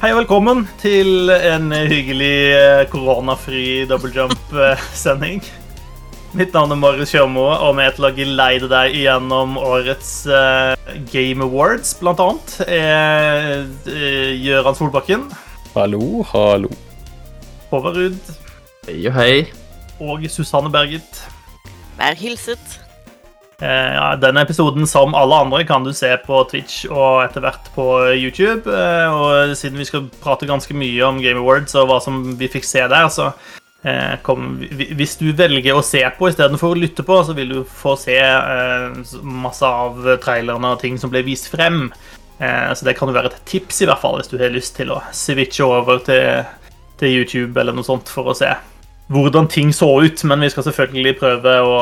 Hei og velkommen til en hyggelig eh, koronafri double jump-sending. Mitt navn er Marius Kjørmo, og vi er til å geleide deg gjennom årets uh, Game Awards, blant annet. Er uh, Gøran Solbakken. Hallo, hallo. Håvard Ruud. Hei og hei. Og Susanne Berget. Vær hilset. Uh, ja, denne episoden, som alle andre, kan du se på Twitch og etter hvert på YouTube. og siden vi skal prate ganske mye om Game Awards og hva som vi fikk se der, så Eh, kom, hvis du velger å se på istedenfor å lytte på, så vil du få se eh, masse av trailerne og ting som ble vist frem. Eh, så det kan jo være et tips, i hvert fall, hvis du har lyst til å switche over til, til YouTube eller noe sånt for å se hvordan ting så ut. Men vi skal selvfølgelig prøve å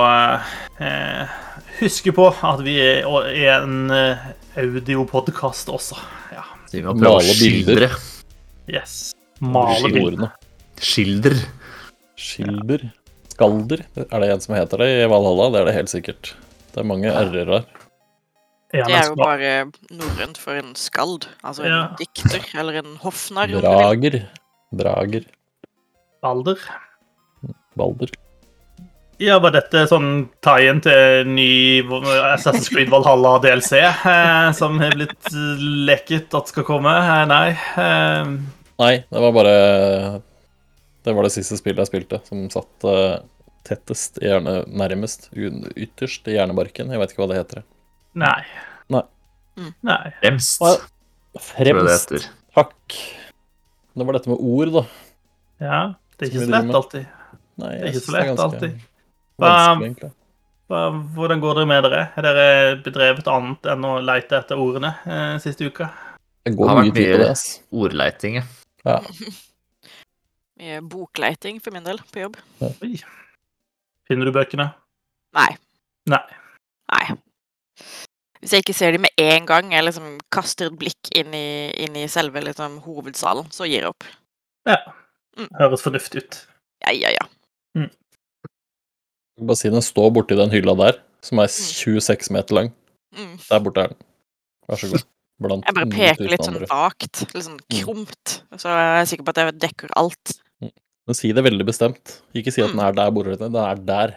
eh, huske på at vi er en audiopodkast også. Ja. Å skildre. Yes. Male bilder. Skilder. Skilder. Skalder. Er det en som heter det i Valhalla? Det er det helt sikkert. Det er mange r-er her. Det er jo bare norrønt for en skald. Altså en ja. dikter eller en hoffnarr. Drager. Drager. Balder. Balder. Ja, Var dette sånn tie-in til ny Assassin's Creed Valhalla DLC, eh, som har blitt leket at skal komme? Eh, nei. Eh. Nei, det var bare det var det siste spillet jeg spilte, som satt uh, tettest, gjerne nærmest, ytterst i hjernebarken. Jeg vet ikke hva det heter. Nei. Nei. Mm. Nei. Fremst, Fremst. det Takk. Det var dette med ord, da. Ja. Det er ikke så lett alltid. Nei, det er ikke så lett alltid. Hva, hva, hvordan går det med dere? Har dere bedrevet annet enn å leite etter ordene eh, siste uka? Det går mye tid på det. Ordleiting, ja. Mye bokleiting for min del på jobb. Oi. Finner du bøkene? Nei. Nei. Nei. Hvis jeg ikke ser dem med en gang, eller liksom kaster et blikk inn i, inn i selve liksom, hovedsalen, så gir jeg opp. Ja. Mm. Høres fornuftig ut. Ja, ja, ja. Mm. Bare si den står borti den hylla der, som er 26 mm. meter lang. Mm. Der borte er den. Vær så god. Blant jeg bare peker litt sånn vagt, litt sånn mm. krumt, så jeg er sikker på at jeg dekker alt. Men si det veldig bestemt. Ikke si at den er der borte. Den er der.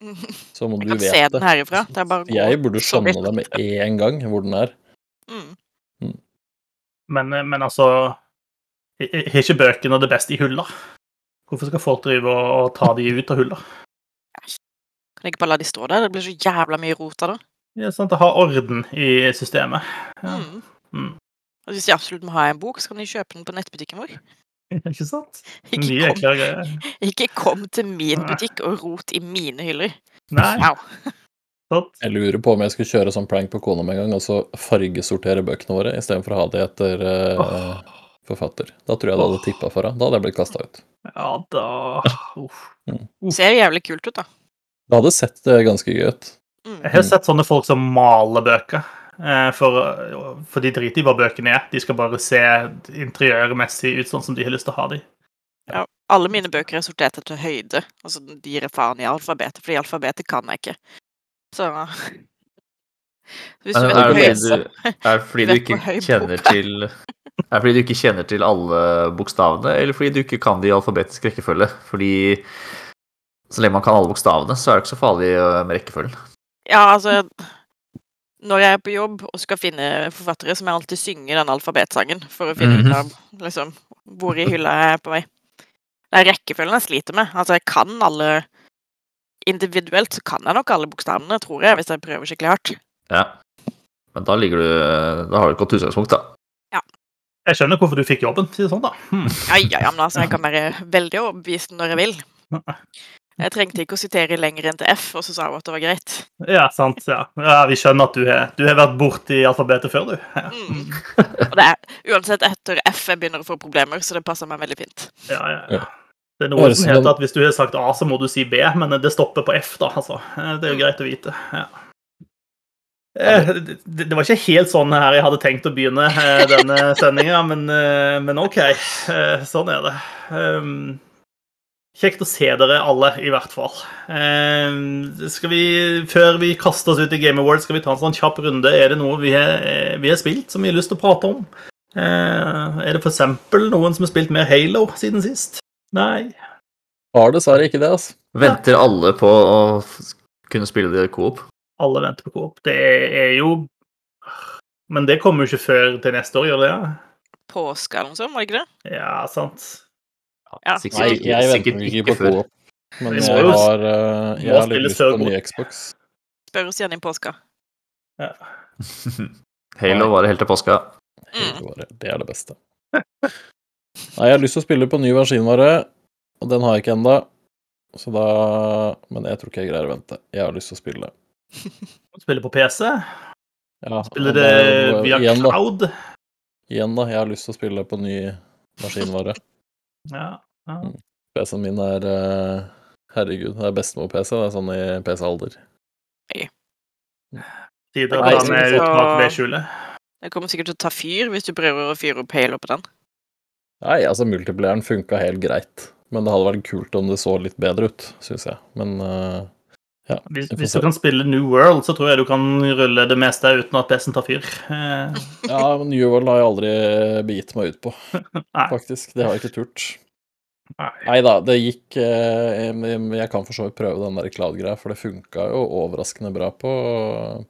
Så må du vite det. Jeg kan se den herifra. Det er bare gå Jeg burde skjønne det med en gang, hvor den er. Mm. Mm. Men, eh, men, altså Har ikke bøkene det beste i hylla? Hvorfor skal folk drive og ta de ut av hylla? Kan jeg ikke bare la de stå der? Det blir så jævla mye rot av det. Ja, sant, ha orden i systemet. Ja. Mm. Mm. Hvis de absolutt må ha en bok, så kan de kjøpe den på nettbutikken vår. Ikke sant? Mye eklere greier. Ikke kom til min butikk og rot i mine hyller. Nei. Wow. Jeg lurer på om jeg skulle kjøre sånn prank på kona med en gang, og så fargesortere bøkene våre istedenfor å ha det etter uh, forfatter. Da tror jeg det hadde tippa for henne. Da hadde jeg blitt kasta ut. Ja da Uff. Mm. Ser jævlig kult ut, da. Det hadde sett uh, ganske gøy ut. Mm. Jeg har sett sånne folk som maler bøker. Eh, for, for de driter i hva bøkene er. De skal bare se interiørmessig ut sånn som de har lyst til å ha dem. Ja, alle mine bøker er sortert etter høyde. Altså, de gir faen i alfabetet, fordi alfabetet kan jeg ikke. Så Hvis du vet er, det fordi du, er fordi du ikke kjenner til Er det fordi du ikke kjenner til alle bokstavene, eller fordi du ikke kan de i alfabetisk rekkefølge? Fordi så lenge man kan alle bokstavene, så er det ikke så farlig med rekkefølgen. Ja, altså når jeg er på jobb og skal finne forfattere, så må jeg alltid synge den alfabetsangen for å finne ut mhm. av liksom, hvor i hylla jeg er på vei. Det er rekkefølgen jeg sliter med. Altså, jeg kan alle Individuelt så kan jeg nok alle bokstavene, tror jeg, hvis jeg prøver skikkelig hardt. Ja. Men da ligger du Da har du et godt utgangspunkt, da. Ja. Jeg skjønner hvorfor du fikk jobben, si det sånn, da. Hmm. Ja, ja, ja, men altså, jeg kan være veldig overbevist når jeg vil. Jeg trengte ikke å sitere lenger enn til F, og så sa hun at det var greit. Ja, sant. ja. ja vi skjønner at du har, du har vært borti alfabetet før, du. Ja. Mm. Og det er uansett etter F jeg begynner å få problemer, så det passer meg veldig fint. Ja, ja, ja. Det er noe som heter at hvis du har sagt A, så må du si B, men det stopper på F, da. altså. Det er jo greit å vite. ja. Eh, det var ikke helt sånn her jeg hadde tenkt å begynne eh, denne sendinga, men, eh, men, OK. Sånn er det. Kjekt å se dere alle, i hvert fall. Eh, skal vi, før vi kaster oss ut i Game Awards, skal vi ta en sånn kjapp runde. Er det noe vi har, vi har spilt som vi har lyst til å prate om? Eh, er det f.eks. noen som har spilt mer Halo siden sist? Nei. Har dessverre ikke det, altså. Venter alle på å kunne spille det coop? Alle venter på coop. Det er jo Men det kommer jo ikke før til neste år, gjør det? Ja? Påske eller noe sånt, var det ikke det? Ja, sant. Ja. Sikkert, Nei, jeg venter ikke på coop. Men jeg har, uh, jeg har litt lyst på ny Xbox. Spør oss igjen i påska. Ja. Halo var det helt til påska. Mm. Det er det beste. Nei, jeg har lyst til å spille på ny maskinvare, og den har jeg ikke ennå. Så da Men jeg tror ikke jeg greier å vente. Jeg har lyst til å spille. Spille på PC? Ja, Spille det via igjen, cloud? Da. Igjen, da. Jeg har lyst til å spille på ny maskinvare. Ja, ja. Mm. PC-en min er uh, Herregud, det er bestemor-PC. Det er sånn i PC-alder. Nei. Tider å ta med uttak ved. Det kommer sikkert til å ta fyr hvis du prøver å fyre opp hele på den. Nei, altså multiplayeren funka helt greit. Men det hadde vært kult om det så litt bedre ut, syns jeg. Men uh, ja. Hvis, hvis, du kan spille New World, så tror jeg du kan rulle det meste uten at PC-en tar fyr. Ja, men New World har jeg aldri begitt meg ut på, faktisk. Det har jeg ikke turt. Nei da, det gikk eh, Jeg kan for så vidt prøve den der cloud-greia, for det funka jo overraskende bra på,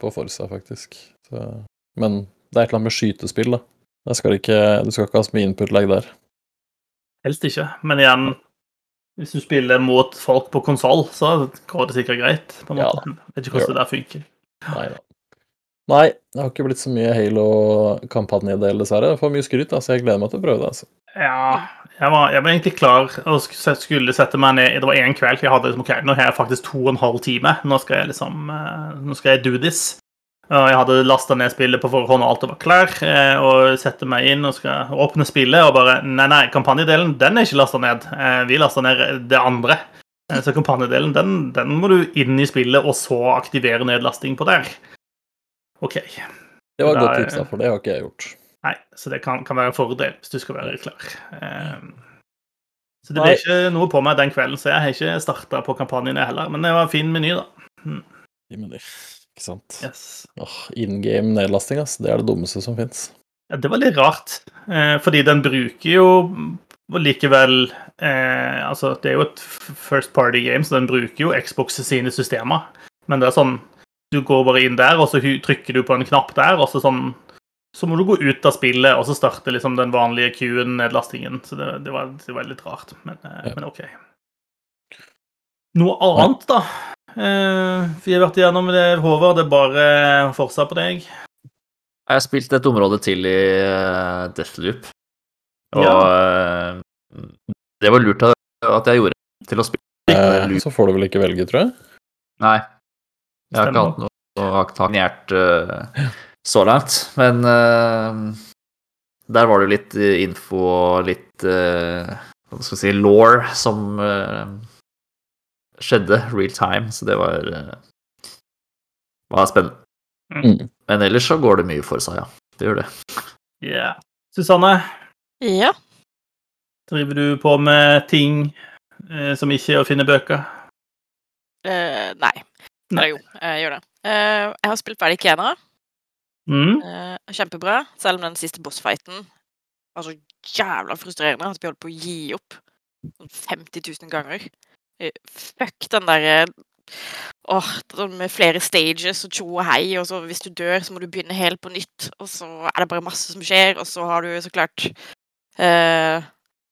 på Forsa, faktisk. Så, men det er et eller annet med skytespill, da. Skal ikke, du skal ikke ha så mye input-lag der. Helst ikke, men igjen Hvis du spiller mot folk på konsoll, så går det sikkert greit. på en måte. Ja, vet ikke hvordan det der funker. Nei da. Nei, det har ikke blitt så mye Halo-kampanje i det, dessverre. Jeg får mye skryt, da, så jeg gleder meg til å prøve det. altså. Ja, jeg var, jeg var, egentlig klar og skulle sette meg ned Det var én kveld. Jeg hadde liksom, ok, Nå har jeg faktisk to og en halv time. Nå skal jeg liksom eh, Nå skal jeg do this. Jeg hadde lasta ned spillet på forhånd, og alt var klar. Eh, og setter meg inn og skal åpne spillet, og bare Nei, nei, kampanjedelen, den er ikke lasta ned. Eh, vi lasta ned det andre. Så kampanjedelen, den, den, må du inn i spillet, og så aktivere nedlasting på der. OK. Det var et godt tips, da, for det har ikke jeg gjort. Nei, så det kan, kan, være en fordel hvis du skal være klar. Så det ble ikke noe på meg den kvelden, så jeg har ikke starta på kampanjen heller. Men det var en fin meny, da. Mm. Ikke sant. Yes. Oh, In game nedlasting, ass. Det er det dummeste som fins. Ja, det var litt rart, eh, fordi den bruker jo likevel eh, Altså, det er jo et first party game, så den bruker jo Xbox sine systemer. Men det er sånn Du går bare inn der, og så trykker du på en knapp der, og så sånn så må du gå ut av spillet og så starte liksom den vanlige queuen, nedlastingen. Så det, det, var, det, var, litt rart, men, eh, ja. men, OK. Noe annet, da? Eh, vi har vært igjennom det, Håvard. Det er bare Forsa på deg. Jeg har spilt et område til i uh, Deathloop. Og ja. uh, det var lurt at jeg gjorde til å spille. Eh, så får du vel ikke velge, tror jeg? Nei. Jeg har ikke hatt noe uh, så langt. Men uh, der var det litt eh, info og litt uh, hva skal vi si, law som uh, skjedde real time, så det var, var spennende. Mm. Men ellers så går det mye for seg, ja. Det gjør det. Yeah. Susanne? Ja? Driver du på med ting som ikke er å finne bøker? nei. nei. Eller jo, jeg gjør det. jeg har spilt ferdig Kena. Mm. Uh, kjempebra, selv om den siste bossfighten var så jævla frustrerende at vi holdt på å gi opp 50 sånn 000 ganger. Uh, fuck den derre Åh, oh, med flere stages og tjo og hei, og så hvis du dør, så må du begynne helt på nytt, og så er det bare masse som skjer, og så har du så klart uh,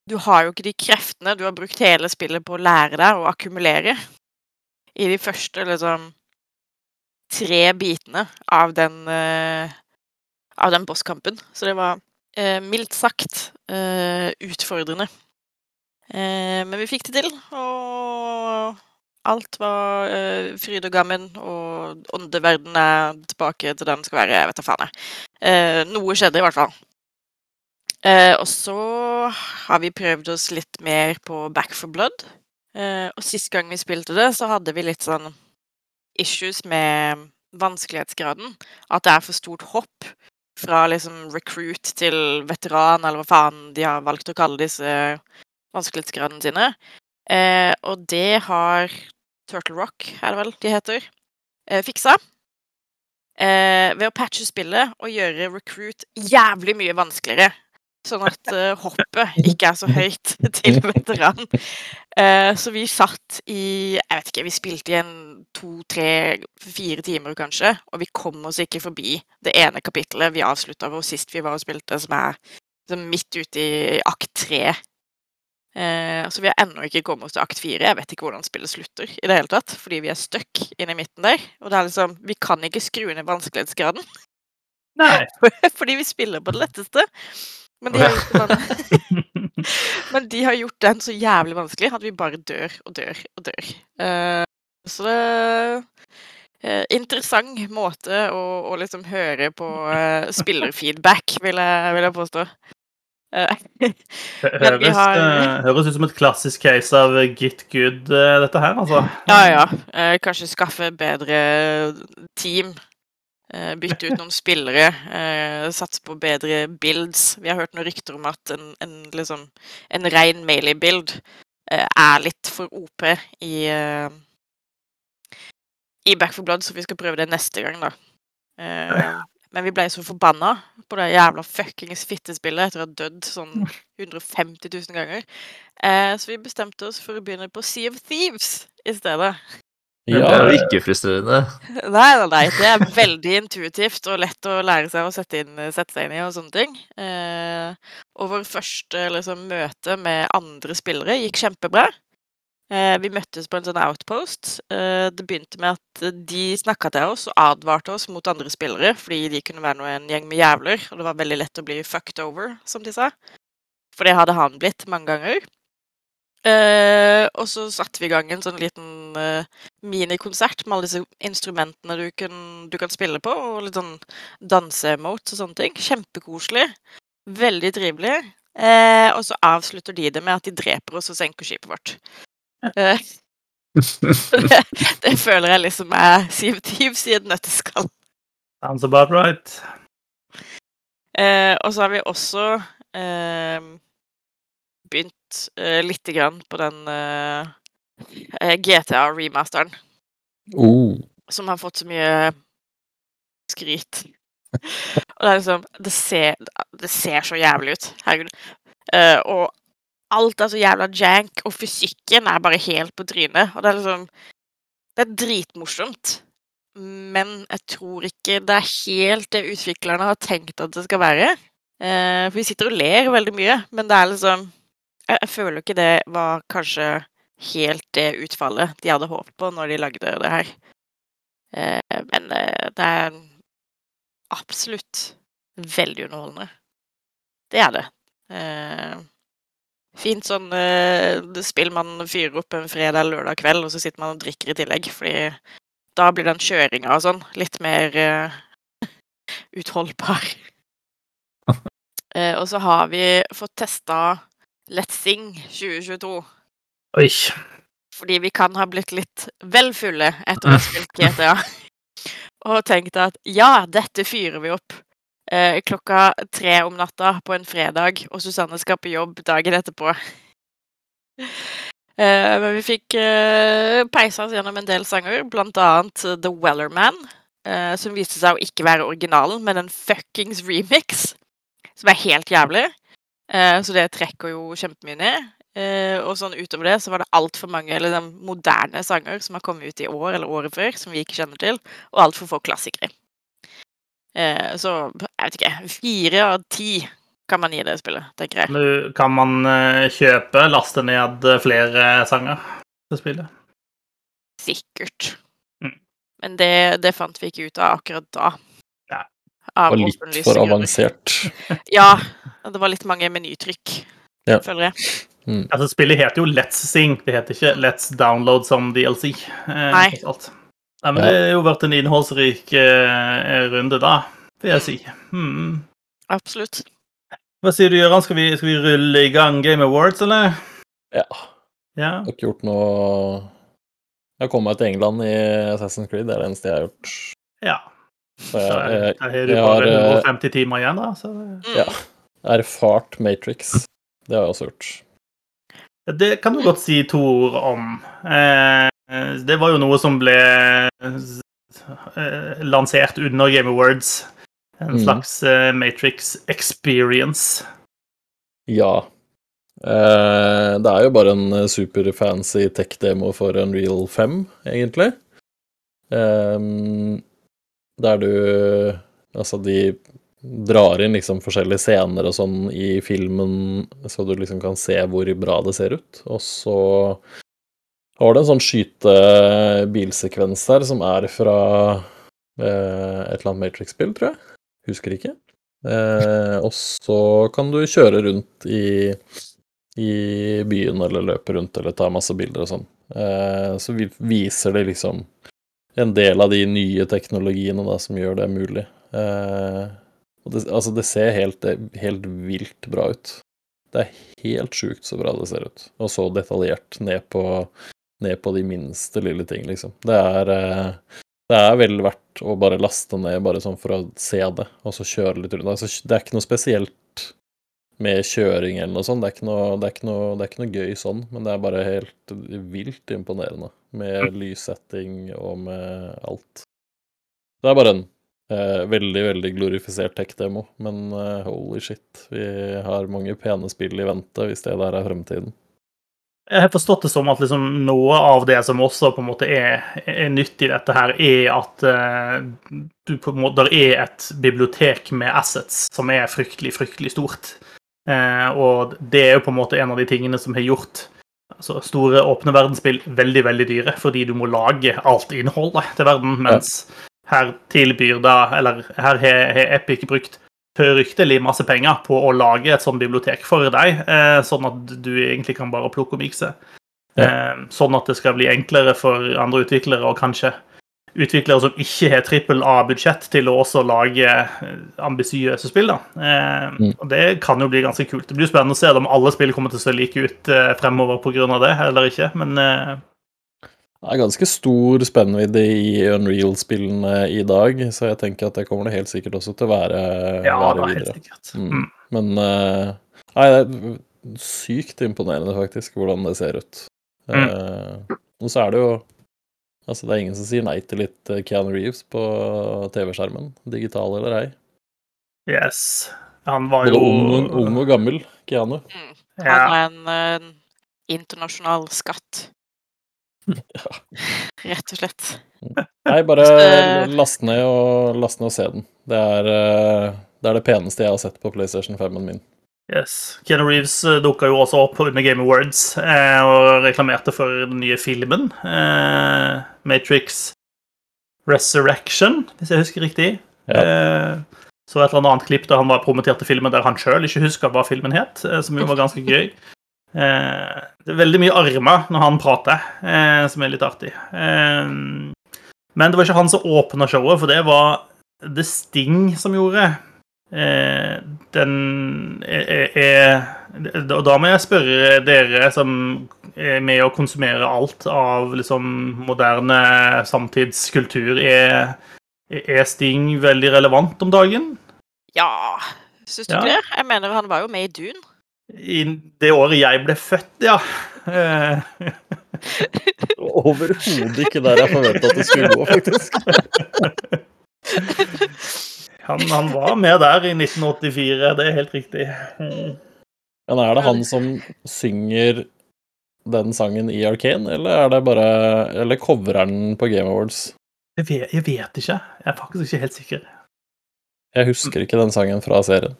Du har jo ikke de kreftene du har brukt hele spillet på å lære deg å akkumulere i de første liksom tre bitene av den, uh, av den bosskampen. Så det var uh, mildt sagt uh, utfordrende. men vi fikk det til, og alt var fryd og gammen, og åndeverdenen er tilbake til den skal være. Jeg vet da faen, jeg. noe skjedde i hvert fall. og så har vi prøvd oss litt mer på Back for Blood. og sist gang vi spilte det, så hadde vi litt sånn issues med vanskelighetsgraden. At det er for stort hopp fra liksom recruit til veteran, eller hva faen de har valgt å kalle disse vanskelighetsgradene sine. Eh, og det har Turtle Rock, er det vel de heter, eh, fiksa. Eh, ved å patche spillet og gjøre recruit jævlig mye vanskeligere sånn at uh, hoppet ikke er så høyt til veteran. Uh, så vi satt i Jeg vet ikke, vi spilte i en to, tre, fire timer kanskje, og vi kom oss ikke forbi det ene kapittelet vi avslutta hvor sist vi var og spilte, som er midt ute i akt tre. Uh, så vi har ennå ikke kommet oss til akt fire. Jeg vet ikke hvordan spillet slutter i det hele tatt, fordi vi er stuck inne i midten der. Og det er liksom Vi kan ikke skru ned vanskelighetsgraden. Nei. fordi vi spiller på det letteste. Men de, den, men de, har gjort den så jævlig vanskelig at vi bare dør og dør og dør. Uh, så det uh, Interessant måte å, å, liksom høre på uh, spillerfeedback, vil jeg, vil jeg påstå. Høres, har... høres, ut som et klassisk case av git good, dette her, altså. Ja, ja. kanskje skaffe bedre team Eh, bytte ut noen spillere, eh, satse på bedre builds. Vi har hørt noen rykter om at en, en, liksom, en ren Melee-build eh, er litt for OP i, eh, i Back for Blood, så vi skal prøve det neste gang, da. Men vi ble så forbanna på det jævla fuckings fittespillet etter å ha dødd sånn 150 000 ganger. Eh, så vi bestemte oss for å begynne på Sea of Thieves i stedet. Ja. Det er jo ikke frustrerende. Nei, nei, nei. Det er veldig intuitivt og lett å lære seg å sette, inn, sette seg inn i og sånne ting. Eh, og vår første liksom, møte med andre spillere gikk kjempebra. Eh, vi møttes på en sånn outpost. Eh, det begynte med at de snakka til oss og advarte oss mot andre spillere, fordi de kunne være en gjeng med jævler, og det var veldig lett å bli fucked over, som de sa. For det hadde han blitt mange ganger. Uh, og så satte vi i gang en sånn liten minikonsert med alle disse instrumentene du kan, du kan spille på, og litt sånn danseemotes og sånne ting. Kjempekoselig. Veldig trivelig. Og så avslutter de det med at de dreper oss og senker skipet vårt. Det, det, føler jeg liksom er Siv Thieves sier et nøtteskall. Sounds about right. og så har vi også begynt eh, lite grann på den eh, eh, GTA-remasteren. Oh. Som har fått så mye skryt. og det er liksom Det ser, det ser så jævlig ut. Herregud. Uh, og alt er så jævla jank, og fysikken er bare helt på trynet. Og det er liksom Det er dritmorsomt. Men jeg tror ikke det er helt det utviklerne har tenkt at det skal være. Eh, for vi sitter og ler veldig mye, men det er liksom jeg, jeg føler ikke det var kanskje helt det utfallet de hadde håpet på når de lagde det her. Eh, men eh, det er absolutt veldig underholdende. Det er det. Eh, fint sånn uh, spill man fyrer opp en fredag eller lørdag kveld, og så sitter man og drikker i tillegg, fordi da blir den kjøringa og sånn litt mer uh, utholdbar. uh, og så har vi fått testa Let's Sing 2022. Oi. Fordi vi kan ha blitt litt vel fulle etter å ha spilt GTA. Og tenkt at ja, dette fyrer vi opp eh, klokka tre om natta på en fredag, og Susanne skal på jobb dagen etterpå. Eh, men vi fikk eh, peisa oss gjennom en del sanger, blant annet The Wellerman, eh, som viste seg å ikke være originalen, men en fuckings remix, som er helt jævlig. Eh, så det trekker jo kjempemye ned. Uh, og sånn utover det så var det altfor mange eller de moderne sanger som har kommet ut i år eller året før, som vi ikke kjenner til, og altfor få klassikere. Eh, så jeg vet ikke Fire av ti kan man gi det spillet, tenker jeg. Nå kan man kjøpe, laste ned flere sanger til spillet? Sikkert. Mm. Men det, det, fant vi ikke ut av akkurat da. Ja. Og litt for avansert. Ja, det var litt mange menytrykk, ja. føler jeg. Mm. Altså, spillet heter jo Let's Sing, det heter ikke Let's Download som DLC. Eh, Nei. Nei. Men det har jo vært en innholdsrik eh, runde, da, vil jeg si. Hmm. Absolutt. Hva sier du, Gøran? Skal, skal, vi rulle i gang Game Awards, eller? Ja. ja. Jeg har ikke gjort noe Jeg har kommet meg til England i Assassin's Creed, det er det eneste jeg har gjort. Ja. Så jeg, jeg, jeg, jeg har du bare 150 timer igjen, da. Så... Ja erfart Matrix. Det har jeg også gjort. Det kan du godt si to ord om. Eh, det var jo noe som ble eh, lansert under Game Awards. En mm. slags mm. Matrix experience. Ja. Eh, det er jo bare en superfancy tech-demo for Unreal 5, egentlig. Eh, der du Altså, de drar inn liksom forskjellige scener og sånn i filmen, så du liksom kan se hvor bra det ser ut. Og så har du en sånn skytebilsekvens der som er fra eh, et eller annet Matrix-spill, tror jeg. Husker ikke. Eh, og så kan du kjøre rundt i, i byen eller løpe rundt eller ta masse bilder og sånn. Eh, så vi viser det liksom en del av de nye teknologiene da, som gjør det mulig. Og det, altså, det ser helt, helt vilt bra ut. Det er helt sjukt så bra det ser ut, og så detaljert ned på ned på de minste lille ting, liksom. Det er, eh, det er vel verdt å bare laste ned bare sånn for å se det, og så kjøre litt rundt. Altså, det er ikke noe spesielt med kjøring eller noe sånt. Det er, ikke noe, det, er ikke noe, det er ikke noe gøy sånn, men det er bare helt vilt imponerende med lyssetting og med alt. Det er bare en eh, veldig, veldig glorifisert tech-demo, men eh, holy shit, vi har mange pene spill i vente hvis det der er fremtiden. Jeg har forstått det som at liksom noe av det som også på en måte er, er nytt i dette, her, er at uh, du på en måte, er et bibliotek med assets som er fryktelig, fryktelig stort. Uh, og det er jo på en måte en av de tingene som har gjort altså, store åpne verdensspill veldig, veldig dyre, fordi du må lage alt innholdet til verden, mens her tilbyr da Eller her har Epic brukt fryktelig masse penger på å lage et sånt bibliotek for deg, eh, sånn at du egentlig kan bare plukke og mikse. Ja. Eh, sånn at det skal bli enklere for andre utviklere, og kanskje utviklere som ikke har trippel A-budsjett, til å også lage eh, ambisiøse spill. da. Mm. Og Det kan jo bli ganske kult. Det blir spennende å se om alle spill kommer til å se like ut fremover pga. det, eller ikke. Men det er ganske stor spennvidde i Unreal-spillene i dag, så jeg tenker at det kommer det helt sikkert også til å være, ja, være videre. Helt sikkert. Mm. Mm. Men uh, nei, det er sykt imponerende, faktisk, hvordan det ser ut. Mm. Uh, og så er det jo Altså, det er ingen som sier nei til litt eh, Keanu Reeves på TV-skjermen, digital eller ei. Yes. Han var jo ung, ung, og gammel, Keanu. Mm. Han er en uh, internasjonal skatt. Ja. Rett og slett. Nei, bare last ned og, last ned og se den. Det er, eh, det er, det peneste jeg har sett på PlayStation 5-en min. Yes. Keanu Reeves eh, dukka jo også opp under Game Awards eh, og reklamerte for den nye filmen. Eh, Matrix Resurrection, hvis jeg husker riktig. Ja. Eh, så et eller annet klipp der han var promotert til filmen der han sjøl ikke huska hva filmen het, eh, som jo var ganske gøy. Eh, det er veldig mye armer når han prater, eh, som er litt artig. Eh, men det var ikke han som åpna showet, for det var The Sting som gjorde. den er, Og Da må jeg spørre dere som er med å konsumere alt av liksom moderne samtidskultur. Er, er Sting veldig relevant om dagen? Ja, syns du ja. det? Jeg mener, han var jo med i Dune. I det året jeg ble født, ja. Overhodet ikke der jeg forventa at det skulle gå, faktisk. Han, han, var med der i 1984, det er helt riktig. Men er det han som synger den sangen i Arkane, eller er det bare Eller covrer den på Game Awards? Jeg vet, jeg vet, ikke. Jeg er faktisk ikke helt sikker. Jeg husker ikke den sangen fra serien.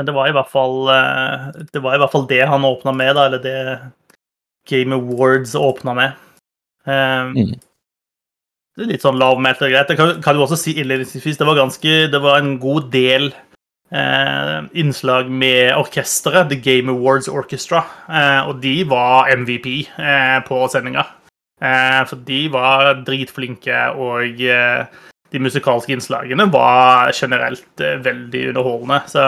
Men det var i hvert fall eh, det, var i hvert fall det han åpna med, da, eller det Game Awards åpna med. Um, mm. Det er litt sånn lavmælt og greit. Det kan, kan, du også si innledningsvis det var ganske Det var en god del eh, innslag med orkesteret, The Game Awards Orchestra, eh, og de var MVP eh, på sendinga. Eh, for de var dritflinke, og eh, de musikalske innslagene var generelt veldig underholdende. Så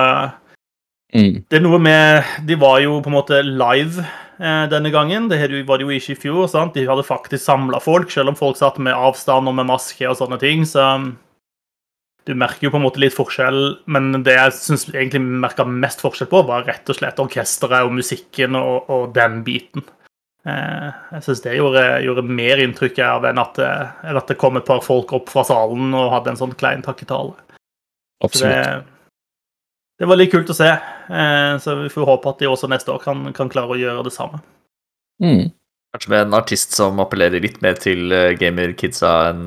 Mm. Det er noe med De var jo på en måte live eh, denne gangen. Det var de jo ikke i fjor. sant? De hadde faktisk samla folk, selv om folk satt med avstand og med maske og sånne ting. Så du merker jo på en måte litt forskjell, men det jeg syns egentlig merka mest forskjell på, var rett og slett orkesteret og musikken og, og den biten. Eh, jeg syns det gjorde, gjorde, mer inntrykk av enn at, enn at, det kom et par folk opp fra salen og hadde en sånn klein takketale. Absolutt. det var litt kult å se. Eh, så vi får håpe at de også neste år kan, kan klare å gjøre det samme. Mm. Kanskje med en artist som appellerer litt mer til gamer-kidsa enn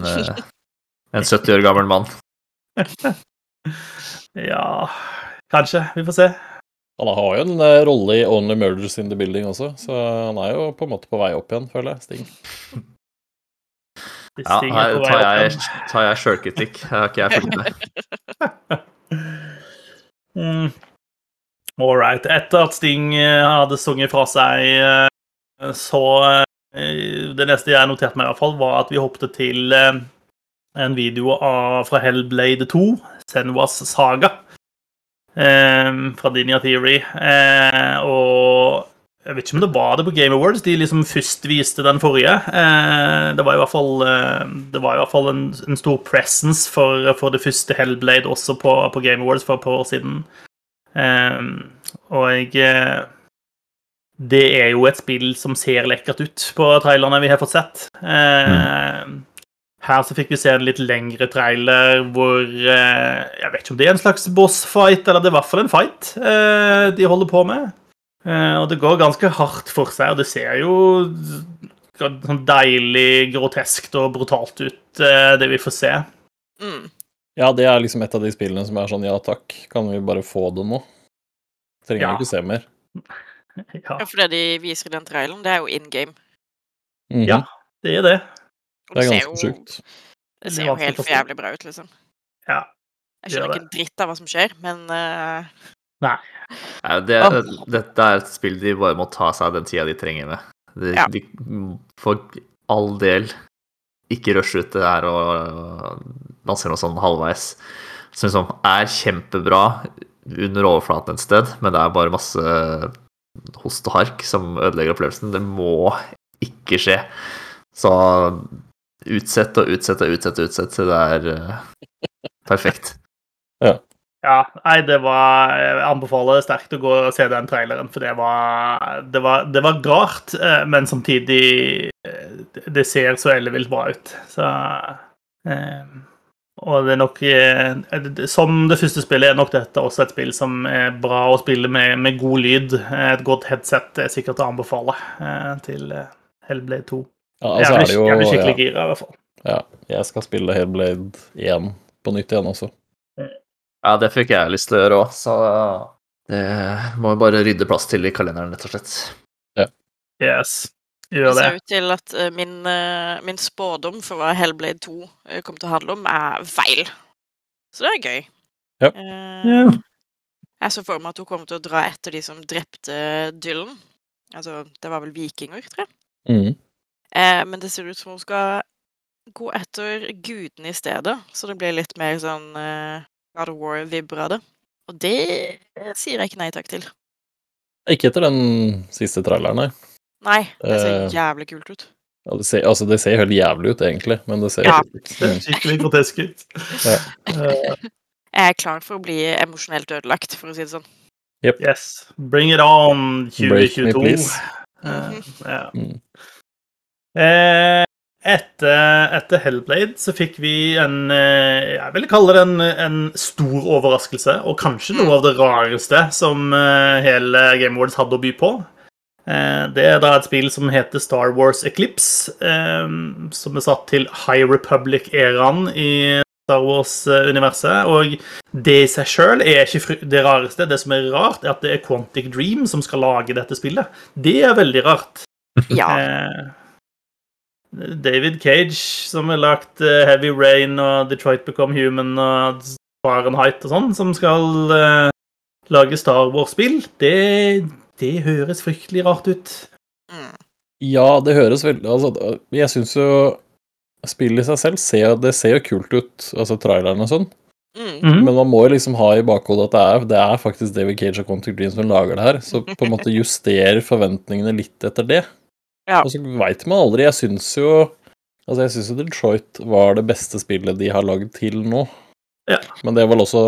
en 70 år gammel mann. ja Kanskje. Vi får se. Han har jo en rolle i Only Murders in the Building også, så han er jo på en måte på vei opp igjen, føler jeg. Sting. Ja, her tar jeg, tar jeg sjølkritikk. Her har ikke jeg fulgt med. mm. All right. Etter at Sting eh, hadde sunget fra seg, eh, så eh, Det neste jeg noterte meg, i hvert fall, var at vi hoppet til en video fra Hellblade 2, Senwas saga, fra Dinia Theory. og jeg vet ikke om det var det på Game Awards. De liksom først viste den forrige. Eh, det var i hvert fall, eh, det var i hvert fall en, en stor presence for, for, det første Hellblade også på, på, Game Awards for et par år siden. Eh, og jeg Det er jo et spill som ser lekkert ut på trailerne vi har fått sett. Mm. Her så fikk vi se en litt lengre trailer hvor Jeg vet ikke om det er en slags bossfight, eller det er i hvert fall en fight de holder på med. Eh, og det går ganske hardt for seg, og det ser jo sånn deilig groteskt og brutalt ut, eh, det vi får se. Mm. Ja, det er liksom et av de spillene som er sånn ja takk, kan vi bare få det nå? Trenger ja. ikke se mer. Ja. ja, for det de viser i den traileren, det er jo in game. Mm -hmm. Ja, det er det. det er ganske sjukt. Det ser jo helt for jævlig bra ut, liksom. Ja. Jeg skjønner ikke en dritt av hva som skjer, men uh... Nei. Nei, det, dette er et spill de bare må ta seg den tida de trenger med. De, ja. de får all del ikke rushe ut det her og lansere noe sånn halvveis. Som liksom er kjempebra under overflaten et sted, men det er bare masse host og hark som ødelegger opplevelsen. Det må ikke skje. Så utsett og utsett og utsett og utsett det er uh, perfekt. Ja. Ja, nei, det var Jeg anbefaler sterkt å gå og se den traileren, for det var Det var, det var rart, eh, men samtidig eh, Det ser så ellevilt bra ut. Så eh, Og det er nok Som det første spillet er nok dette også et spill som er bra å spille med, med god lyd. Et godt headset er sikkert å anbefale til Hellblade 2. Ja, altså jeg, blir, jeg blir skikkelig ja. gira, i hvert fall. Ja, jeg skal spille Hellblade 1 på nytt igjen også. Ja, det fikk jeg lyst til å gjøre òg, så det må vi bare rydde plass til i kalenderen, rett og slett. Ja. Yes. Gjør det. Det ser ut til at eh, min, eh, min spådom for hva Hellblade 2 eh, kommer til å handle om, er feil. Så det er gøy. Ja. Uh, jeg så for meg at hun kommer til å dra etter de som drepte Dylan. Altså, det var vel vikinger, tror jeg. Mm. Uh, men det ser ut som hun skal gå etter gudene i stedet, så det blir litt mer sånn uh, God of War-vibber av det. Og det sier jeg ikke nei takk til. Ikke etter den siste traileren, nei. Nei, det ser uh, jævlig kult ut. Ja, det ser, altså, det ser helt jævlig ut, egentlig, men det ser ja. skikkelig grotesk ut. ja. jeg er klar for å bli emosjonelt ødelagt, for å si det sånn. Yep. Yes. Bring it on, 2022. Break me, uh, yeah. mm. Eh, etter, etter, Hellblade så fikk vi en eh, Jeg vil kalle det en, en, stor overraskelse, og kanskje noe av det rareste som eh, hele Game Awards hadde å by på. Eh, det er da et spill som heter Star Wars Eclipse, som er satt til High Republic-æraen i Star Wars-universet. Og det i seg sjøl er ikke det rareste. Det som er rart, er at det er Quantic Dream som skal lage dette spillet. Det er veldig rart. Ja. David Cage, som har lagt uh, Heavy Rain og Detroit Become Human og Fahrenheit og sånn, som skal uh, lage Star Wars-spill, det, det, høres fryktelig rart ut. Mm. Ja, det høres veldig Altså, jeg syns jo spillet i seg selv ser, det ser jo kult ut, altså traileren og sånn. Mm. Mhm. Men man må jo liksom ha i bakhodet at det er, det er faktisk David Cage og Quantic Dream som lager det her, så på en måte juster forventningene litt etter det. Ja. Og så veit man aldri. Jeg syns jo Altså, jeg syns jo Detroit var det beste spillet de har lagd til nå. Ja. Men det var vel også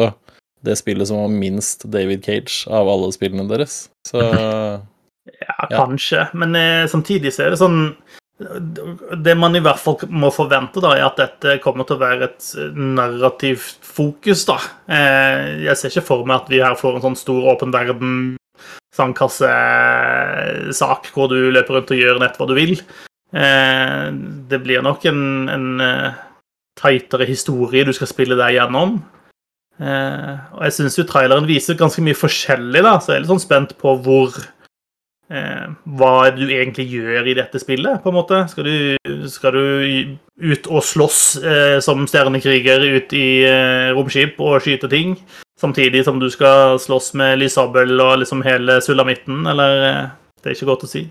det spillet som var minst David Cage av alle spillene deres. Så Ja, kanskje. Ja. Men eh, samtidig så er det sånn det man i hvert fall må forvente, da, er at dette kommer til å være et narrativt fokus. da. Jeg ser ikke for meg at vi her får en sånn stor åpen verden-sandkassesak hvor du løper rundt og gjør nett hva du vil. Det blir nok en, en tightere historie du skal spille deg gjennom. Og jeg syns jo traileren viser ganske mye forskjellig, da, så jeg er litt sånn spent på hvor eh, hva du egentlig gjør i dette spillet, på en måte. Skal du, skal du ut og slåss eh, som stjernekriger ut i eh, romskip og skyte ting, samtidig som du skal slåss med Lysabel og liksom hele sulamitten, eller eh, Det er ikke godt å si.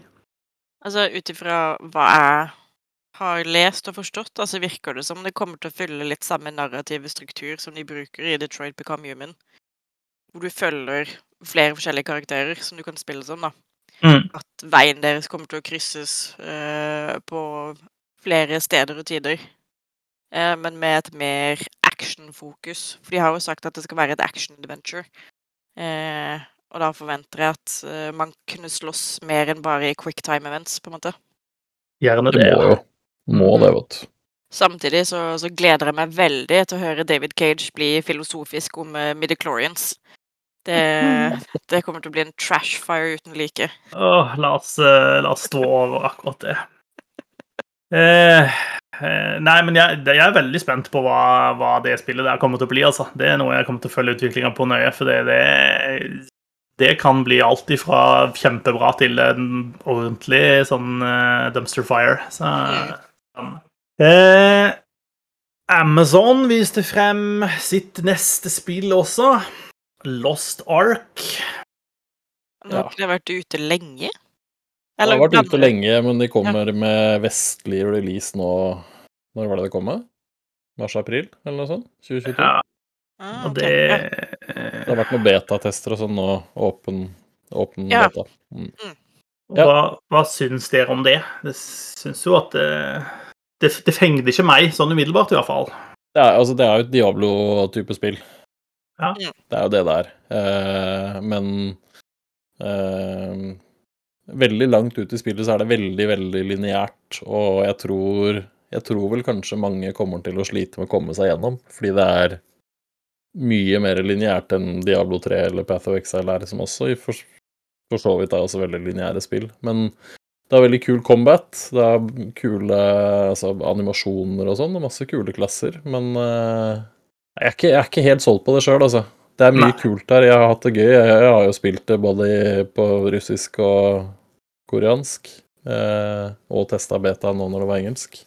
Altså, ut ifra hva jeg har lest og forstått, altså virker det som det kommer til å følge litt samme narrative struktur som de bruker i Detroit Become Human, hvor du følger flere forskjellige karakterer som du kan spille som, da. Mm. At veien deres kommer til å krysses uh, på flere steder og tider. Uh, men med et mer actionfokus. For de har jo sagt at det skal være et action-adventure. Eh, og da forventer jeg at man kunne slåss mer enn bare i quick time events, på en måte. Gjerne det. Må jo. Må det, vet du. Samtidig så, så, gleder jeg meg veldig til å høre David Cage bli filosofisk om uh, midichlorians. Det, det, kommer til å bli en trashfire uten like. Åh, la oss, uh, la oss stå over akkurat det. Uh, uh, nei, men jeg, jeg, er veldig spent på hva, hva, det spillet der kommer til å bli. altså. Det er noe jeg kommer til å følge utviklinga på nøye. For det, det, det, kan bli alt ifra kjempebra til en ordentlig sånn dumpster fire. Så Amazon viste frem sitt neste spill også. Lost Ark. Nå har ikke det vært ute lenge? Eller, det har vært ute lenge, men de kommer ja. med vestlig release nå Når var det det kom? Mars-april, eller noe sånt? 2022? Ja. Ah, okay. det Det har vært noen betatester og sånn nå. Åpen, åpen ja. beta. Mm. Mm. Ja. Hva, hva syns dere om det? Det syns jo at det, det, det fengde ikke meg sånn umiddelbart, i hvert fall. Det er, altså, det er jo et Diablo-type spill. Ja. Det er jo det der. Eh, men eh, veldig langt ut i spillet så er det veldig, veldig lineært, og jeg tror jeg tror vel kanskje mange kommer til å slite med å komme seg gjennom, fordi det er mye mer lineært enn Diablo 3 eller Path of Exile er, som også for, for så vidt er også veldig lineære spill. Men det er veldig kul combat, det er kule altså, animasjoner og sånn, og masse kule klasser, men uh, jeg er ikke, jeg er ikke helt solgt på det sjøl, altså. Det er mye Nei. kult her. Jeg har hatt det gøy. Jeg, har jo spilt det både på russisk og koreansk. Eh, og testa beta nå når det var engelsk.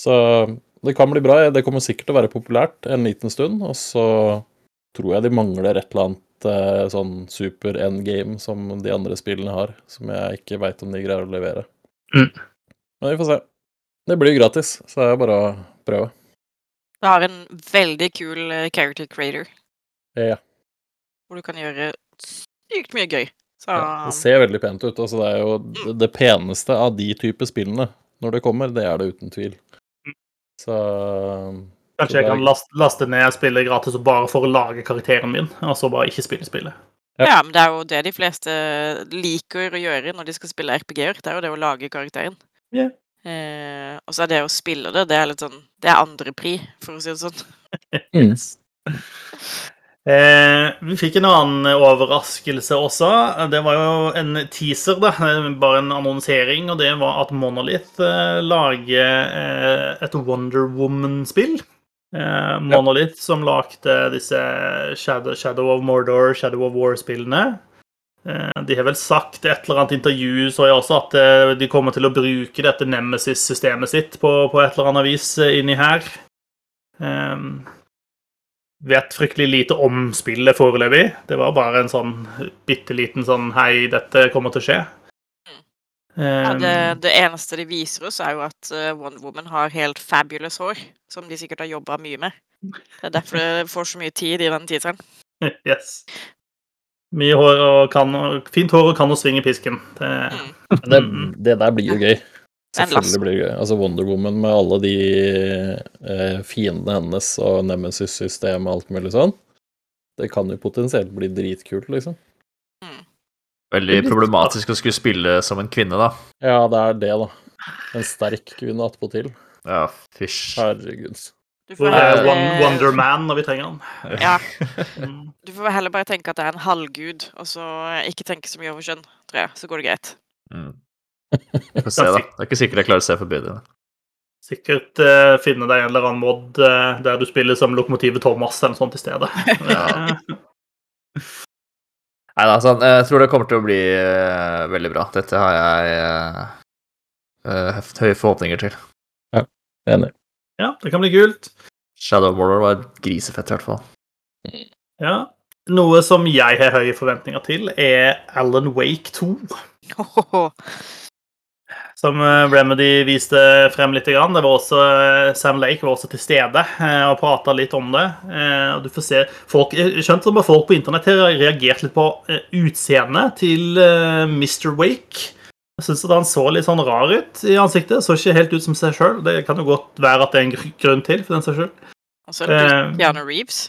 Så det kan bli bra. Det kommer sikkert til å være populært en liten stund. Og så tror jeg de mangler et eller annet eh, sånn super endgame som de andre spillene har, som jeg ikke veit om de greier å levere. Mm. Men vi får se. Det blir gratis, så det er bare å prøve. Det har en veldig kul eh, character creator. Ja. Hvor du kan gjøre sykt mye gøy. Så... Ja, det ser veldig pent ut. Altså, det er jo mm. det peneste av de type spillene når det kommer. Det er det uten tvil. Mm. Så Kanskje jeg kan laste, laste ned spillet gratis og bare for å lage karakteren min, og så bare ikke spille spillet. Ja. ja. men det er jo det de fleste liker å gjøre når de skal spille RPG-er. Det er jo det å lage karakteren. Yeah. Eh, og så er det å spille det, det er litt sånn Det er andrepri, for å si det sånn. mm. eh, vi fikk en annen overraskelse også. Det var jo en teaser, da. Bare en annonsering. Og det var at Monolith eh, lager eh, et Wonder Woman-spill. Eh, Monolith som lagde disse Shadow, Shadow of Mordor, Shadow of War-spillene. Eh, de har vel sagt i et eller annet intervju så jeg også at eh, de kommer til å bruke dette Nemesis-systemet sitt på, på, et eller annet vis eh, inni her. Um, vet fryktelig lite om spillet foreløpig. Det var bare en sånn bitte liten sånn Hei, dette kommer til å skje. Um, ja, det, det, eneste de viser oss, er jo at One Woman har helt fabulous hår. Som de sikkert har jobba mye med. Det er derfor det får så mye tid i den tittelen. Yes. Mye hår og kan Fint hår og kan å svinge pisken. Det, mm. det, det, der blir jo gøy. Selvfølgelig blir det gøy. Altså Wonder Woman med alle de eh, fiendene hennes og Nemesis-systemet og alt mulig sånn. Det kan jo potensielt bli dritkult, liksom. Mm. Veldig problematisk å skulle spille som en kvinne, da. Ja, det er det, da. En sterk kvinne attpåtil. Ja, fysj. Herregud. Du får heller... Wonder Man når vi trenger han. Ja. Du får heller bare tenke at det er en halvgud, og så ikke tenke så mye over kjønn, tror jeg. Så går det greit. Mm. Få se, da. Det er ikke sikkert jeg klarer å se forbi det. Sikkert uh, finne deg en eller annen mod uh, der du spiller som Lokomotivet Thomas eller noe sånt i stedet. Nei da, sånn, jeg tror det kommer til å bli uh, veldig bra. Dette har jeg uh, høye forhåpninger til. Ja, enig. Ja, det kan bli kult. Shadow Warrior var grisefett, i hvert fall. Ja. Noe som jeg har høye forventninger til, er Alan Wake 2. Som eh, Remedy viste frem litt. Det var også, eh, Sam Lake var også til stede eh, og prata litt om det. Og du får se folk, skjønt at folk på internett har reagert litt på utseendet til Mr. Wake. Jeg syns han så litt sånn rar ut i ansiktet. Så ikke helt ut som seg sjøl. Det kan jo godt være at det er en grunn til, for den seg selv. Og så er det Keanu Reeves.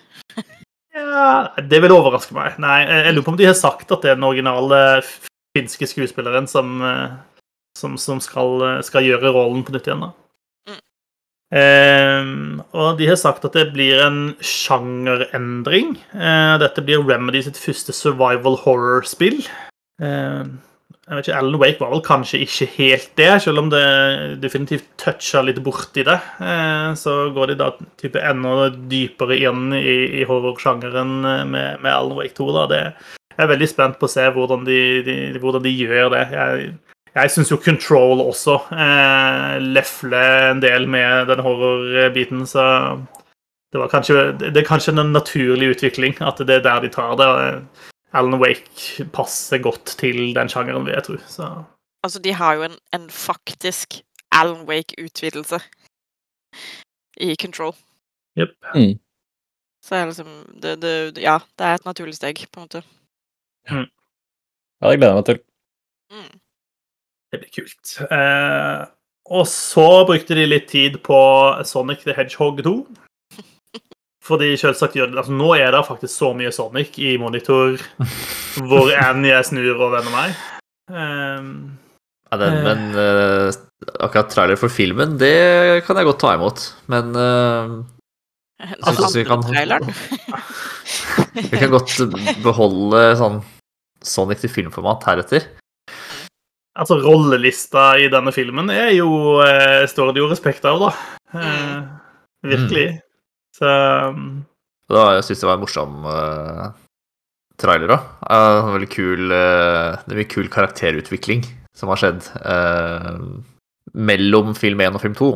ja, det vil overraske meg. Nei, jeg lurer på om de har sagt at det er den originale finske skuespilleren som, som, som skal, skal, gjøre rollen på nytt igjen. da. Mm. Eh, og de har sagt at det blir en sjangerendring. Eh, dette blir Remedy sitt første survival horror-spill. Eh, jeg vet ikke, Alan Wake var vel kanskje ikke helt det, selv om det definitivt toucha litt borti det. Eh, så går de da type enda dypere inn i, i horrorsjangeren med, med, Alan Wake 2. Da. Det, jeg er veldig spent på å se hvordan de, de, hvordan de gjør det. Jeg, jeg syns jo Control også eh, lefler en del med den horrorbiten, så det, var kanskje, det er kanskje en naturlig utvikling at det er der de tar det. Alan Wake passer godt til den sjangeren, vil jeg tro. Så. Altså, de har jo en, en faktisk Alan Wake-utvidelse i Control. Jepp. Mm. Så er liksom det, det, Ja, det er et naturlig steg, på en måte. Mm. Ja, det gleder jeg meg til. Mm. Det blir kult. Eh, og så brukte de litt tid på Sonic the Hedgehog 2. Fordi selvsagt gjør det, altså Nå er det faktisk så mye Sonic i monitor hvor enn jeg snur og vender meg. Eh, ja, den, uh, men eh, akkurat trailer for filmen, det kan jeg godt ta imot. Men eh, altså, vi kan, vi kan godt beholde sånn Sonic til filmformat heretter. Altså, rollelista i denne filmen er jo Står det jo respekt av, da. Mm. virkelig. Mm. Så um... da, Jeg syns det var en morsom uh, trailer òg. Uh, veldig kul uh, Det er mye kul karakterutvikling som har skjedd uh, mellom film 1 og film 2.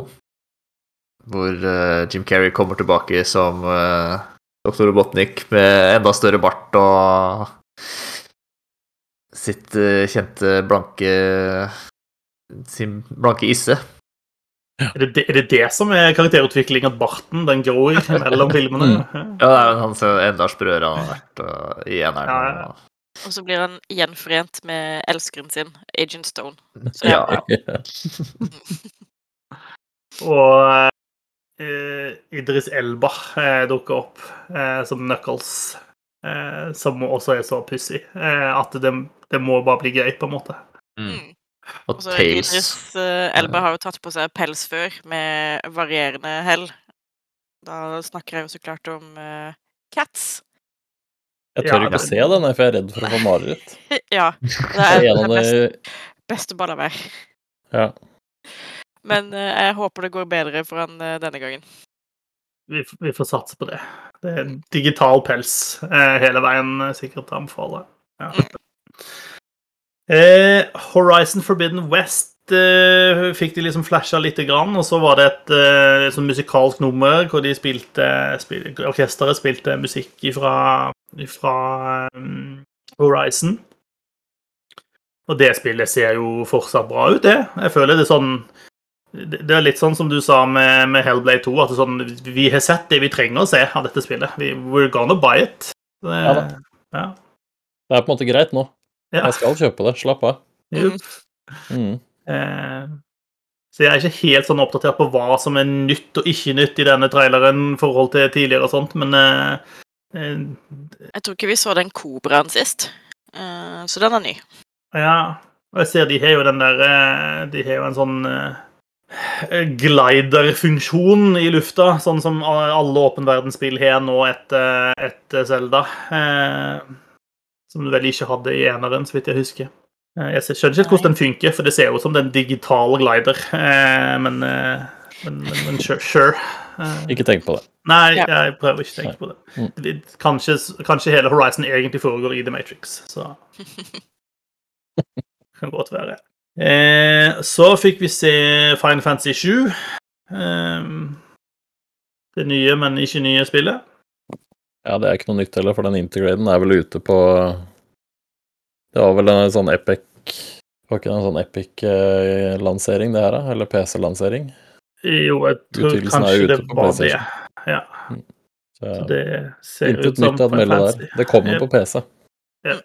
Hvor uh, Jim Carrey kommer tilbake som uh, doktor Robotnik med enda større bart og sitt kjente blanke sin blanke isse. Ja. Er, det, er, det, det som er karakterutvikling, at barten den gror mellom filmene? Mm. Ja, det er han som enda sprøere han har vært uh, i eneren. Ja, ja. Og så blir han gjenforent med elskeren sin, Agent Stone. Så, ja. Og uh, Idris Elba uh, dukker opp uh, som Knuckles, som også er så pussig at det, det, må bare bli gøy, på en måte. Mm. mm. Og altså, Tales. Idris uh, Elba har jo tatt på seg pels før, med varierende hell. Da snakker jeg jo så klart om uh, Cats. Jeg tør ja, ikke å se den, for jeg er redd for å få mareritt. ja. Det er, det beste, beste ball. Ja. Men uh, jeg håper det går bedre for han denne gangen. Vi, vi, får satse på det. Det er digital pels hele veien, sikkert å anbefale. Ja. Eh, Horizon Forbidden West eh, fikk de liksom flasha lite grann, og så var det et eh, sånn musikalsk nummer hvor de spilte, spil, Orkesteret spilte musikk fra um, Horizon. Og det spillet ser jo fortsatt bra ut, det. Jeg føler det er sånn Det er litt sånn som du sa med, med Hellblade 2, at sånn, vi har sett det vi trenger å se av dette spillet. We, we're gonna buy it. Det, ja, ja. det er på en måte greit nå. Ja. Jeg skal kjøpe det. Slapp av. Mm. Mm. Eh, så jeg er ikke helt sånn oppdatert på hva som er nytt og ikke nytt i denne traileren i forhold til tidligere og sånt, men eh, eh, Jeg tror ikke vi så den kobraen sist, eh, så den er ny. Ja. Og jeg ser de har jo den der eh, De har jo en sånn glider-funksjon i lufta, sånn som alle åpenverdensspill har nå etter, etter Zelda. Eh, som du vel ikke hadde i eneren, så vidt jeg husker. Jeg skjønner ikke hvordan den funker, for det ser jo ut som den digitale glider, eh, men, men, men, men sure. sure. Ikke tenk på det. Nei, jeg prøver ikke å tenke på det. Mm. Kanskje, kanskje, hele Horizon egentlig foregår i The Matrix, så Kan godt være. Eh, så fikk vi se Final Fantasy 7. Eh, det nye, men ikke nye spillet. Ja, det er ikke noe nytt heller, for den integraden er vel ute på Det var vel en sånn epic Var ikke det en sånn epic-lansering, det her, da? Eller PC-lansering? Jo, jeg tror kanskje det var det. Ja. Så, Så, så det ser Intet ut som nytt å melde der. Det kommer på PC. Ja.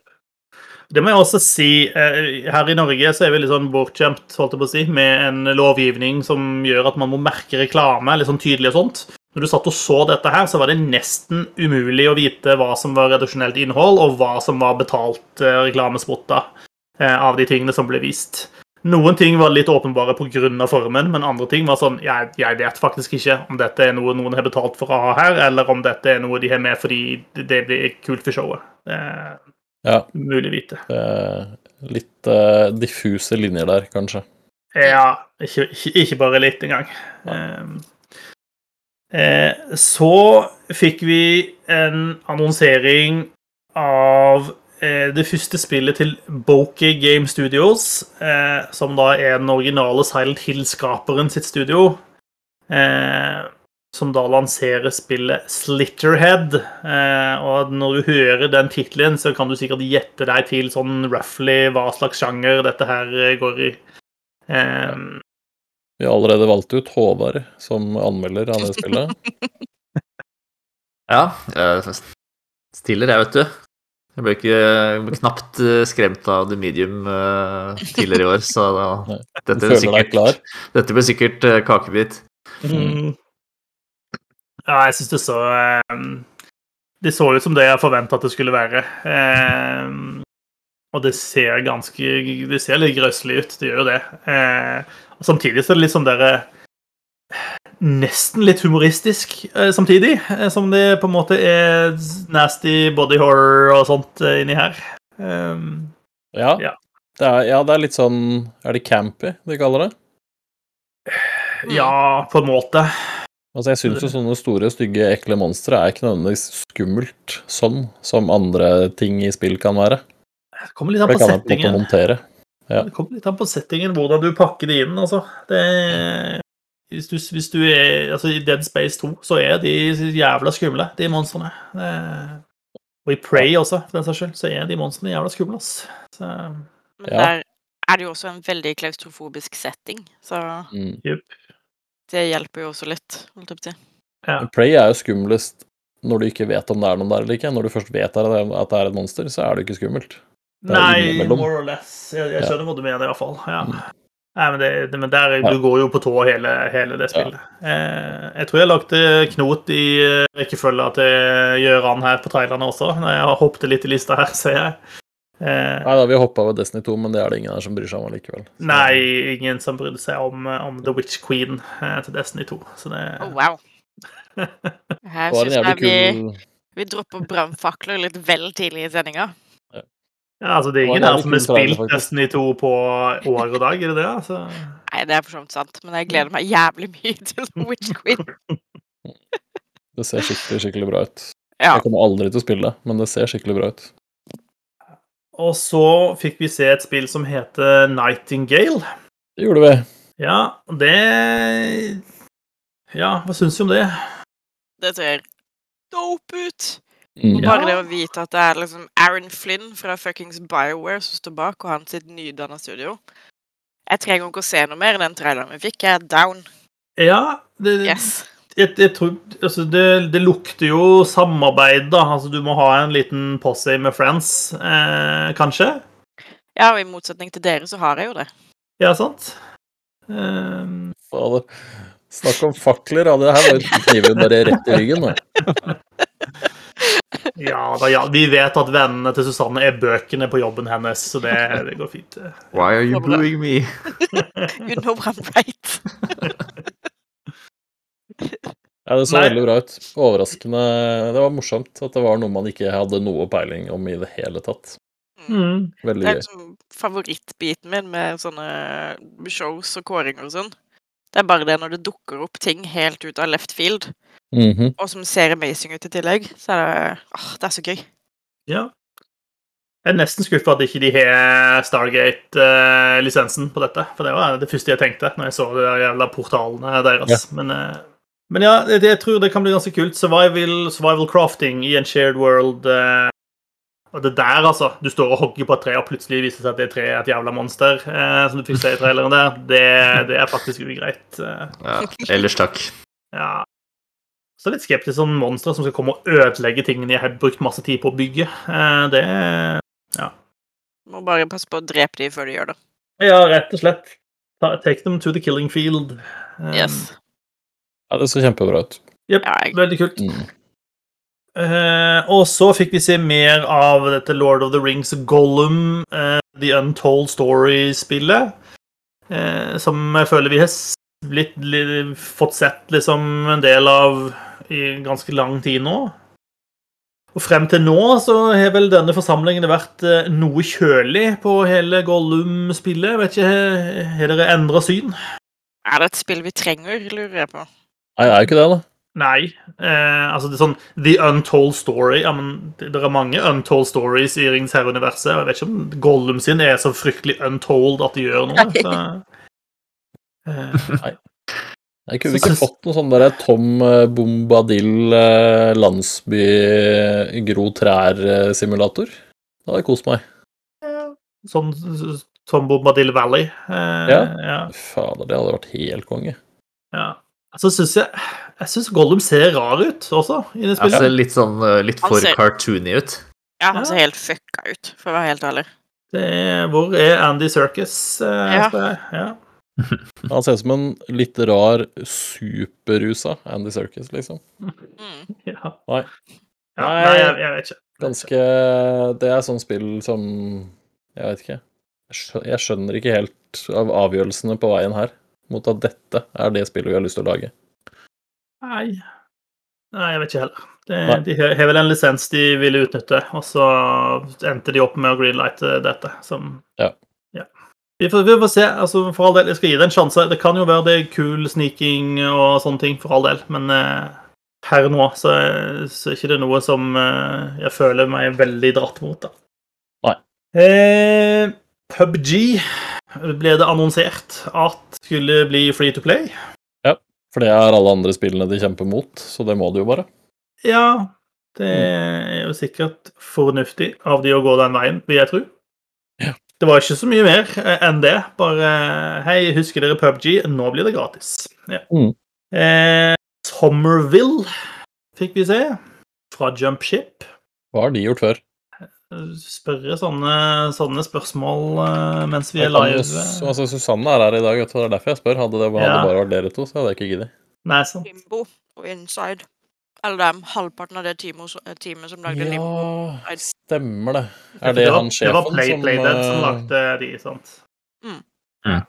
Det må jeg også si. Eh, her i Norge så er vi litt sånn bortskjemt holdt jeg på å si, med en lovgivning som gjør at man må merke reklame litt sånn tydelig og sånt. Når du satt og så dette her, så var det nesten umulig å vite hva som var redaksjonelt innhold, og hva som var betalt eh, reklamespotter eh, av de tingene som ble vist. Noen ting var litt åpenbare pga. formen, men andre ting var sånn jeg, jeg, vet faktisk ikke om dette er noe noen har betalt for å ha her, eller om dette er noe de har med fordi det blir kult for showet. Ja. Mulig vite. Litt uh, diffuse linjer der, kanskje. Ja, ikke, ikke, ikke bare litt engang. Um, eh, så fikk vi en annonsering av Eh, det første spillet til Bokeh Game Studios, eh, som da er den originale Silent Hill-skaperen sitt studio, eh, som da lanserer spillet Slitterhead. og når du hører den tittelen, så kan du sikkert gjette deg til sånn roughly hva slags sjanger dette her går i. Vi har allerede valgt ut Håvard som anmelder av det spillet. ja. Stiller, jeg, vet du. Jeg ble ikke ble knapt eh, skremt av The Medium uh, tidligere i år, så da, dette, ble sikkert, dette ble sikkert uh, kakebit. Mm. Ja, jeg syns det så um, Det så ut som det jeg forventa at det skulle være. Um, og det ser ganske Det ser litt grøsselig ut, det gjør jo det. Uh, og samtidig så er det litt sånn derre nesten litt humoristisk eh, samtidig. Eh, som det på en måte er nasty body horror og sånt eh, inni her. Ja. Ja. Det er, ja. Det er, litt sånn Er det campy de kaller det? Ja, på en måte. Altså, jeg syns jo sånne store, stygge, ekle monstre er ikke nødvendigvis skummelt sånn som andre ting i spill kan være. Det kommer litt an på settingen. Ja. Det kommer litt an på settingen, hvordan du pakker det inn, altså. Det hvis du, hvis du, er altså I Dead Space 2 så er de jævla skumle, de monstrene. Og i Prey også, for den saks skyld, så er de monstrene jævla skumle, ass. Så, Men der er det jo også en veldig klaustrofobisk setting, så mm. Det hjelper jo også litt, holdt jeg på å si. Ja. Play er jo skumlest når du ikke vet om det er noen der eller ikke. Når du først vet at det er et monster, så er det ikke skummelt. Det Nei, more or less. Jeg, jeg skjønner ja. hva du mener, iallfall. Ja. Mm. Nei, men, det, men der, ja. du går jo på tå hele, hele det spillet. Ja. Eh, jeg tror jeg lagde knot i eh, rekkefølga til Gjøran her på trailerne også, når jeg har hoppet litt i lista her, ser jeg. Eh, Nei da, vi hoppa over Destiny 2, men det er det ingen her som bryr seg om likevel. Så. Nei, ingen som brydde seg om, om, The Witch Queen eh, til Destiny 2, så det oh, Wow. Her syns jeg vi, vi dropper brannfakler litt vel tidlig i sendinga. Ja, altså Det er ingen her som har spilt Destiny 2 på år og dag, er det det? Altså? Nei, det er for så vidt sant, men jeg gleder meg jævlig mye til The Witch Queen. det ser skikkelig, skikkelig bra ut. Ja. Jeg kommer aldri til å spille det, men det ser skikkelig bra ut. Og så fikk vi se et spill som heter Nightingale. Det gjorde vi. Ja, det Ja, hva syns du om det? Det ser dope ut. Mm. Og bare det å vite at det er liksom Aaron Flynn fra fuckings Bioware som står bak, og hans nydanna studio Jeg trenger ikke å se noe mer i den traileren vi fikk. Jeg er down. Ja, det, yes. Jeg, jeg tror, altså det, det, lukter jo samarbeid, da. Altså, du må ha en liten posse med friends, eh, kanskje? Ja, og i motsetning til dere, så har jeg jo det. Ja, sant? Um... Snakk om fakler, da. Det her var jo kniven bare rett i ryggen. Da. Ja, da, ja, vi vet at vennene til Susanne er bøkene på jobben hennes, så det, det går fint. Why are you booing me? you know I'm right. ja, det så Nei. veldig bra ut. Overraskende. Det var morsomt at det var noe man ikke hadde noe peiling om i det hele tatt. Mm. Veldig gøy. Det er liksom favorittbiten min med sånne shows og kåringer og sånn. Det er bare det når det dukker opp ting helt ut av left field, mm -hmm. og som ser amazing ut i tillegg, så er det åh, det er så gøy. Ja. Jeg er nesten skuffa at ikke de har Stargate-lisensen på dette. For det var det første jeg tenkte når jeg så de jævla portalene deres. Ja. Men, eh, men, ja, det, jeg tror det kan bli ganske kult. Survival, survival crafting i en shared world. Eh, og det der, altså. Du står og hogger på et tre, og plutselig viser det seg at det treet er et jævla monster. Eh, som du fikk se i traileren der. Det, det er faktisk ugreit. Eh. Ja, ellers takk. Ja. Så litt skeptisk om monstre som skal komme og ødelegge tingene jeg har brukt masse tid på å bygge. Eh, det Ja. Må bare passe på å drepe dem før du gjør det. Ja, rett og slett. Take them to the killing field. Um, yes. Ja, det ser kjempebra ut. Jepp. Veldig kult. Mm. Uh, og så fikk vi se mer av dette Lord of the Rings Gollum, uh, The Untold Story-spillet. Uh, som jeg føler vi har blitt, litt, fått sett liksom en del av i ganske lang tid nå. Og frem til nå så har vel denne forsamlingen vært noe kjølig på hele Gollum-spillet. Vet ikke, Har dere endra syn? Er det et spill vi trenger, lurer jeg på? Nei, det er ikke det, da. Nei. Eh, altså, det er sånn The Untold Story ja, men Det er mange untold stories i Ringens herre-universet. Jeg vet ikke om Gollum sin er så fryktelig untold at de gjør noe. Så, eh. Nei. Jeg kunne ikke fått noe sånn der Tom eh, Bombadil eh, landsby gro trær-simulator. Da hadde jeg kost meg. Sånn Tom Bombadil Valley. Eh, ja. ja. Fader, det hadde vært helt konge. Ja. Altså, syns jeg Jeg syns Gollum ser rar ut også, i det spillet. Ser litt sånn eh, litt for ser... cartoony ut. Ja, han ser helt fucka ut, for å være helt ærlig. Er, hvor er Andy Circus? Eh, ja. ja. Han ser ut som en litt rar superrusa Andy Circus, liksom. Mm. Ja. Nei. Ja, nei, jeg, jeg, vet ikke. Ganske Det er sånn spill som Jeg vet ikke. Jeg skjønner ikke helt av avgjørelsene på veien her mot at dette er det spillet vi har lyst til å lage? Nei, Nei jeg vet ikke heller. Det, de har vel en lisens de ville utnytte, og så endte de opp med å greenlighte dette. Som, ja. ja. Vi, får, vi får, se. altså For all del, jeg skal gi det en sjanse. Det kan jo være det er kul sniking og sånne ting, for all del, men eh, her nå så, så er ikke det noe som eh, jeg føler meg veldig dratt mot. da. Nei. Eh, PubG ble det annonsert at skulle bli free to play. Ja, for det er alle andre spillene de kjemper mot, så det må de jo bare. Ja, det er jo sikkert fornuftig av de å gå den veien, vil jeg tro. Ja. Det var ikke så mye mer enn det. Bare hei, husker dere PubG? Nå blir det gratis. Ja. Mm. Eh, Somerville fikk vi se, fra Jumpship. Hva har de gjort før? Spørre sånne, sånne spørsmål uh, mens vi er live. altså, Susanne er her i dag, vet du. det er derfor jeg spør. Hadde det hadde ja. bare vært dere to, så hadde jeg ikke giddet. Nei, sant. Limbo og Inside. Eller det er halvparten av det teamet, teamet som lagde ja, Limbo. Ja, stemmer det. Er det, det han sjefen som Det var Play, som, som eh, lagde de, sant? Mm. Mm.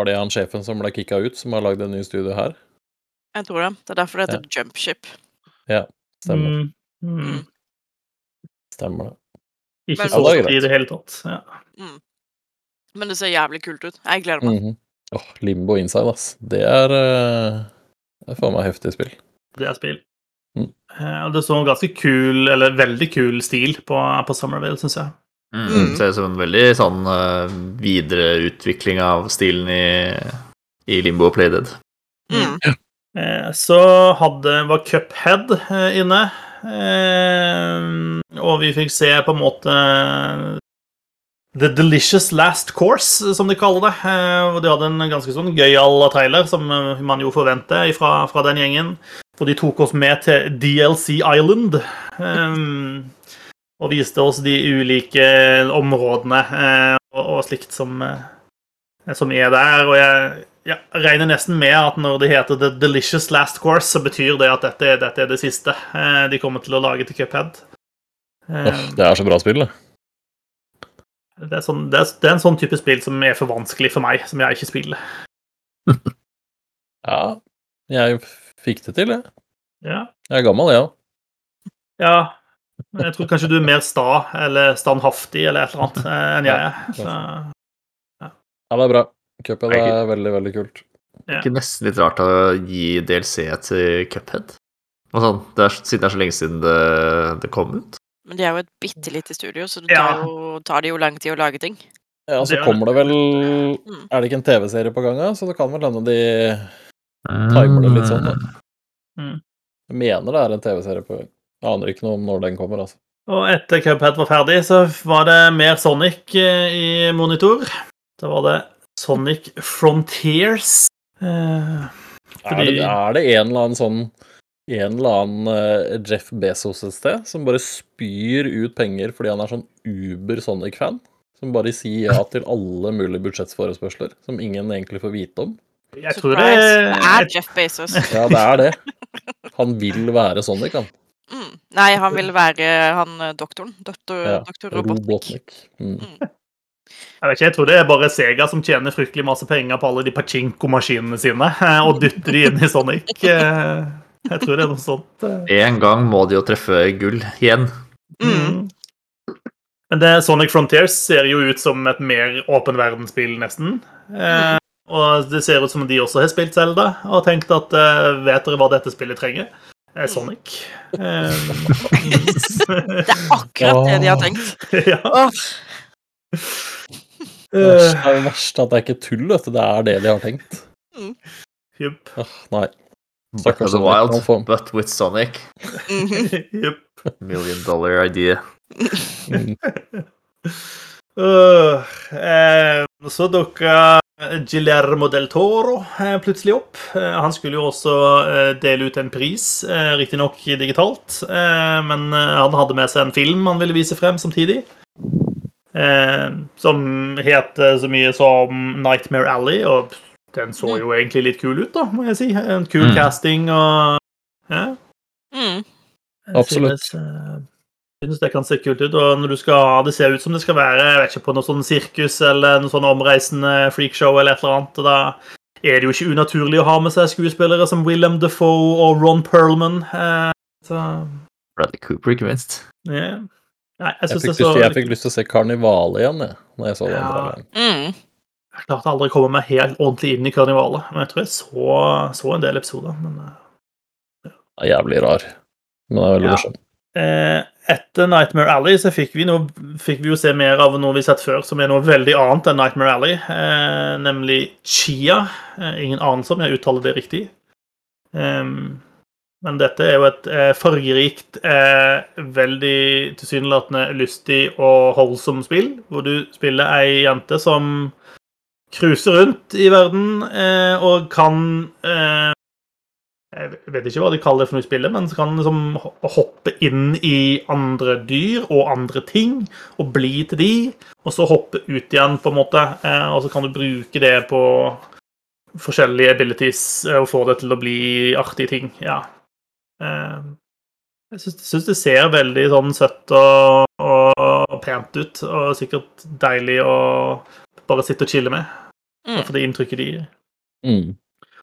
Var det han sjefen som ble kicka ut, som har lagd en ny studio her? Jeg tror det. Det er derfor det heter ja. Jumpship. Ja, stemmer. Mm. mm. Stemmer det. Ikke så ja, i det hele tatt. Ja. Mm. Men det ser jævlig kult ut. Jeg gleder meg. Mm -hmm. oh, Limbo Inside, ass. Det er uh, Det er faen meg heftig spill. Det er spill. Mm. Uh, det så ganske kul, eller veldig kul stil på, på Summerville, syns jeg. Mm. mm. Ser ut som en veldig sånn uh, videreutvikling av stilen i, i Limbo og Playdead. Mm. Så hadde, var Cuphead inne. Eh, og vi fikk se på en måte The Delicious Last Course, som de kaller det. Eh, og de hadde en ganske sånn gøyal trailer, som man jo forventer fra, fra den gjengen. Og de tok oss med til DLC Island. Um, og viste oss de ulike områdene og, og, slikt som, som er der. Og jeg, ja, regner nesten med at når det heter The Delicious Last Course, så betyr det at dette, dette er det siste eh, de kommer til å lage til Cuphead. Uh, det er så bra spill, det. Det er, sånn, det, er, det er, en sånn type spill som er for vanskelig for meg, som jeg ikke spiller. ja, jeg fikk det til, jeg. Ja. Jeg er gammel, jeg ja. òg. Ja. Jeg tror kanskje du er mer sta eller standhaftig eller et eller annet eh, enn jeg er. Så, ja. ja, det er bra. Cuphead er veldig, veldig kult. Er ikke nesten litt rart å gi DLC til Cuphead? Sånn, det er, siden det er så lenge siden det, det kom ut? Men det er jo et bitte lite studio, så det tar, jo, tar det jo lang tid å lage ting. Ja, så kommer det vel mm. Er det ikke en TV-serie på gang, så det kan vel hende de timer det litt sånn, da. Mm. Jeg mener det er en TV-serie på gang. Jeg aner ikke noe om når den kommer, altså. Og etter Cuphead var ferdig, så var det mer Sonic eh, i monitor. Da var det Sonic Frontiers. Eh, fordi... er, det, er det en eller annen sånn en eller annen uh, Jeff Bezos et sted som bare spyr ut penger fordi han er sånn uber Sonic-fan. Som bare sier ja til alle mulige budsjettforespørsler som ingen egentlig får vite om. Jeg tror det er Jeff Bezos. Ja, det er det. Han vil være Sonic, han. Mm. Nei, han vil være han eh, doktoren. Doktor, ja, doktor Robotnik. Mm. Mm. Jeg vet ikke, jeg tror det er bare Sega som tjener fryktelig masse penger på alle de pachinko-maskinene sine, eh, og dytter de inn i Sonic. Jeg tror det er noe sånt. Eh. En gang må de jo treffe gull igjen. Mm. Men det Sonic Frontiers ser jo ut som et mer åpen verdensspill, nesten. Eh, og det ser ut som de også har spilt Zelda og tenkt at eh, vet dere hva dette spillet trenger? Eh, Sonic. Eh, det er akkurat det de har tenkt. ja. Det er verst at det er ikke tull, vet du. Det er det de har tenkt. Mm. Jupp. Oh, nei. Back of the Wild, but with Sonic. Jepp. Million dollar idea. uh, eh, så dukka Gilermo del Toro eh, plutselig opp. Eh, han skulle jo også eh, dele ut en pris, eh, riktignok digitalt, eh, men eh, han hadde med seg en film han ville vise frem samtidig. Som heter så mye som Nightmare Alley. og den så mm. jo egentlig litt kul ut, da, må jeg si. En kul mm. casting og Ja. Mm. Absolutt. Synes, uh, synes det kan se kult ut. Og når du skal ha det ser ut som det skal være jeg vet ikke, på noe sånn sirkus eller noe sånn omreisende freakshow eller et eller annet, og da er det jo ikke unaturlig å ha med seg skuespillere som Willem Defoe og Ron Perlman. Eh, så Bradley Cooper, ikke minst. Yeah. Nei, jeg, jeg, fikk så... jeg, fikk lyst til å se Karnivale igjen, jeg, når jeg så den. Ja. Mm. Jeg klarte aldri å komme meg helt ordentlig inn i karnivalet. Men jeg tror jeg så, så en del episoder. Men ja. Eh, det er jævlig rar. Men det er veldig ja. Eh, etter Nightmare Alley så fikk vi, noe, fikk vi, jo se mer av noe vi har sett før, som er noe veldig annet enn Nightmare Alley. Eh, nemlig Chia. Eh, ingen anelse om jeg uttaler det riktig. Um, men dette er jo et eh, fargerikt, eh, veldig tilsynelatende lystig og holdsom spill, hvor du spiller ei jente som cruiser rundt i verden eh, og kan eh, Jeg vet ikke hva de kaller det for noe spillet, men så kan liksom hoppe inn i andre dyr og andre ting og bli til de, og så hoppe ut igjen, på en måte. Eh, og så kan du bruke det på forskjellige abilities eh, og få det til å bli artige ting. Ja. Eh, jeg syns det ser veldig sånn søtt og, og, pent ut, og sikkert deilig å bare sitte og chille med. Mm. For det inntrykket de gir. Mm.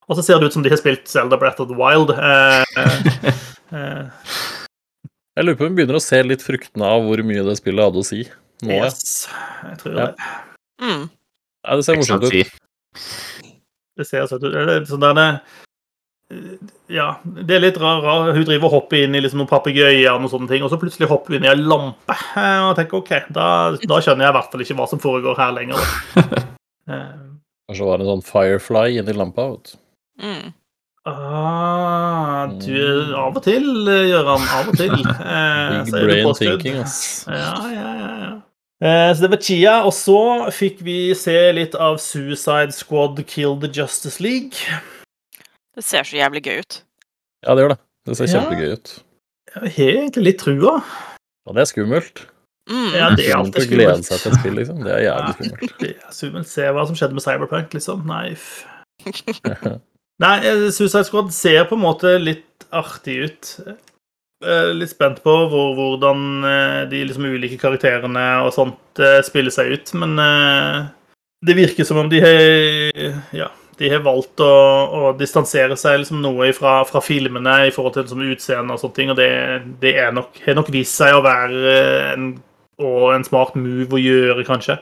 Og så ser det ut som de har spilt Zelda Breath of the Wild. Eh, eh. Jeg lurer på om vi begynner å se litt fruktene av hvor mye det spillet hadde å si. Nå, yes, jeg tror ja. det. Mm. Ja, det ser morsomt ut. Det ser søtt ut. Det, sånn der det, ja, det er litt rar, Hun driver og hopper inn i liksom noen papegøyer og sånne ting, og så plutselig hopper hun inn i en lampe. Eh, og tenker OK, da, da skjønner jeg i hvert fall ikke hva som foregår her lenger. Kanskje det var en sånn Firefly inni lampa. vet mm. Ah, du Av og til, Gøran. Av og til. Eh, Big brain thinking, ass. Ja, ja, ja. ja. Eh, så det var Chia. Og så fikk vi se litt av Suicide Squad Kill the Justice League. Det ser så jævlig gøy ut. Ja, det gjør det. Det ser kjempegøy ut. Jeg har egentlig litt trua. Og det er skummelt. Mm. Ja, det er alltid skummelt. Glede seg til et spill, liksom. Det er jævlig skummelt. Ja, det er skummelt. Se hva som skjedde med Cyberpunk, liksom. Nei, Nei, eh, Suicide Squad ser på en måte litt artig ut. litt spent på hvor, hvordan de liksom ulike karakterene og sånt spiller seg ut, men det virker som om de har Ja, de har valgt å, å distansere seg liksom noe fra, fra, filmene i forhold til liksom, utseende og sånne ting, og det, det nok, har nok vist seg å være en, en smart move å gjøre, kanskje.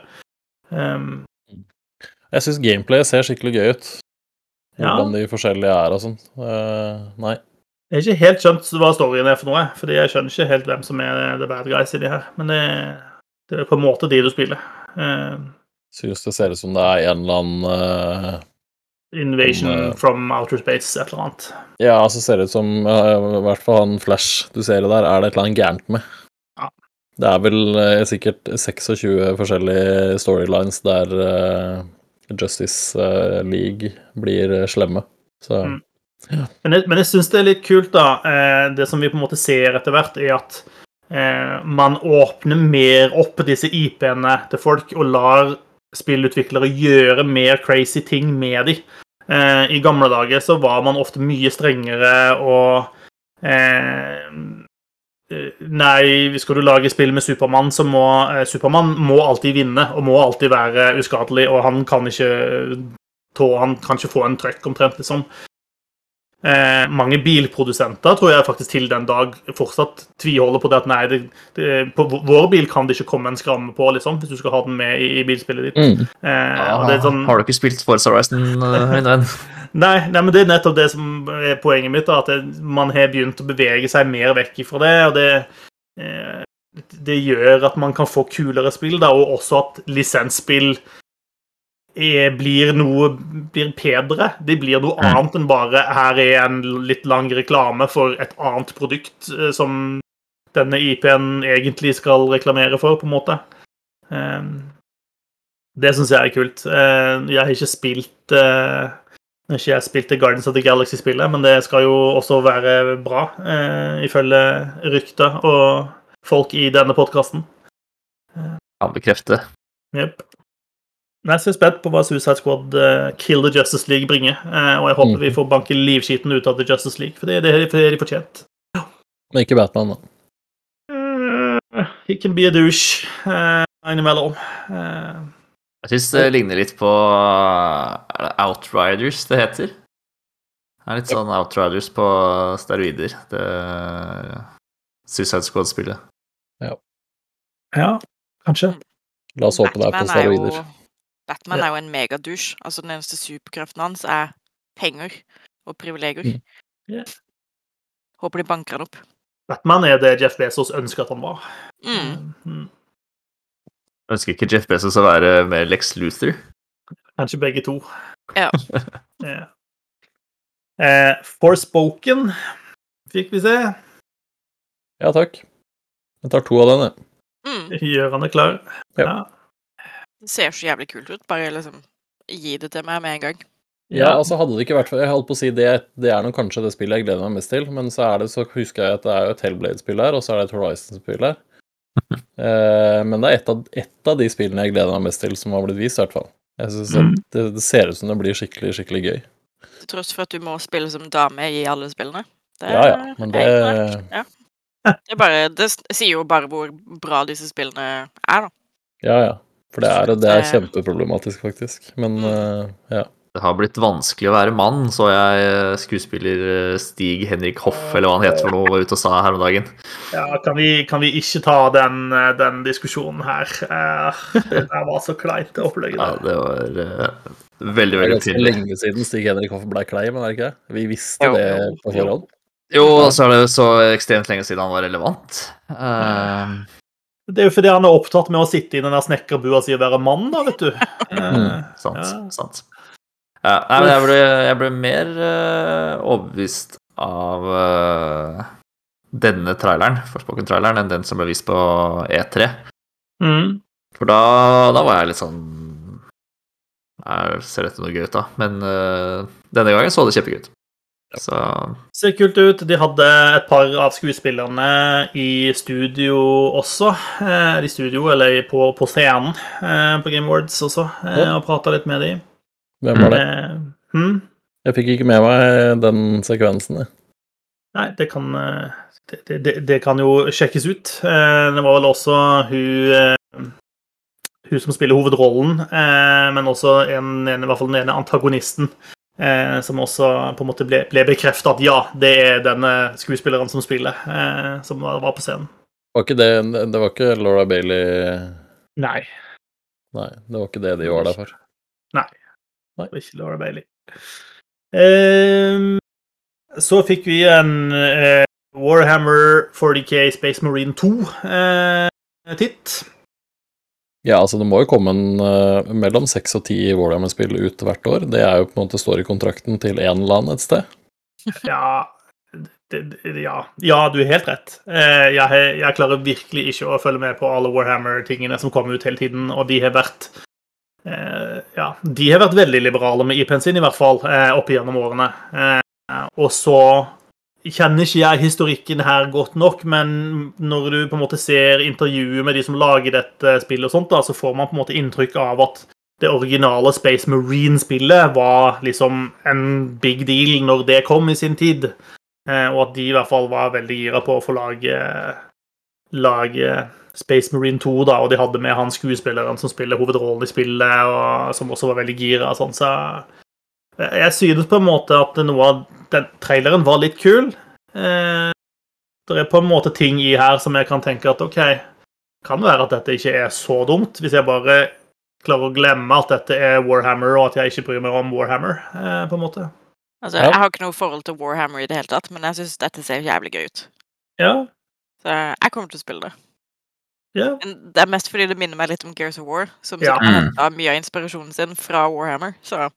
Um, jeg syns gameplay ser skikkelig gøy ut. Hvordan ja. de forskjellige er og sånn. Uh, nei. Jeg har ikke helt skjønt hva storyen er for noe, fordi jeg skjønner ikke helt hvem som er the bad guys i de her. Men det, det er på en måte de du spiller. Uh, Syns det ser ut som det er en eller annen uh, Invasion om, from outer space, et eller annet. Ja, så ser det ut som uh, i hvert fall han Flash du ser det der, er det et eller annet gærent med. Ja. Det er vel uh, sikkert 26 forskjellige storylines der Justice League blir slemme. Så mm. ja. Men jeg, men jeg syns det er litt kult, da. det som vi på en måte ser etter hvert, er at man åpner mer opp disse IP-ene til folk og lar spillutviklere gjøre mer crazy ting med de. Eh, I gamle dager så var man ofte mye strengere og eh, Nei, skal du lage spill med Supermann, så må eh, Supermann må alltid vinne og må alltid være uskadelig, og han kan ikke tå, han kan ikke få en trøkk, omtrent, liksom. Eh, mange bilprodusenter tror jeg faktisk til den dag fortsatt tviholder på det at nei, det, det, på vår bil kan det ikke komme en skramme på, liksom, hvis du skal ha den med i, i bilspillet ditt. Mm. Eh, ja, sånn, har du ikke spilt Forza Horizon, min venn? nei, nei, men det er nettopp det som er poenget mitt, da, at det, man har begynt å bevege seg mer vekk ifra det. og det eh, det gjør at man kan få kulere spill, da, og også at lisensspill er, blir noe blir bedre. De blir noe mm. annet enn bare her er en litt lang reklame for et annet produkt eh, som denne IP-en egentlig skal reklamere for, på en måte. Eh, det syns jeg er kult. Eh, jeg har ikke spilt ikke jeg spilte Guardians of the Galaxy-spillet, men det skal jo også være bra, ifølge rykter og folk i denne podkasten. Kan bekrefte. Jeg er spent på hva Suicide Squad uh, Kill the Justice League bringer. Uh, og jeg håper mm. vi får banke livskiten ut av The Justice League, for det er det, det de fortjent. Men ikke Batman, da? Uh, he can be a douche uh, innimellom. Uh, jeg syns det ligner litt på Outriders det heter. Det er litt sånn Outriders på steroider, det Suicide Squad-spillet. Ja. ja, kanskje. La oss håpe det er på steroider. Batman ja. er jo en megadusj. Altså, den eneste superkraften hans er penger og privilegier. Mm. Yeah. Håper de banker han opp. Batman er det Jeff Bezos ønsker at han var. Mm. Mm. Ønsker ikke Jeff Bezos å være med Lex Luther? Kanskje begge to. Ja. yeah. eh, Forspoken fikk vi se. Ja takk. Jeg tar to av den, jeg. Mm. Gjør han det klar? Ja. ja. Det ser så jævlig kult ut. Bare liksom gi det til meg med en gang. Ja, altså hadde det ikke vært for Jeg holdt på å si det, det er nok kanskje det spillet jeg gleder meg mest til, men så er det så husker jeg at det er jo et Hellblade-spill her, og så er det et Horizon-spill her. eh, men det er et av, et av, de spillene jeg gleder meg mest til, som har blitt vist, i hvert fall. Jeg synes mm. det, det, ser ut som det blir skikkelig, skikkelig gøy. Til tross for at du må spille som dame i alle spillene? Det, ja, ja, men det ja. Det, bare, det sier jo bare hvor bra disse spillene er, da. Ja, ja. For det er, det er kjempeproblematisk, faktisk. Men uh, ja. Det har blitt vanskelig å være mann, så jeg eh, skuespiller eh, Stig Henrik Hoff, eller hva han heter for noe, var ute og sa her om dagen. Ja, kan vi, kan vi ikke ta den, den, diskusjonen her? Det var så kleint, det opplegget der. Ja, det var uh, veldig, veldig tydelig. Det er lenge siden Stig Henrik Hoff ble klein, men er det ikke det? Vi visste jo. det på forhånd. Jo, og så er det så ekstremt lenge siden han var relevant. Uh, det er jo fordi han er opptatt med å sitte i den der snekkerbua si og være mann, da, vet du. Mm, sant. Ja. sant. Ja, nei, men jeg ble, jeg ble mer uh, overbevist av uh, denne traileren, Forspoken-traileren, enn den som ble vist på E3. Mm. For da, da, var jeg litt sånn Jeg ser dette noe gøy ut, da. Men uh, denne gangen så det kjempegøy ut. Så Ser kult ut. De hadde et par av skuespillerne i studio også. Eh, I studio, eller på, på scenen eh, på Game Awards også, eh, og prata litt med dem. Hvem var det? Hmm? Jeg fikk ikke med meg den sekvensen. Nei, det kan det, det, det, kan jo sjekkes ut. Det var vel også hun hun som spiller hovedrollen, men også en, en, i hvert fall den ene antagonisten, som også på en måte ble, ble bekrefta at ja, det er denne skuespilleren som spiller, som var på scenen. Var ikke det, det var ikke Laura Bailey Nei. Nei, det var ikke det de var der for. Nei. Nei. Det var ikke Laura Bailey. Eh, så fikk vi en eh, Warhammer 40K Space Marine 2-titt. Ja, altså det må jo komme en uh, mellom seks og ti Warhammer-spill ut hvert år. Det er jo på en måte står i kontrakten til én land et sted. ja, det, ja. ja. du er helt rett. Uh, jeg, jeg, klarer virkelig ikke å følge med på alle Warhammer-tingene som kommer ut hele tiden, og de har vært uh, Ja, de har vært veldig liberale med IP-en sin, i hvert fall, opp igjennom årene. Og så kjenner ikke jeg historikken her godt nok, men når du på en måte ser intervjuet med de som lager dette spillet, og sånt, da, så får man på en måte inntrykk av at det originale Space Marine-spillet var liksom en big deal når det kom i sin tid. Eh, og at de i hvert fall var veldig gira på å få lage, lage Space Marine 2, da, og de hadde med han skuespilleren som spiller hovedrollen i spillet, og som også var veldig gira. Sånn, så jeg synes på en måte at noe av den traileren var litt kul. Eh, det er på en måte ting i her som jeg kan tenke at OK, kan være at dette ikke er så dumt, hvis jeg bare klarer å glemme at dette er Warhammer, og at jeg ikke bryr meg om Warhammer, eh, på en måte. Altså, ja. Jeg har ikke noe forhold til Warhammer i det hele tatt, men jeg syns dette ser jævlig gøy ut. Ja. Så jeg kommer til å spille det. Ja. Det er mest fordi det minner meg litt om Gears of War, som ja. har henta mye av inspirasjonen sin fra Warhammer. Så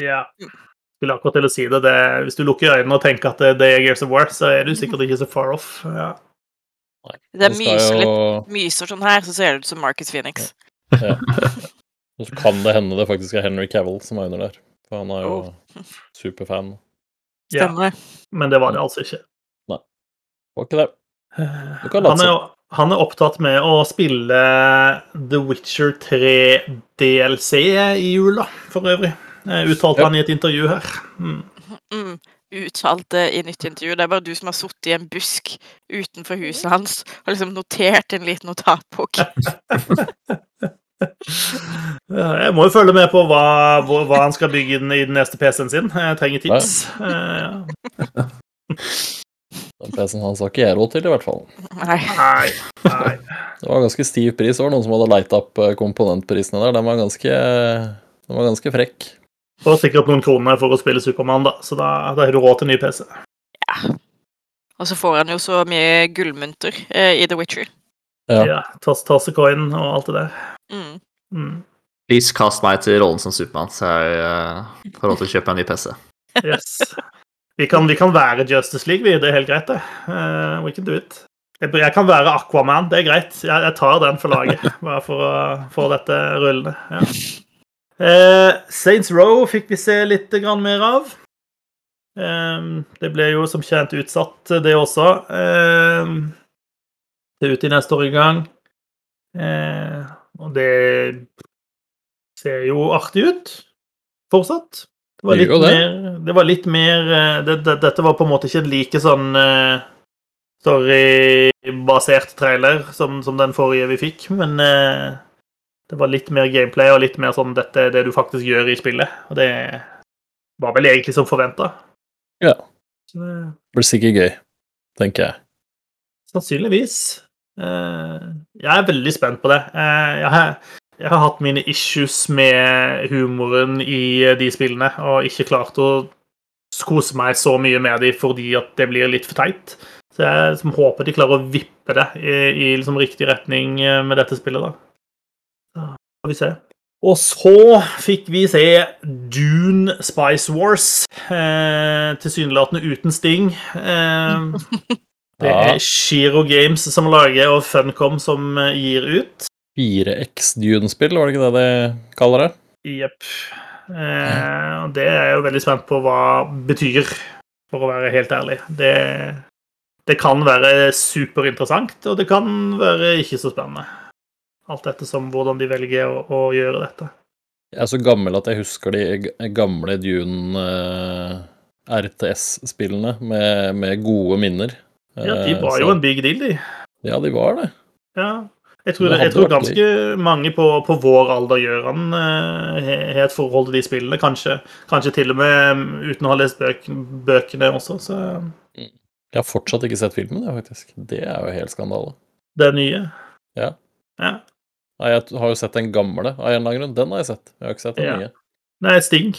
Yeah. Skulle akkurat til å si det. det. Hvis du lukker øynene og tenker at det er Gears of War, så er du sikkert ikke så far off. Ja. Det er myser jo... litt myser sånn her, så ser det ut som Marcus Phoenix. Ja. Og så kan det hende det faktisk er Henry Cavill som er under der. For han er jo oh. superfan. Stemmer. Ja, men det var det altså ikke. Nei. Det var ikke det. Han er, han er, opptatt med å spille The Witcher 3 DLC i jula, for øvrig. Uttalte ja. han i et intervju her. Mm. Mm, uttalte i nytt intervju. Det er bare du som har sittet i en busk utenfor huset hans og liksom notert en liten notatbok. Jeg må jo følge med på hva, hva han skal bygge i den neste PC-en sin. Jeg trenger tips. Ja. Den PC-en hans har ikke jeg råd til, i hvert fall. Nei. Nei. Det var ganske stiv pris. Det var noen som hadde leita opp eh, komponentprisene der. Den var ganske, den var ganske frekk. Det var sikkert noen kroner for å spille Supermann, da, så da, da har du råd til ny PC. Ja. Og så får han jo så mye gullmynter eh, i The Witcher. Ja. ja Tassecoin og alt det der. Mm. Mm. Please kast meg til rollen som Supermann, så jeg uh, får råd til å kjøpe en ny PC. Yes. Vi kan, vi kan være Justice League, vi. Det er helt greit, det. Uh, we can do it. Jeg, jeg, kan være Aquaman, det er greit. Jeg, jeg tar den for laget, bare for å få dette rullende. Ja. Uh, Saints Row fikk vi se litt mer av. Um, det ble jo som kjent utsatt, det også. Um, det er ute i neste år i gang. Uh, og det ser jo artig ut fortsatt. Det var litt det. mer, det var litt mer eh, det, det, Dette var på en måte ikke en like sånn uh, storybasert trailer som, som, den forrige vi fikk, men uh, det var litt mer gameplay og litt mer sånn dette er det du faktisk gjør i spillet. Og det var vel egentlig som forventa. Ja. Det blir sikkert gøy, tenker jeg. Sannsynligvis. Uh, jeg er veldig spent på det. Uh, jeg jeg har hatt mine issues med humoren i de spillene, og ikke klart å kose meg så mye med de fordi at det blir litt for teit. Så jeg liksom, håper de klarer å vippe det i, i liksom, riktig retning eh, med dette spillet. da. Så får vi se. Og så fikk vi se Dune Spice Wars. Eh, Tilsynelatende uten Sting. Eh, Det er Shiro Games som lager, og Funcom som eh, gir ut. 4X Dune-spill, var det ikke det de kaller det? Jepp. Eh, det er jeg jo veldig spent på hva betyr, for å være helt ærlig. Det, det kan være superinteressant, og det kan være ikke så spennende. Alt dette som hvordan de velger å, å gjøre dette. Jeg er så gammel at jeg husker de gamle Dune RTS-spillene med, med, gode minner. Ja, de var så, jo en big deal, de. Ja, de var det. Ja. Jeg tror, jeg tror ganske mange på, på, vår alder gjør han uh, har et forhold til de spillene. Kanskje, kanskje, til og med uten å ha lest bøk, bøkene også, så mm. Jeg har fortsatt ikke sett filmen, faktisk. Det er jo helt skandale. Det nye? Ja. ja. Jeg har jo sett den gamle av en eller annen grunn. Den har jeg sett. Jeg har ikke sett den ja. nye. Det er Sting.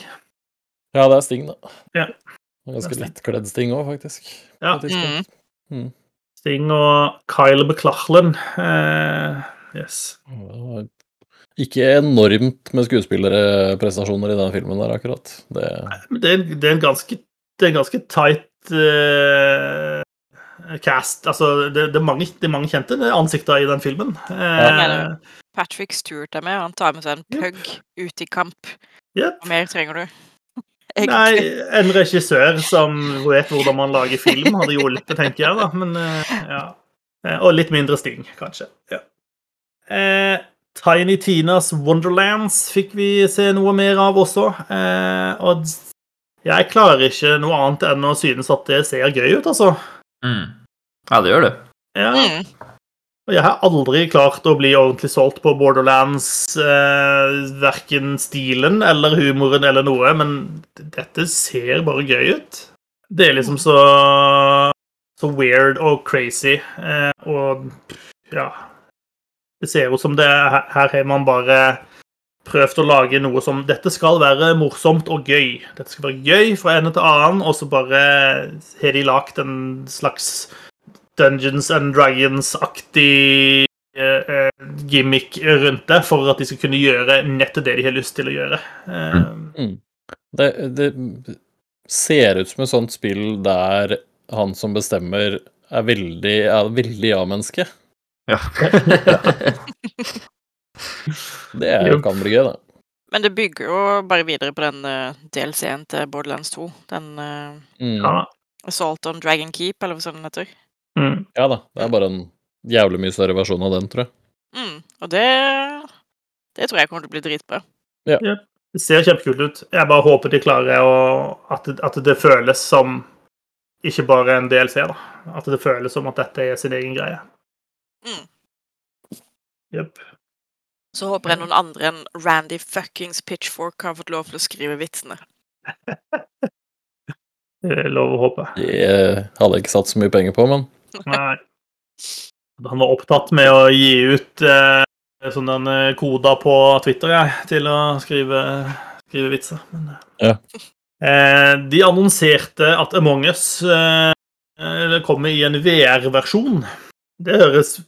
Ja, det er Sting, da. Ja. Ganske lettkledd Sting òg, faktisk. Ja. Mm. Sting og Kyle McLachlan. Eh, yes. Ikke enormt med skuespillerprestasjoner i den filmen der, akkurat. Det, det, er, det er, en ganske, det er en ganske tight uh, cast. Altså, det, det, er mange, det, er mange, kjente ansikter i den filmen. Uh, Patrick Stewart er med, han tar med seg en pug yep. ut i kamp. Yep. Hva mer trenger du? Nei, en regissør som vet hvordan man lager film, hadde hjulpet, tenker jeg, da. Men eh, ja. Eh, og litt mindre Sting, kanskje. Ja. Eh, Tiny Tinas Wonderlands fikk vi se noe mer av også. Eh, og jeg klarer ikke noe annet enn å synes at det ser gøy ut, altså. Mm. Ja, det gjør det. Ja. Mm. Jeg har aldri klart å bli ordentlig solgt på Borderlands, eh, verken stilen eller humoren eller noe, men dette ser bare gøy ut. Det er liksom så, så weird og crazy, eh, og ja Det ser ut som det her har man bare prøvd å lage noe som Dette skal være morsomt og gøy. Dette skal være gøy fra ende til annen, og så bare har de lagd en slags Dungeons and Dragons-aktig eh, gimmick rundt det, for at de skal kunne gjøre nettopp det de har lyst til å gjøre. Uh, mm. det, det, ser ut som et sånt spill der han som bestemmer, er veldig, er veldig ja-menneske. Ja. det er, kan bli gøy, da. Men det bygger jo bare videre på den uh, DLC-en til Borderlands 2. Den uh, mm. Assault on Dragon Keep, eller hva sånn den heter. Mm. Ja da. Det er bare en jævlig mye større versjon av den, tror jeg. Mm. Og det Det tror jeg kommer til å bli dritbra. Ja. ja. Det ser kjempekult ut. Jeg bare håper de klarer å at at det føles som ikke bare en DLC, da. At det føles som at dette er sin egen greie. Mm. Jepp. Så håper jeg noen andre enn Randy fuckings Pitchfork har fått lov til å skrive vitsene. Det er lov å håpe. Det hadde jeg ikke satt så mye penger på, men Nei. Han var opptatt med å gi ut eh, sånne eh, koder på Twitter jeg, til å skrive, skrive vitser. Men, eh. ja. eh, de annonserte at Among us eh, kommer i en VR-versjon. Det høres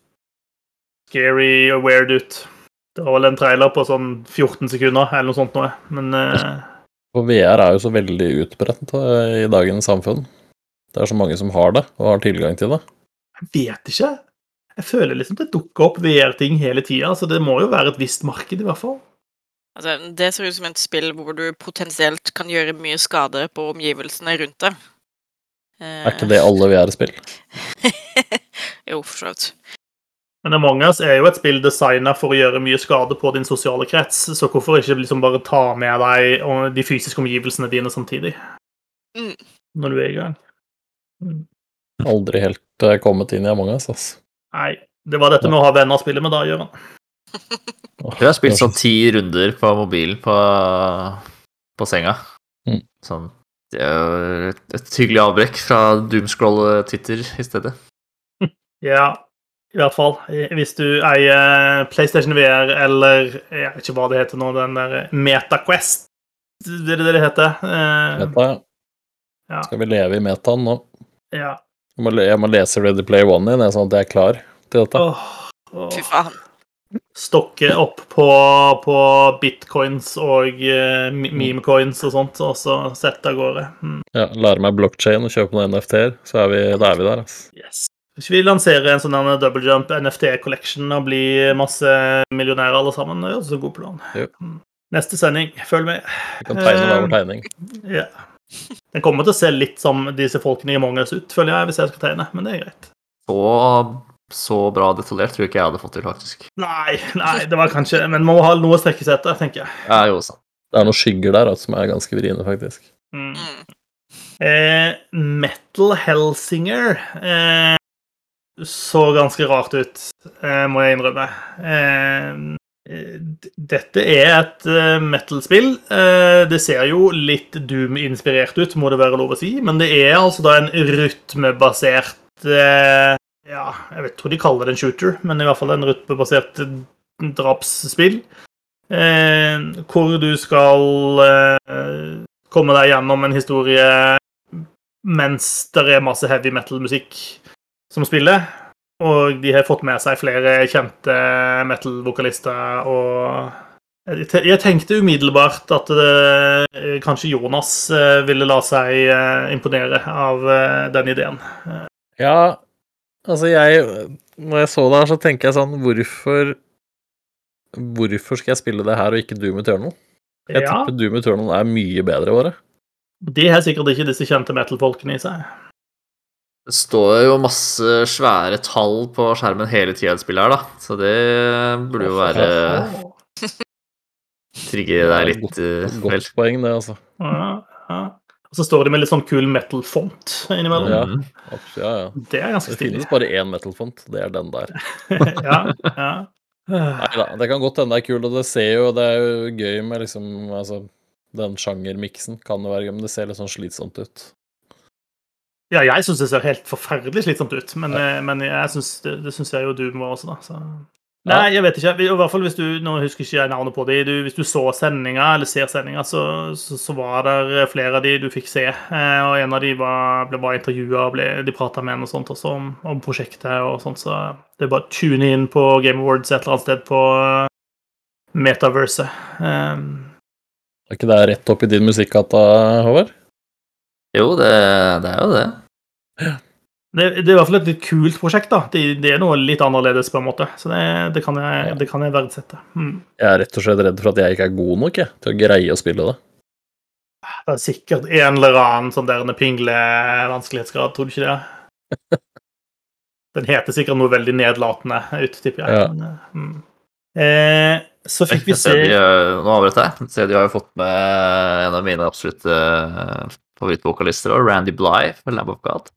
scary og weird ut. Det var vel en trailer på sånn 14 sekunder eller noe sånt noe, men eh, for VR er jo så veldig utbredt i dagens samfunn. Det er så mange som har det, og har tilgang til det. Jeg vet ikke. Jeg føler liksom det dukker opp VR-ting hele tida, så det må jo være et visst marked, i hvert fall. Altså, det ser ut som et spill hvor du potensielt kan gjøre mye skade på omgivelsene rundt deg. Er ikke det alle VR-spill? jo, for så vidt. Men Among us er jo et spill designa for å gjøre mye skade på din sosiale krets, så hvorfor ikke liksom bare ta med deg de fysiske omgivelsene dine samtidig? Mm. Når du er i gang. Mm. Aldri helt uh, kommet inn i Among us, altså. Nei. Det var dette med å ha venner å spille med da, Gjøran. Jeg har spilt sånn ti runder på mobilen på, på senga. Mm. Sånn Det er et, et hyggelig avbrekk fra doomscroll-titter i stedet. ja, i hvert fall. Hvis du eier PlayStation VR eller jeg vet ikke hva det heter nå, den der MetaQuest Det er det det heter? Eh, Meta, ja. Skal vi leve i metaen nå? Ja. Jeg må, jeg må lese Ready Play One igjen, sånn at jeg er klar til dette. Oh, Fy faen. Stokke opp på, på bitcoins og uh, memecoins og sånt, og så sette av gårde. Mm. Ja, lære meg blockchain og kjøpe noen NFT-er, så er vi, da er vi der. Altså. Yes. Hvis vi lanserer en sånn double jump NFT-collection og blir masse millionærer alle sammen, det er også en god plan. Jo. Neste sending, følg med. Vi kan tegne hver vår tegning. Ja. Den kommer til å se litt som disse folkene i Mongus ut, føler jeg, hvis jeg skal tegne, men det er greit. Så, så bra detaljert tror jeg ikke jeg hadde fått til, faktisk. Nei, nei, det var kanskje Men man må ha noe å strekke seg etter, tenker jeg. Ja, jo, sant. Det er noen skygger der altså, som er ganske vriene, faktisk. Mm. Eh, Metal Helsinger eh, så ganske rart ut, eh, må jeg innrømme. Eh, dette er et uh, metal-spill. Uh, det ser jo litt Doom-inspirert ut, må det være lov å si. Men det er altså da en rytmebasert Ja, jeg vet, tror de kaller det en shooter, men i hvert fall en rytmebasert drapsspill. hvor du skal komme deg gjennom en historie mens det er masse heavy metal-musikk som spiller. Og de har fått med seg flere kjente metal-vokalister og jeg tenkte umiddelbart at det, kanskje Jonas eh, ville la seg eh, imponere av eh, den ideen. Ja, altså jeg Når jeg så det her, så tenker jeg sånn Hvorfor Hvorfor skal jeg spille det her og ikke Doom Eternal? Jeg ja. tipper Doom Eternal er mye bedre, i året. De har sikkert ikke disse kjente metal-folkene i seg. Det står jo masse svære tall på skjermen hele tida i spillet her, da. Så det burde jo være Trigge deg litt Godt, godt vel. poeng, det, altså. Ja, ja. Og så står de med litt sånn kul metal-font innimellom. Ja, ja, ja. Det er ganske stilig. Det finnes bare én metal-font, det er den der. ja, ja. Nei da, det kan godt hende det er kult, og det ser jo Det er jo gøy med liksom Altså, den sjangermiksen kan jo være gøy, men det ser litt sånn slitsomt ut. Ja, jeg syns det ser helt forferdelig slitsomt ut, men, ja. Eh, men jeg synes, det, det syns jeg jo du må også, da. Så. Nei, jeg vet ikke. I hvert fall hvis du Nå husker ikke jeg navnet på de. Du, hvis du så sendinga, eller ser sendinga, så, så, så, var det flere av de du fikk se. Eh, og en av de var, ble bare intervjua, og ble, de prata med en og sånt også om, om, prosjektet og sånt, så det er bare å tune inn på Game Awards et eller annet sted på uh, metaverset. Eh. er ikke det rett opp i din musikkgata, Håvard? Jo, det, det er jo det. det. det. er i hvert fall et litt kult prosjekt. da. Det, det er noe litt annerledes, på en måte. Så det, det kan, jeg, det kan jeg verdsette. Mm. Jeg er rett og slett redd for at jeg ikke er god nok jeg, til å greie å spille det. Det er sikkert en eller annen sånn der pingle-vanskelighetsgrad, tror du ikke det? Den heter sikkert noe veldig nedlatende ut, tipper jeg. Ja. Eh, mm. eh, så fikk vi se Nå avbryter jeg. De har jo fått med en av mine absolutte favorittvokalister Randy Bly for Lamb of God.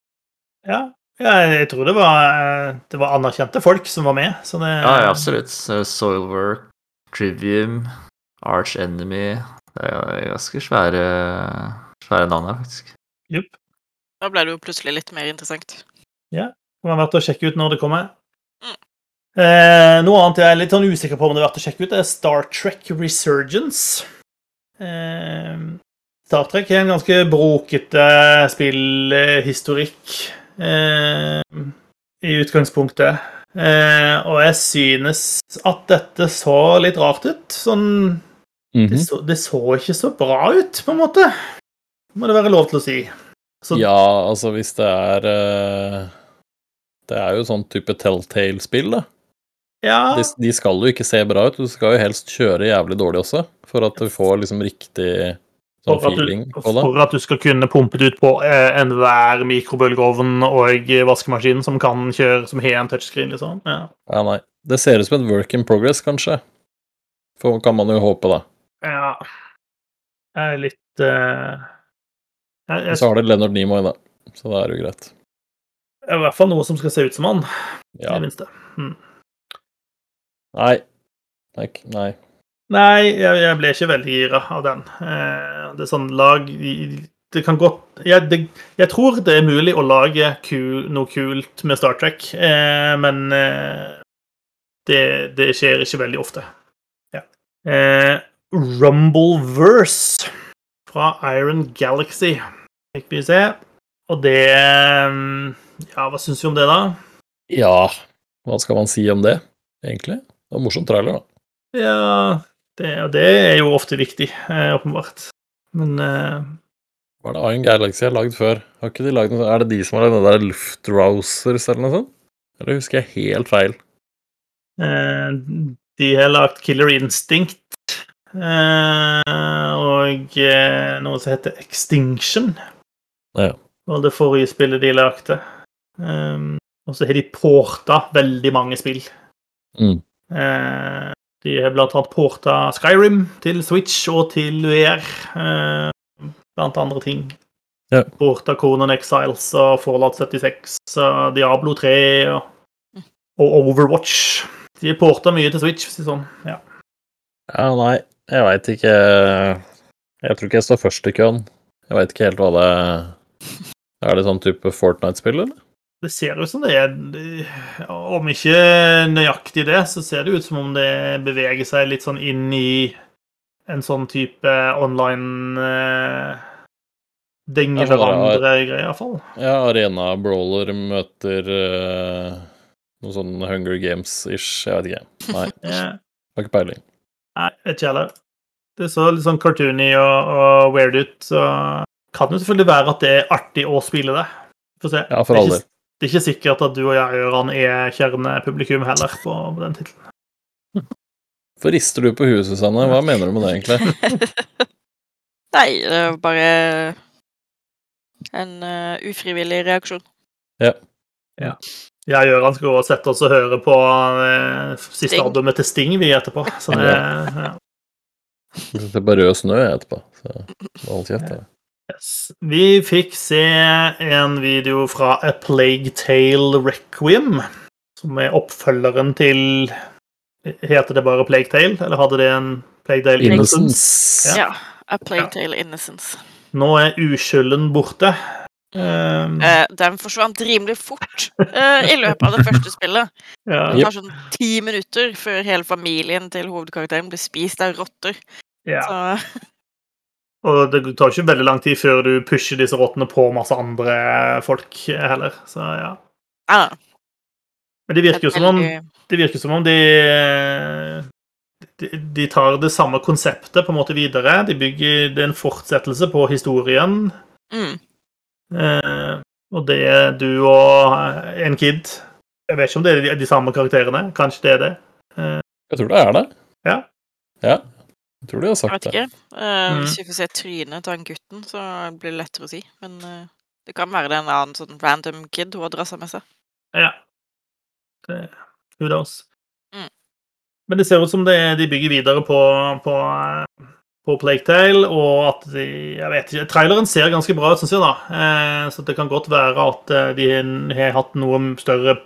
Ja, jeg tror det var, det var, anerkjente folk som var med. Så det, ja, ja, absolutt. Soilwork, Trivium, Arch Enemy Det er ganske svære, svære navn her, faktisk. Yep. Da ble det jo plutselig litt mer interessant. Ja. Det var verdt å sjekke ut når det kommer. Mm. Eh, noe annet jeg er litt sånn usikker på om det er verdt å sjekke ut, er Star Trek Resurgence. Eh, Star Trek er en ganske brokete spillhistorikk eh, i utgangspunktet. Eh, og jeg synes at dette så litt rart ut. Sånn mm -hmm. det, så, det, så, ikke så bra ut, på en måte. Må det være lov til å si. Så, ja, altså hvis det er uh, Det er jo sånn type Telltale-spill, da. Ja. De, de, skal jo ikke se bra ut. Du skal jo helst kjøre jævlig dårlig også, for at du får liksom riktig Sånn for, feeling du, for at du skal kunne pumpe det ut på eh, enhver mikrobølgeovn og vaskemaskin som kan kjøre som har en touchscreen, liksom. Ja. ja, nei. Det ser ut som et work in progress, kanskje. For kan man jo håpe, da. Ja. Jeg er litt uh... jeg, jeg... Så har det Leonard Nimoy, da. Så da er det jo greit. Det i hvert fall noe som skal se ut som han, ja. i det minste. Mm. Nei. Nei. Nei. Jeg, jeg ble ikke veldig gira av den. Eh, det er sånn lag Det kan godt jeg, det, jeg tror det er mulig å lage kul, noe kult med Star Trek, eh, men eh, det, det, skjer ikke veldig ofte. Ja. Rumbleverse fra Iron Galaxy fikk vi se. Og det Ja, hva syns vi om det, da? Ja, hva skal man si om det, egentlig? Det var morsom trailer, da. Ja, det, det er jo ofte viktig, eh, åpenbart. Men uh, Hva er det Iron Galaxy har lagd før? Har ikke de lagd noe, Er det de som har lagd den der Luftrousers eller noe sånt? Eller husker jeg helt feil? Uh, de har lagd Killer Instinct uh, og noe som heter Extinction. Ja. Og det forrige spillet de lagde. Um, og så har de porta veldig mange spill. Mm. De har blant annet porta Skyrim til Switch og til VR, eh, blant andre ting. Ja. Porta Conan Exiles og Fallout 76 og Diablo 3 og, og Overwatch. De porta mye til Switch, er sånn. Ja. ja, nei, jeg veit ikke Jeg tror ikke jeg står først i køen. Jeg veit ikke helt hva det er. det sånn type Fortnite-spill, eller? Det ser ut som det er Om ikke nøyaktig det, så ser det ut som om det beveger seg litt sånn inn i en sånn type online uh, Denge hverandre-greie, iallfall. Ja, Arena Brawler møter uh, noe sånn Hunger Games-ish. Jeg vet ikke. Nei. yeah. Har ikke peiling. Nei, vet ikke heller. Det så litt sånn cartoony og, og weird ut, så kan det selvfølgelig være at det er artig å spille det. Få se. Ja, for all del. Det er ikke sikkert at du og jeg Gøran, er kjernepublikum heller på, på den tittelen. Hvorfor rister du på huet, Susanne? Hva mener du med det, egentlig? Nei, det er bare en uh, ufrivillig reaksjon. Ja. ja. Jeg og Gøran skal sette oss og høre på uh, siste Sting. albumet til Sting vi etterpå. Så det, ja. Det er bare rød snø etterpå, så hold kjeft. Yes. Vi fikk se en video fra A Plague Tale Requiem, som er oppfølgeren til Heter det bare Plague Tale, eller hadde det en Plague Tale Innocence? Ja. ja. A Plague Tale Innocence. Nå er uskylden borte. Um, uh, den forsvant rimelig fort uh, i løpet av det første spillet. ja. Det tar sånn ti minutter før hele familien til hovedkarakteren blir spist av rotter. Ja. Og det tar ikke veldig lang tid før du pusher disse rottene på masse andre folk heller, så ja. Ah. Men det virker jo som om Det virker som om de de, tar det samme konseptet på en måte videre. De bygger, Det er en fortsettelse på historien. Mm. Eh, og det er du og en kid. Jeg vet ikke om det er de, de samme karakterene. Kanskje det er det. Eh. Jeg tror det er det. Ja. ja. Jeg tror de har sagt det. Jeg vet ikke. Uh, mm. Hvis vi får se trynet til han gutten, så blir det lettere å si. Men uh, det kan være det er en annen sånn random kid hun har drassa med seg. Ja. Det, who knows? Men det ser ut som det, de bygger videre på, på, på Plague og at de Jeg vet ikke Traileren ser ganske bra ut, syns jeg, da. Uh, så det kan godt være at de har hatt noe større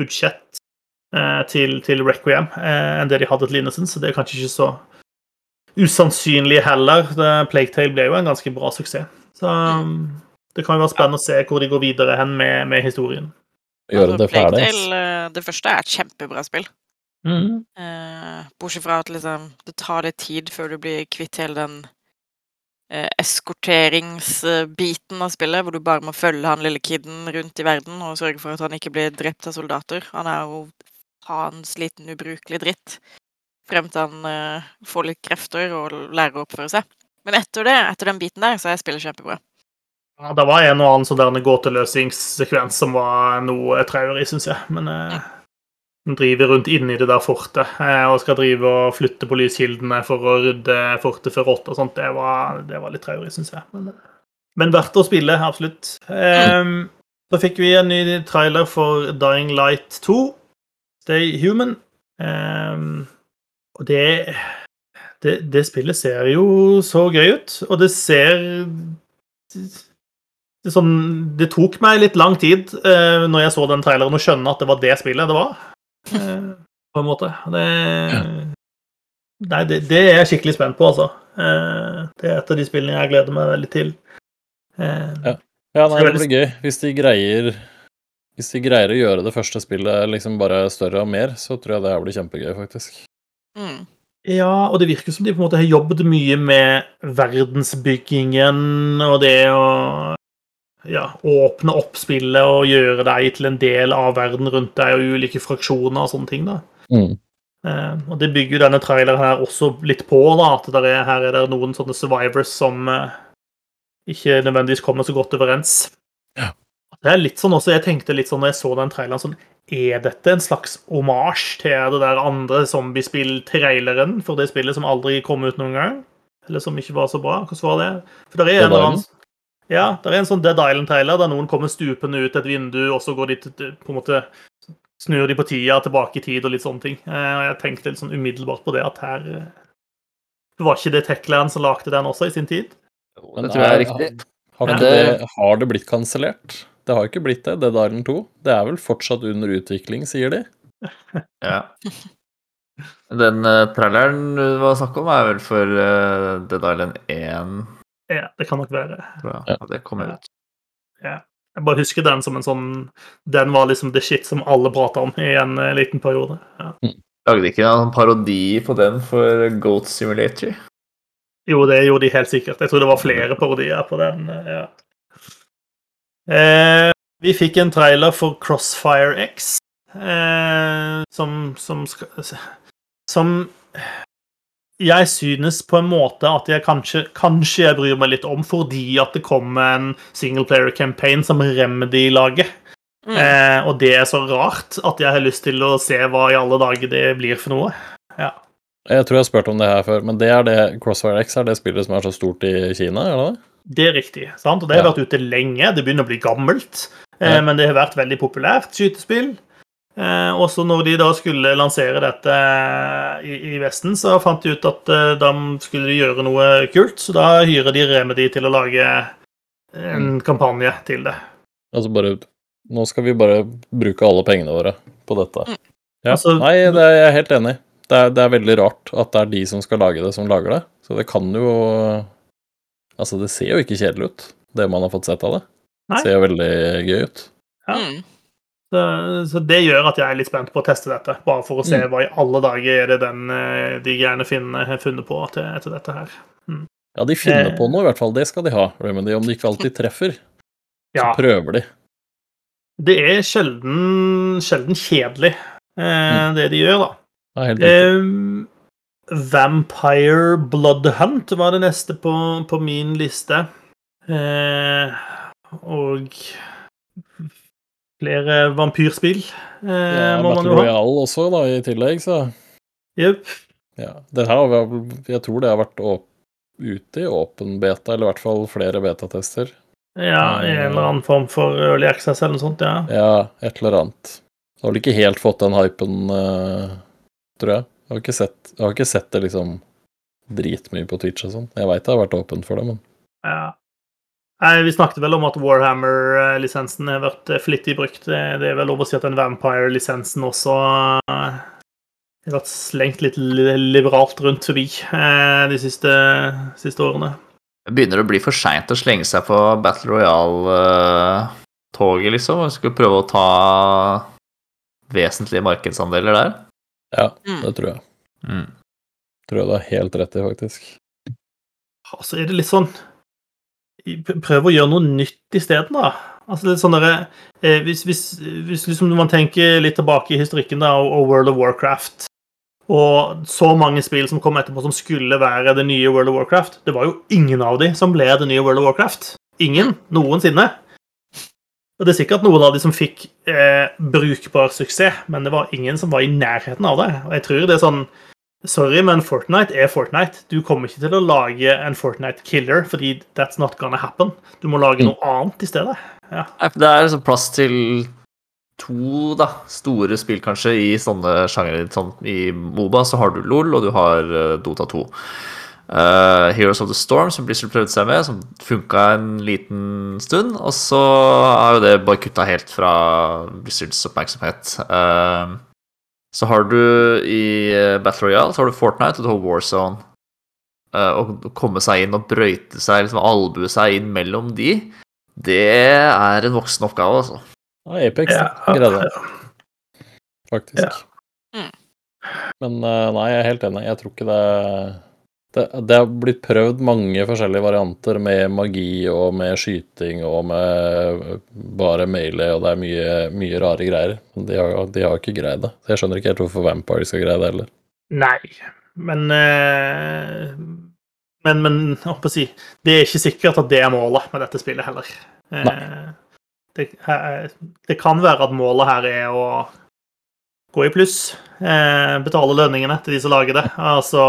budsjett til, til, Requiem eh, enn det de hadde til Innocent, så det er kanskje ikke så usannsynlig heller. Plague ble jo en ganske bra suksess. Så mm. det kan jo være spennende å se hvor de går videre hen med, med historien. Gjøre det ferdig. Eh, det første er et kjempebra spill. Mm. Eh, bortsett fra at liksom, det tar litt tid før du blir kvitt hele den eh, eskorteringsbiten av spillet, hvor du bare må følge han lille kiden rundt i verden og sørge for at han ikke blir drept av soldater. Han er jo faens liten ubrukelig dritt. Frem til han uh, får litt krefter og lærer å oppføre seg. Men etter det, etter den biten der, så er spillet kjempebra. Ja, det var en og annen sånn gåteløsningssekvens som var noe traurig, syns jeg. Men eh, driver rundt inni det der fortet uh, og skal drive og flytte på lyskildene for å rydde fortet før åtte og sånt, det var, det var litt traurig, syns jeg. Men, men, verdt å spille, absolutt. Um, så fikk vi en ny trailer for Dying Light 2, Stay Human. Um, og det, det, det spillet ser jo så gøy ut, og det ser det, sånn, det tok meg litt lang tid uh, når jeg så den traileren, å skjønne at det var det spillet det var. Uh, på en måte. Det, nei, det, det, er jeg skikkelig spent på, altså. Uh, det er et av de spillene jeg gleder meg veldig til. Uh, ja. ja, nei, det blir gøy. Hvis de greier Hvis de greier å gjøre det første spillet liksom bare større og mer, så tror jeg det her blir kjempegøy, faktisk. Mm. Ja, og det virker som de på en måte har jobbet mye med verdensbyggingen og det å ja, åpne opp spillet og gjøre deg til en del av verden rundt deg og ulike fraksjoner og sånne ting. da. Mm. Eh, og Det bygger jo denne traileren her også litt på, da, at er, her er det noen sånne survivors som eh, ikke nødvendigvis kommer så godt overens. Det er litt sånn også, Jeg tenkte litt sånn når jeg så den traileren sånn, Er dette en slags omasj til det der andre zombiespill-traileren for det spillet som aldri kom ut noen gang? Eller som ikke var så bra? Hvordan var det? For det er en eller annen ja, det er en sånn Dead Island-trailer der noen kommer stupende ut et vindu, og så går de til, på en måte snur de på tida tilbake i tid og litt sånne ting. Eh, og Jeg tenkte litt sånn umiddelbart på det at her eh, Det var ikke det Techland som lagde den også i sin tid? Jo, det tror jeg er riktig. Har, har, det, har det blitt kansellert? Det har ikke blitt det, Dead Island 2. Det er vel fortsatt under utvikling, sier de. ja. Den uh, traileren du var snakk om, er vel for uh, Dead Island 1? Ja, det kan nok være. Ja. Det kommer ut. Ja. Jeg bare husker den som en sånn Den var liksom the shit som alle prata om i en uh, liten periode. Ja. Mm. Lagde ikke en parodi på den for Goat Simulator? Jo, det gjorde de helt sikkert. Jeg tror det var flere parodier på den. ja. Eh, vi fikk en trailer for Crossfire X, eh, som, som, som jeg synes på en måte at jeg kanskje, kanskje jeg bryr meg litt om, fordi at det kommer en singleplayer campaign som Remedy lager. Mm. Eh, og det er så rart at jeg har lyst til å se hva i alle dager det blir for noe. Ja. Jeg tror jeg har spurt om det her før, men det er det Crossfire X er det spillet som er så stort i Kina? eller det? Det er riktig. sant? Og Det har ja. vært ute lenge. Det begynner å bli gammelt. Eh, ja. Men det har vært veldig populært skytespill. Eh, også når de da skulle lansere dette i, i, Vesten, så fant de ut at eh, da skulle de gjøre noe kult. Så da hyrer de Remedy til å lage en mm. kampanje til det. Altså bare Nå skal vi bare bruke alle pengene våre på dette. Mm. Ja. Altså, Nei, det er jeg helt enig i. Det, det, er veldig rart at det er de som skal lage det, som lager det. Så det kan jo Altså, det ser jo ikke kjedelig ut, det man har fått sett av det. Det ser jo veldig gøy ut. Ja. Mm. Så, så, det gjør at jeg er litt spent på å teste dette, bare for å se mm. hva i alle dager er det den, eh, de greiene finner har funnet på til, etter dette her. Mm. Ja, de finner eh. på noe, i hvert fall. Det skal de ha. Remedy. Om de ikke alltid treffer, ja. så prøver de. Det er sjelden, sjelden kjedelig, eh, mm. det de gjør, da. Ja. Vampire Bloodhunt var det neste på, på min liste. Eh, og flere vampyrspill eh, ja, må man jo ha. Battle Royale også, da, i tillegg, så Jepp. Ja, det her, jeg tror det har vært ute i åpen beta, eller i hvert fall flere betatester. Ja, i en eller annen form for early access eller noe sånt, ja. Ja, et eller annet. Det har vel ikke helt fått den hypen, uh, tror jeg. Jeg har ikke sett, har ikke sett det liksom dritmye på Twitch og sånn. Jeg veit det har vært åpent for det, men Ja. Nei, Vi snakket vel om at Warhammer-lisensen har vært eh, flittig brukt. Det er vel lov å si at den Vampire-lisensen også eh, har vært slengt litt liberalt rundt forbi eh, de siste, siste årene. Det begynner å bli for seint å slenge seg på Battle Royale-toget, liksom. Og skulle prøve å ta vesentlige markedsandeler der. Ja, mm. det tror jeg. Mm. Tror jeg du har helt rett i, faktisk. Altså er det litt sånn Prøv å gjøre noe nytt isteden, da. Altså litt sånn der, eh, Hvis, hvis, hvis liksom man tenker litt tilbake i historikken da, og World of Warcraft og så mange spill som kom etterpå som skulle være det nye World of Warcraft Det var jo ingen av de som ble det nye World of Warcraft. Ingen. Noensinne. Og Det er sikkert noen av de som fikk eh, brukbar suksess, men det var ingen som var i nærheten av det. Og jeg tror det er sånn Sorry, men Fortnite er Fortnite. Du kommer ikke til å lage en Fortnite-killer, fordi that's not gonna happen. Du må lage noe annet i stedet. Ja. Det er liksom plass til to da, store spill, kanskje, i sånne sjangere. Sånn, I Moba så har du LOL, og du har uh, Dota 2. Uh, Heroes of the Storm, som Blizzard prøvde seg med, som funka en liten stund. Og så er jo det bare kutta helt fra Blizzards oppmerksomhet. Uh, så har du i Battle Royale så har du Fortnite og du har Warzone. Uh, å komme seg inn og brøyte seg, liksom albue seg inn mellom de, det er en voksen oppgave, altså. Ja, Apex ja, greide det. Faktisk. Ja. Mm. Men nei, jeg er helt enig. Jeg tror ikke det det, det har blitt prøvd mange forskjellige varianter med magi og med skyting og med bare melee, og det er mye, mye rare greier. De har, de har ikke greid det. Så jeg skjønner ikke helt hvorfor Vampire skal greie det heller. Nei, men eh, Men, men å si, det er ikke sikkert at det er målet med dette spillet heller. Nei. det, det kan være at målet her er å gå i pluss. Eh, betale lønningene til de som lager det. Altså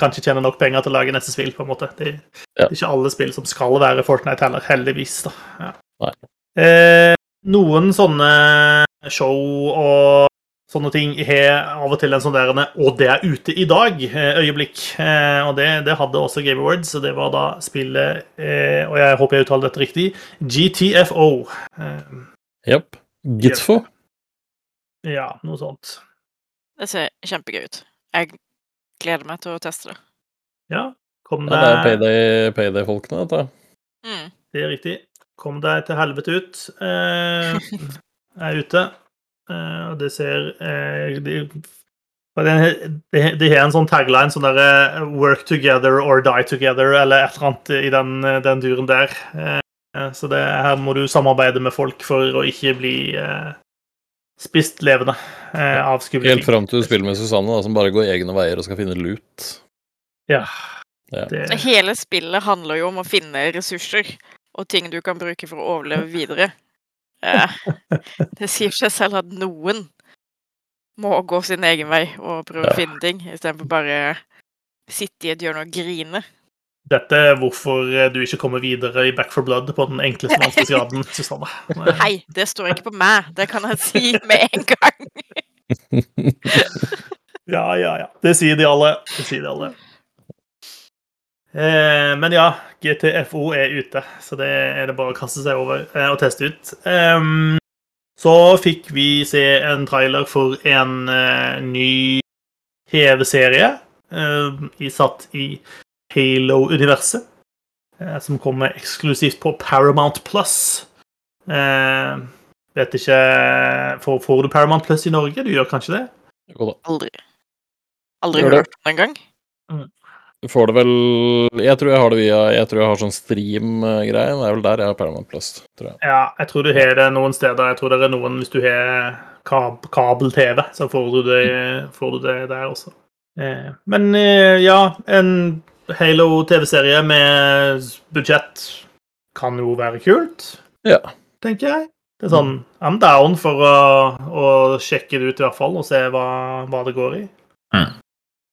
kanskje tjene nok penger til å lage neste spill, på en måte. Det, ja. det er ikke alle spill som skal være Fortnite heller, heldigvis, da. Ja. Eh, noen sånne show og sånne ting har av og til en sånn der 'Og det er ute i dag'-øyeblikk. Og det, det, hadde også Game Awards, og det var da spillet Og jeg håper jeg uttaler dette riktig GTFO. Jepp. Gitfo. Ja, noe sånt. Det ser kjempegøy ut. Jeg gleder meg til å teste det. Ja, kom deg Ja, det er payday-folkene, payday dette. Mm. Det er riktig. Kom deg til helvete ut. Eh, er ute. Eh, og det ser eh, de, de, de, har en sånn tagline sånn derre 'Work together or die together', eller et eller annet i den, den duren der. Eh, så det, her må du samarbeide med folk for å ikke bli eh, spist levende eh, av skumle ting. Helt fram til du spiller med Susanne, da, som bare går egne veier og skal finne lut. Ja. ja. Det... Hele spillet handler jo om å finne ressurser og ting du kan bruke for å overleve videre. Eh, det sier seg selv at noen må gå sin egen vei og prøve ja. å finne ting, istedenfor bare sitte i et hjørne og grine. Dette er hvorfor du ikke kommer videre i Back for Blood på den enkleste vanskelighetsgraden, Susanne. Nei, det står ikke på meg. Det kan jeg si med en gang. ja, ja, ja. Det sier de alle. Det sier de alle. Eh, men ja, GTFO er ute, så det er det bare å kaste seg over eh, og teste ut. Eh, så fikk vi se en trailer for en eh, ny TV-serie eh, satt i Halo-universet, eh, som kommer eksklusivt på Paramount Plus. vet ikke får, får, du Paramount Plus i Norge? Du gjør kanskje det? Aldri. Aldri hørt om det engang. Mm. Du får det vel Jeg tror jeg har det via Jeg tror jeg har sånn stream-greie. Det er vel der jeg har Paramount Plus, tror jeg. Ja, jeg tror du har det noen steder. Jeg tror det er noen Hvis du har kab kabel-TV, så får du, det, får du, det, der også. Eh, men eh, ja, en Halo-TV-serie med budsjett kan jo være kult, ja. tenker jeg. Det er sånn I'm down for å, å sjekke det ut, i hvert fall, og se hva, hva det går i. Mm.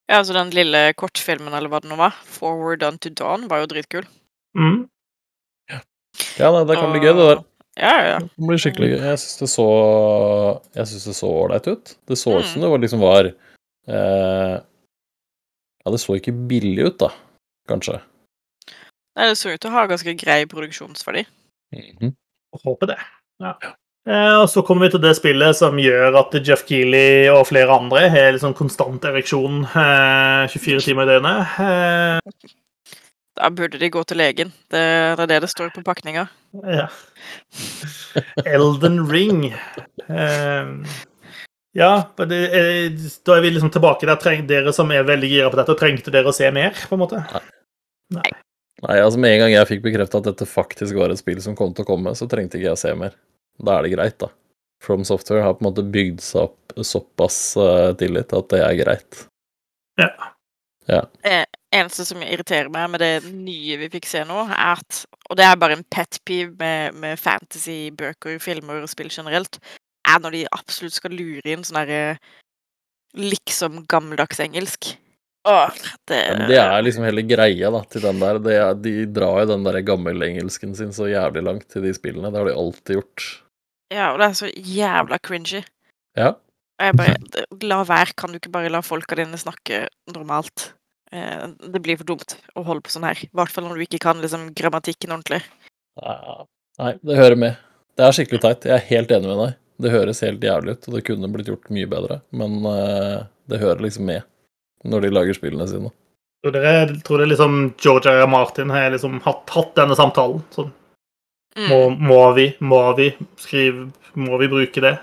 Ja, altså den lille kortfilmen, eller hva det nå var, 'Forward Unto Dawn', var jo dritkul. Mm. Ja, det, det kan bli gøy, det der. Ja, ja. Det kan bli skikkelig gøy. Jeg syns det så Jeg syns det så ålreit ut. Det så ut mm. som det var liksom var eh, Ja, det så ikke billig ut, da, kanskje. Nei, det så ut til å ha ganske grei produksjonsverdi. Mm -hmm. Håper det. Ja. Eh, og så kommer vi til det spillet som gjør at Jeff Keeley og flere andre har liksom konstant ereksjon 24 eh, timer i døgnet. Eh, da burde de gå til legen. Det, det er det det står på pakninga. Ja. Elden Ring. Ja, det, da er vi liksom tilbake der. Dere som er veldig gira på dette, trengte dere å se mer, på en måte? Nei. Nei, altså Med en gang jeg fikk bekrefta at dette faktisk var et spill som kom til å komme, så trengte ikke jeg å se mer. Da er det greit, da. From Software har på en måte bygd seg opp såpass uh, tillit at det er greit. Ja. ja. Det eneste som irriterer meg med det nye vi fikk se nå, er at Og det er bare en pet peeve med, med fantasy-bøker, filmer og spill generelt, er når de absolutt skal lure inn sånn derre liksom gammeldags engelsk. Åh, det... det er liksom hele greia da, til den der. Er, de drar jo den der gammelengelsken sin så jævlig langt til de spillene. Det har de alltid gjort. Ja, og det er så jævla cringy. Ja. Og jeg bare La være, kan du ikke bare la folka dine snakke normalt? Eh, det blir for dumt å holde på sånn her. I hvert fall når du ikke kan liksom, grammatikken ordentlig. Nei, det hører med. Det er skikkelig teit. Jeg er helt enig med deg. Det høres helt jævlig ut, og det kunne blitt gjort mye bedre, men eh, det hører liksom med når de lager spillene sine. Tror det er, tror det er liksom George R. Martin har liksom hatt, hatt denne samtalen. Sånn Mm. Må, må, vi, må vi skrive Må vi bruke det?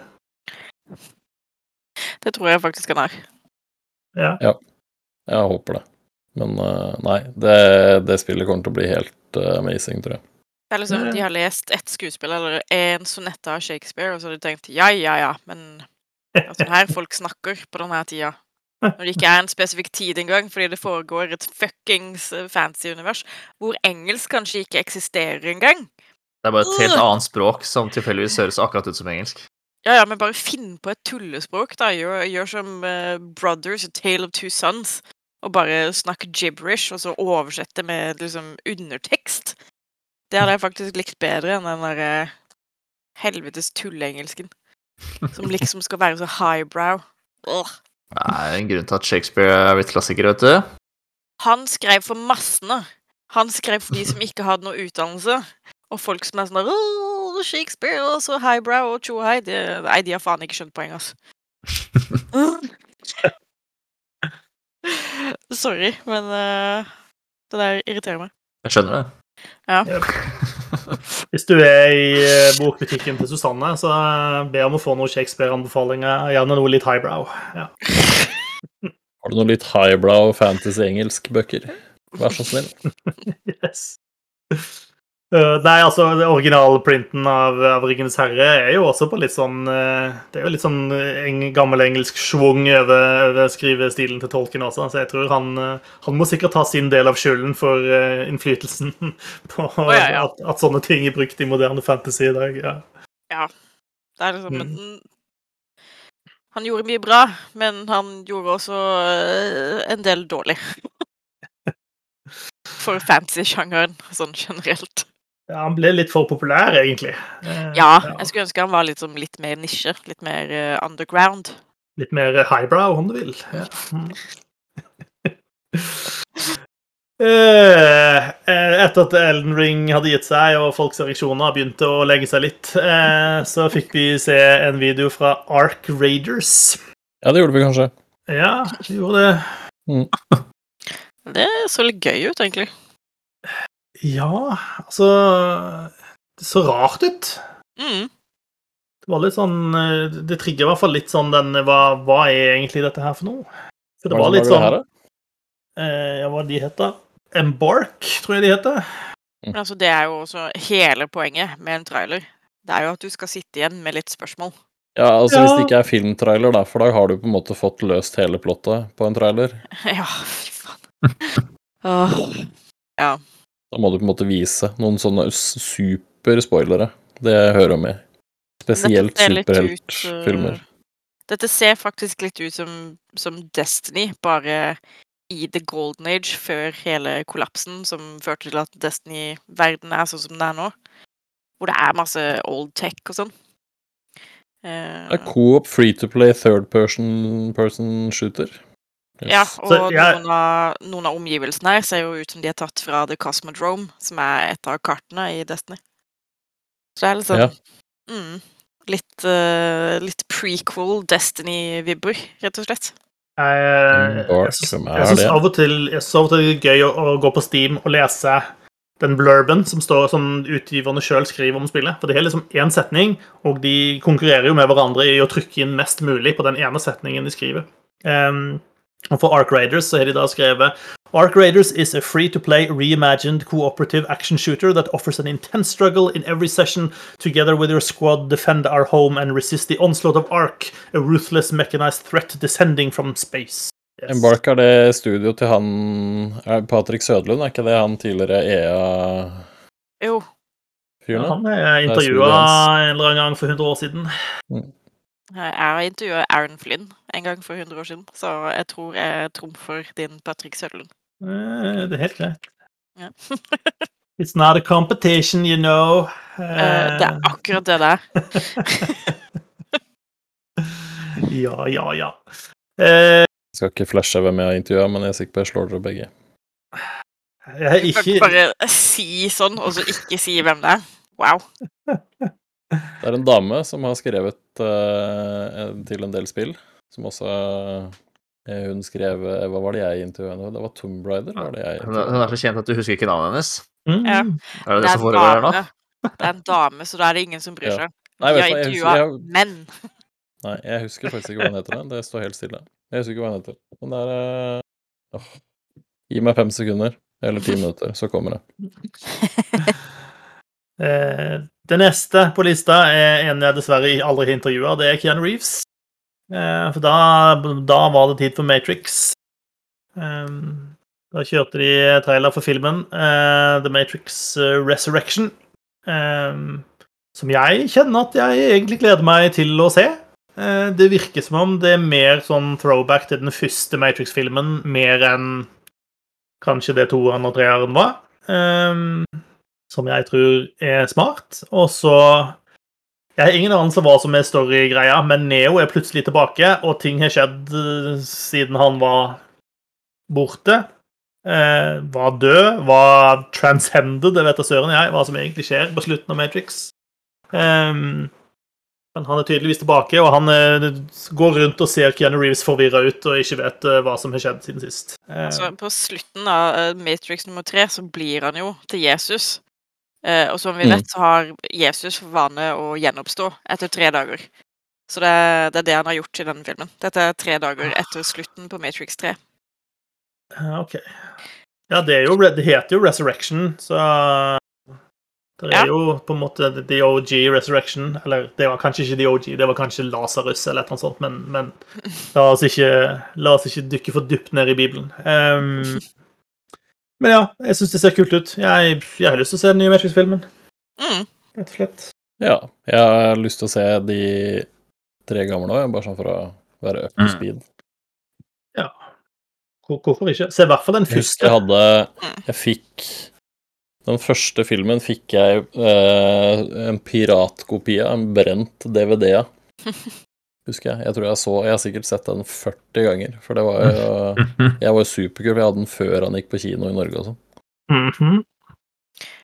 Det tror jeg faktisk han er. Ja. ja. Jeg håper det. Men uh, nei, det, det, spillet kommer til å bli helt uh, amazing, tror jeg. Det er liksom, De har lest ett skuespill eller en sonette av Shakespeare, og så har de tenkt ja, ja, ja, men altså, her folk snakker på denne tida. Når det ikke er en spesifikk tid engang, fordi det foregår et fuckings eh, fancy univers hvor engelsk kanskje ikke eksisterer engang. Det er bare et helt annet språk som tilfeldigvis høres akkurat ut som engelsk. Ja, ja, men bare finn på et tullespråk, da. Gjør, gjør som uh, Brothers, A Tale of Two Sons. Og bare snakk gibberish, og så oversette med liksom undertekst. Det hadde jeg faktisk likt bedre enn den derre uh, helvetes tulleengelsken. Som liksom skal være så highbrow. Ugh. Det er en grunn til at Shakespeare er blitt klassiker, vet du. Han skrev for massene. Han skrev for de som ikke hadde noe utdannelse. Og folk som er sånn oh, Shakespeare og så highbrow og tjohei. Nei, de har faen ikke skjønt poenget, altså. Sorry, men uh, det der irriterer meg. Jeg skjønner det. Ja. Hvis du er i uh, bokbutikken til Susanne, så be om å få noen Shakespeare-anbefalinger. Gjerne noe litt highbrow. Ja. Har du noe litt highbrow fantasy-engelsk-bøker? Vær så snill. yes. Uh, nei, altså, Originalprinten av, av 'Ringenes herre' er jo også på litt sånn uh, Det er jo litt sånn en gammel engelsk schwung over, over, skrivestilen til tolken også, så jeg tror han, uh, han må sikkert ta sin del av skylden for innflytelsen på oh, ja, ja. At, at, sånne ting er brukt i moderne fantasy i dag. Ja. ja. Det er liksom mm. Han gjorde mye bra, men han gjorde også en del dårlig. for fantasy-sjangeren sånn generelt. Ja, han ble litt for populær, egentlig. Eh, ja, jeg skulle ønske han var litt, litt mer nisje. Litt mer uh, underground. Litt mer highbrow, om du vil. Ja. uh, etter at Elden Ring hadde gitt seg, og folks ereksjoner begynte å legge seg litt, uh, så fikk vi se en video fra Ark Raiders. Ja, det gjorde vi kanskje. Ja, vi gjorde det. Mm. Det så litt gøy ut, egentlig. Ja, altså Det så rart ut. Mm. Det var litt sånn eh, Det trigger i hvert fall litt sånn den hva, hva er egentlig dette her for noe? For det var litt sånn her, eh, Ja, hva de heter? Embark, tror jeg de heter. Men altså, det er jo også hele poenget med en trailer. Det er jo at du skal sitte igjen med litt spørsmål. Ja, altså ja. hvis det ikke er filmtrailer, da, for da har du på en måte fått løst hele plottet på en trailer. Ja, fy faen. Åh. Ja. Da må du på en måte vise noen sånne superspoilere. Det hører med. Spesielt superheltfilmer. Uh, dette ser faktisk litt ut som, som, Destiny, bare i the golden age, før hele kollapsen som førte til at Destiny-verden er sånn som den er nå. Hvor det er masse old tech og sånn. Uh, er Coop free to play third person, person shooter? Yes. Ja, og Så, ja. noen, av, noen, av, omgivelsene her ser jo ut som de er tatt fra The Cosmodrome, som er et av kartene i Destiny. Så det er liksom ja. mm, litt, uh, litt prequel Destiny-vibber, rett og slett. Jeg, jeg, jeg, jeg syns av og til det er gøy å, å, gå på Steam og lese den blurben som, står, som utgiverne sjøl skriver om spillet. For det er liksom én setning, og de konkurrerer jo med hverandre i å trykke inn mest mulig på den ene setningen de skriver. Um, og for Ark Raiders så har de da skrevet Ark Raiders is a free-to-play, reimagined cooperative action shooter that offers an intense struggle in every session. Together with your squad, defend our home and resist the onslaught of Ark, a ruthless mechanized threat descending from space. Yes. Embark er det studio til han Patrick Sødlund, er ikke det han tidligere EA Jo. Ja, han er intervjua en eller annen gang for 100 år siden. Mm. Jeg har intervjua Aaron Flynn en gang for 100 år siden, så jeg tror jeg trumfer din Patrick Sødlund. Eh, det er helt greit. Ja. It's not a competition, you know. Uh, det er akkurat det der. ja, ja, ja. Uh, jeg skal ikke flashe hvem jeg har intervjua, men jeg er sikker på jeg slår dere begge. Jeg har ikke... Du kan bare si sånn, og så ikke si hvem det er. Wow. Det er en dame som har skrevet uh, til en del spill, som også uh, Hun skrev uh, Hva var det jeg intervjuet henne Det var Tomb Raider? Var det jeg hun, hun er så kjent at du husker ikke navnet hennes? Mm. Ja. Er det det, det som foregår her nå? Det er en dame, så da er det ingen som bryr seg. Ja. Nei, jeg har intervjua menn. Nei, jeg husker faktisk ikke hva hun heter. Det står helt stille. Jeg husker ikke hva hun heter. Men det er uh, Gi meg fem sekunder, eller ti minutter, så kommer det. Eh, det neste på lista er en jeg dessverre aldri har intervjua. Det er Keanu Reeves. Eh, for da, da, var det tid for Matrix. Eh, da kjørte de trailer for filmen The Matrix Resurrection. Som jeg kjenner at jeg egentlig gleder meg til å se. Det virker som om det er mer sånn throwback til den første Matrix-filmen, mer enn kanskje det toeren og treeren var som jeg tror er smart. Og så Jeg har ingen anelse hva som er story-greia, men Neo er plutselig tilbake, og ting har skjedd uh, siden han var borte. Eh, var død, var transcended, det vet da søren jeg, hva som egentlig skjer på slutten av Matrix. Um, men han er tydeligvis tilbake, og han uh, går rundt og ser Keanu Reeves forvirra ut og ikke vet hva som har skjedd siden sist. Altså, på slutten av Matrix nummer tre så blir han jo til Jesus. Eh, og som vi mm. vet, så har Jesus for vane å gjenoppstå etter tre dager. Så det, det, er det han har gjort i denne filmen. Dette er tre dager etter slutten på Matrix 3. OK. Ja, det, jo, det heter jo Resurrection, så det er ja. jo på en måte the OG Resurrection. Eller det var kanskje ikke the OG, det var kanskje Lasarus eller noe sånt, men, men la, oss ikke, la, oss ikke, dykke for dypt ned i Bibelen. Um, Men ja, jeg syns det ser kult ut. Jeg, jeg, har lyst til å se den nye Matrix-filmen. Mm. Rett og slett. Ja, jeg har lyst til å se de tre gamle òg, bare sånn for å være up to mm. speed. Ja. Hvorfor ikke? Se i hvert fall den første. Jeg hadde Jeg fikk Den første filmen fikk jeg eh, en piratkopi av, en brent DVD av. husker jeg. Jeg tror jeg så Jeg har sikkert sett den 40 ganger. For det var jo Jeg var jo superkul, for jeg hadde den før han gikk på kino i Norge og sånn. Mm -hmm.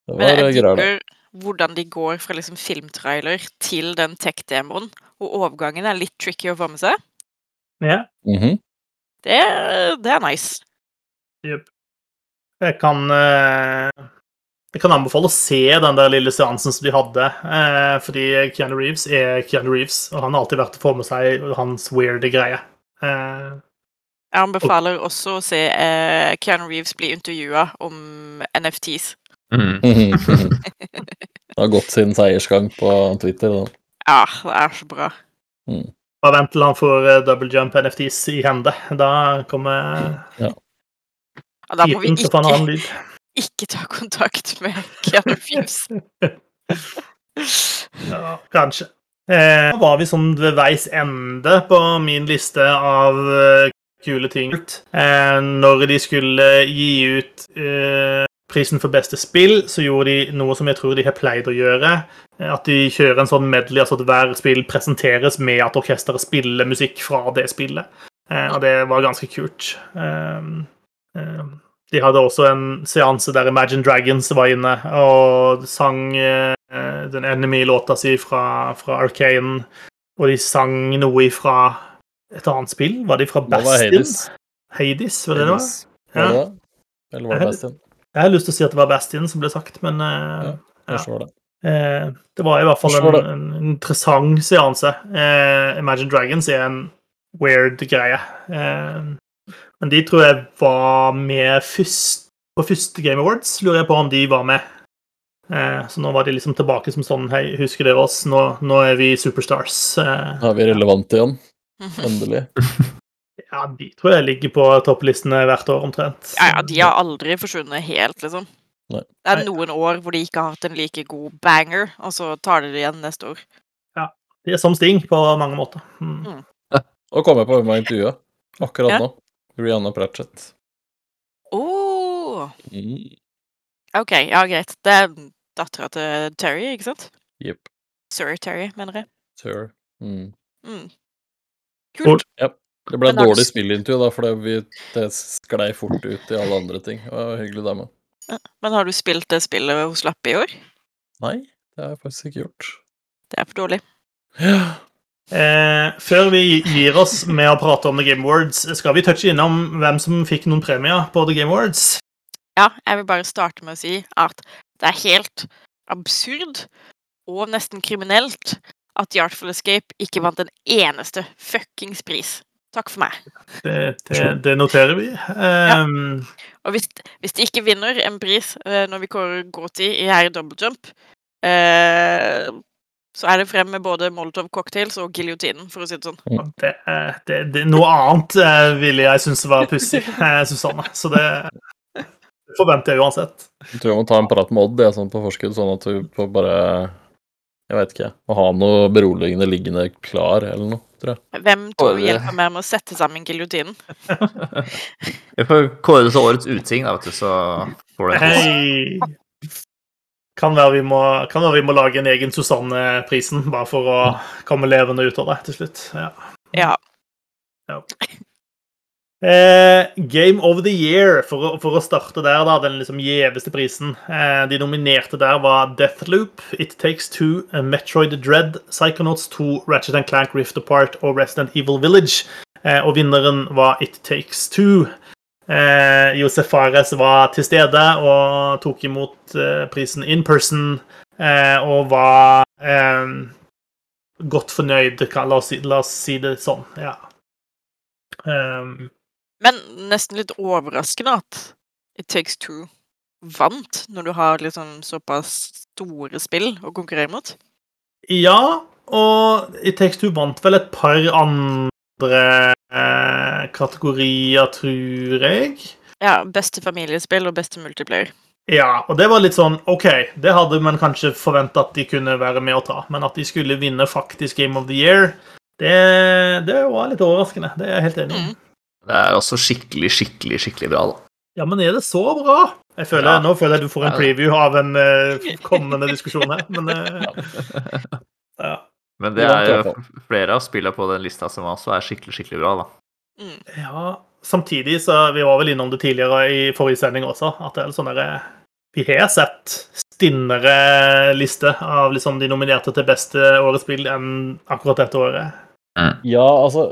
Det var Men jeg tipper hvordan de går fra liksom filmtrailer til den tech-demoen, og overgangen er litt tricky å få med seg. Ja. Mm -hmm. det, det, er nice. Jepp. Jeg kan uh jeg kan anbefale å se den der lille seansen som de hadde. Eh, fordi Keanu Reeves er Keanu Reeves, og han har alltid vært å få med seg hans weirde greie. Eh, jeg anbefaler og... også å se eh, Keanu Reeves bli intervjua om NFTs. Mm. det har gått sin seiersgang på Twitter. Da. Ja, det er så bra. Mm. Bare vent til han får uh, double jump NFTs i hende. Da kommer ja. ja da må vi ikke ikke ta kontakt med Keanu Reeves. ja, kanskje. Eh, var vi sånn ved veis ende på min liste av uh, kule ting. Eh, når de skulle gi ut eh, prisen for beste spill, så gjorde de noe som jeg tror de har pleid å gjøre. At de kjører en sånn medley, altså at hver spill presenteres med at orkesteret spiller musikk fra det spillet. Eh, og det var ganske kult. Eh, um, de hadde også en seanse der Imagine Dragons var inne og sang uh, den Enemy-låta si fra, fra, Arcane. Og de sang noe fra et annet spill. Var de fra Bastion? Hades. Hades, var det det var? Ja. Eller var det Bastion? Jeg har lyst til å si at det var Bastion som ble sagt, men uh, ja, var det. Uh, det var i hvert fall en, en interessant seanse. Imagine Dragons er en weird greie. Men de tror jeg var med først, på første Game Awards. Lurer jeg på om de var med. Eh, så nå var de liksom tilbake som sånn Hei, husker dere oss? Nå, nå er vi superstars. Eh, er vi relevante igjen. Endelig. ja, de tror jeg ligger på topplistene hvert år, omtrent. Ja, ja, de har aldri forsvunnet helt, liksom. Nei. Det er noen år hvor de ikke har hatt en like god banger, og så tar de det igjen neste år. Ja. De er som Sting på mange måter. Mm. Mm. Og kommer på hvem jeg intervjuet akkurat ja. nå. Rihanna Pratchett. Oh. Mm. OK, ja, greit. Det er dattera til Terry, ikke sant? Jepp. Sir Terry, mener jeg. Sir. Mm. Mm. Kult. Ja. Det ble et dårlig spillintervju, da, for det, det sklei fort ut i alle andre ting. Det var hyggelig dame. Men har du spilt det spillet hun slapp i år? Nei, det har jeg faktisk ikke gjort. Det er for dårlig. Ja. Eh, før vi gir oss med å prate om The Game Awards, skal vi touche innom hvem som fikk noen premier på The Game Awards? Ja, jeg vil bare starte med å si at det er helt absurd og nesten kriminelt at The Artful Escape ikke vant en eneste fuckings pris. Takk for meg. Det, det, det noterer vi. Um... Ja. Ehm, og hvis, hvis, de ikke vinner en pris uh, når vi går til i her double jump, uh, så er det frem med både Molotov cocktails og giljotinen, for å si det sånn. Det, det, det, noe annet eh, ville jeg synes var pussig, eh, Susanne. Så det, det forventer jeg uansett. Jeg tror jeg må ta en prat med Odd jeg, sånn på forskudd, sånn at du får bare Jeg vet ikke. Å ha noe beroligende liggende klar, eller noe, tror jeg. Hvem tror du hjelper mer med å sette sammen giljotinen? Vi får kåre det til årets uting, da, vet du, så får du Hei! Kan være, vi må, kan være vi må lage en egen Susanne-prisen, bare for å komme levende ut av det til slutt. Ja. ja. ja. Eh, Game of the Year, for å, for å, starte der, da, den liksom gjeveste prisen. Eh, de nominerte der var Deathloop, It Takes Two, Metroid Dread, Psychonauts 2, Ratchet Clank Rift Apart og Resident Evil Village. Eh, og vinneren var It Takes Two. Eh, Josef Fares var til stede og tok imot eh, prisen in person eh, og var eh, godt fornøyd. La oss, la oss, si det sånn, ja. Um, Men nesten litt overraskende at It Takes Two vant, når du har liksom såpass store spill å konkurrere mot? Ja, og It Takes Two vant vel et par andre eh, kategorier, tror jeg. Ja. Beste familiespill og beste multiplayer. Ja, og det var litt sånn OK, det hadde man kanskje forventa at de kunne være med å ta, men at de skulle vinne faktisk Game of the Year, det, det var litt overraskende. Det er jeg helt enig i. Mm. Det er også skikkelig, skikkelig, skikkelig bra, da. Ja, men er det så bra? Jeg føler, ja. Nå føler jeg du får en preview av en uh, kommende diskusjon her, men uh, ja. Men det er jo flere av spillene på den lista som også er skikkelig, skikkelig bra, da. Mm. Ja, samtidig så Vi var vel innom det tidligere i forrige sending også, at det er sånn derre Vi har sett stinnere liste av liksom de nominerte til beste årets spill enn akkurat dette året. Mm. Ja, altså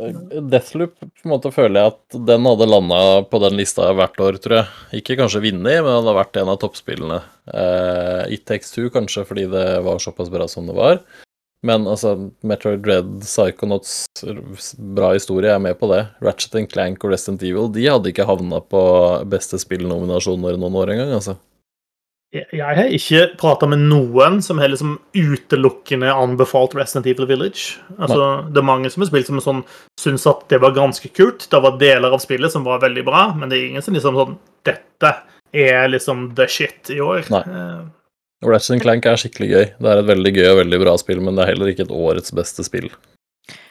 Deathloop på en måte føler jeg at den hadde landa på den lista hvert år, tror jeg. Ikke kanskje vunnet, men hadde vært en av toppspillene. Uh, It Takes Two kanskje fordi det var såpass bra som det var. Men altså, Metroid Dread, Psychonauts, bra historie, jeg er med på det. Ratchet Clank og Resident Evil de hadde ikke havna på beste spillnominasjoner noen år engang, altså. Jeg har ikke prata med noen som har liksom utelukkende anbefalt Resident Evil Village. Altså, det er mange som har spilt som sånn, syns at det var ganske kult. Det var deler av spillet som var veldig bra, men det er ingen som liksom sånn Dette er liksom the shit i år. Nei. Eh, Ratchet Clank er skikkelig gøy. Det er et veldig gøy og veldig bra spill, men det er heller ikke et årets beste spill.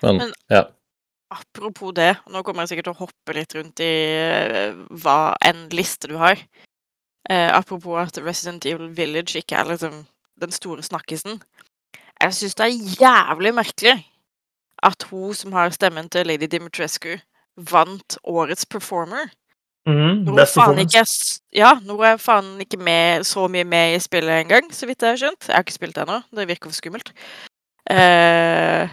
Men, men ja. Apropos det, nå kommer jeg sikkert til å hoppe litt rundt i uh, hva en liste du har. Uh, apropos at Resident Evil Village ikke er liksom den store snakkisen. Jeg syns det er jævlig merkelig at hun som har stemmen til Lady Dimitrescu, vant årets performer. Mm, nå, faen ikke, ja, nå er faen ikke med, så mye med i spillet engang, så vidt jeg har skjønt. Jeg har ikke spilt det ennå. Det virker for skummelt. Eh,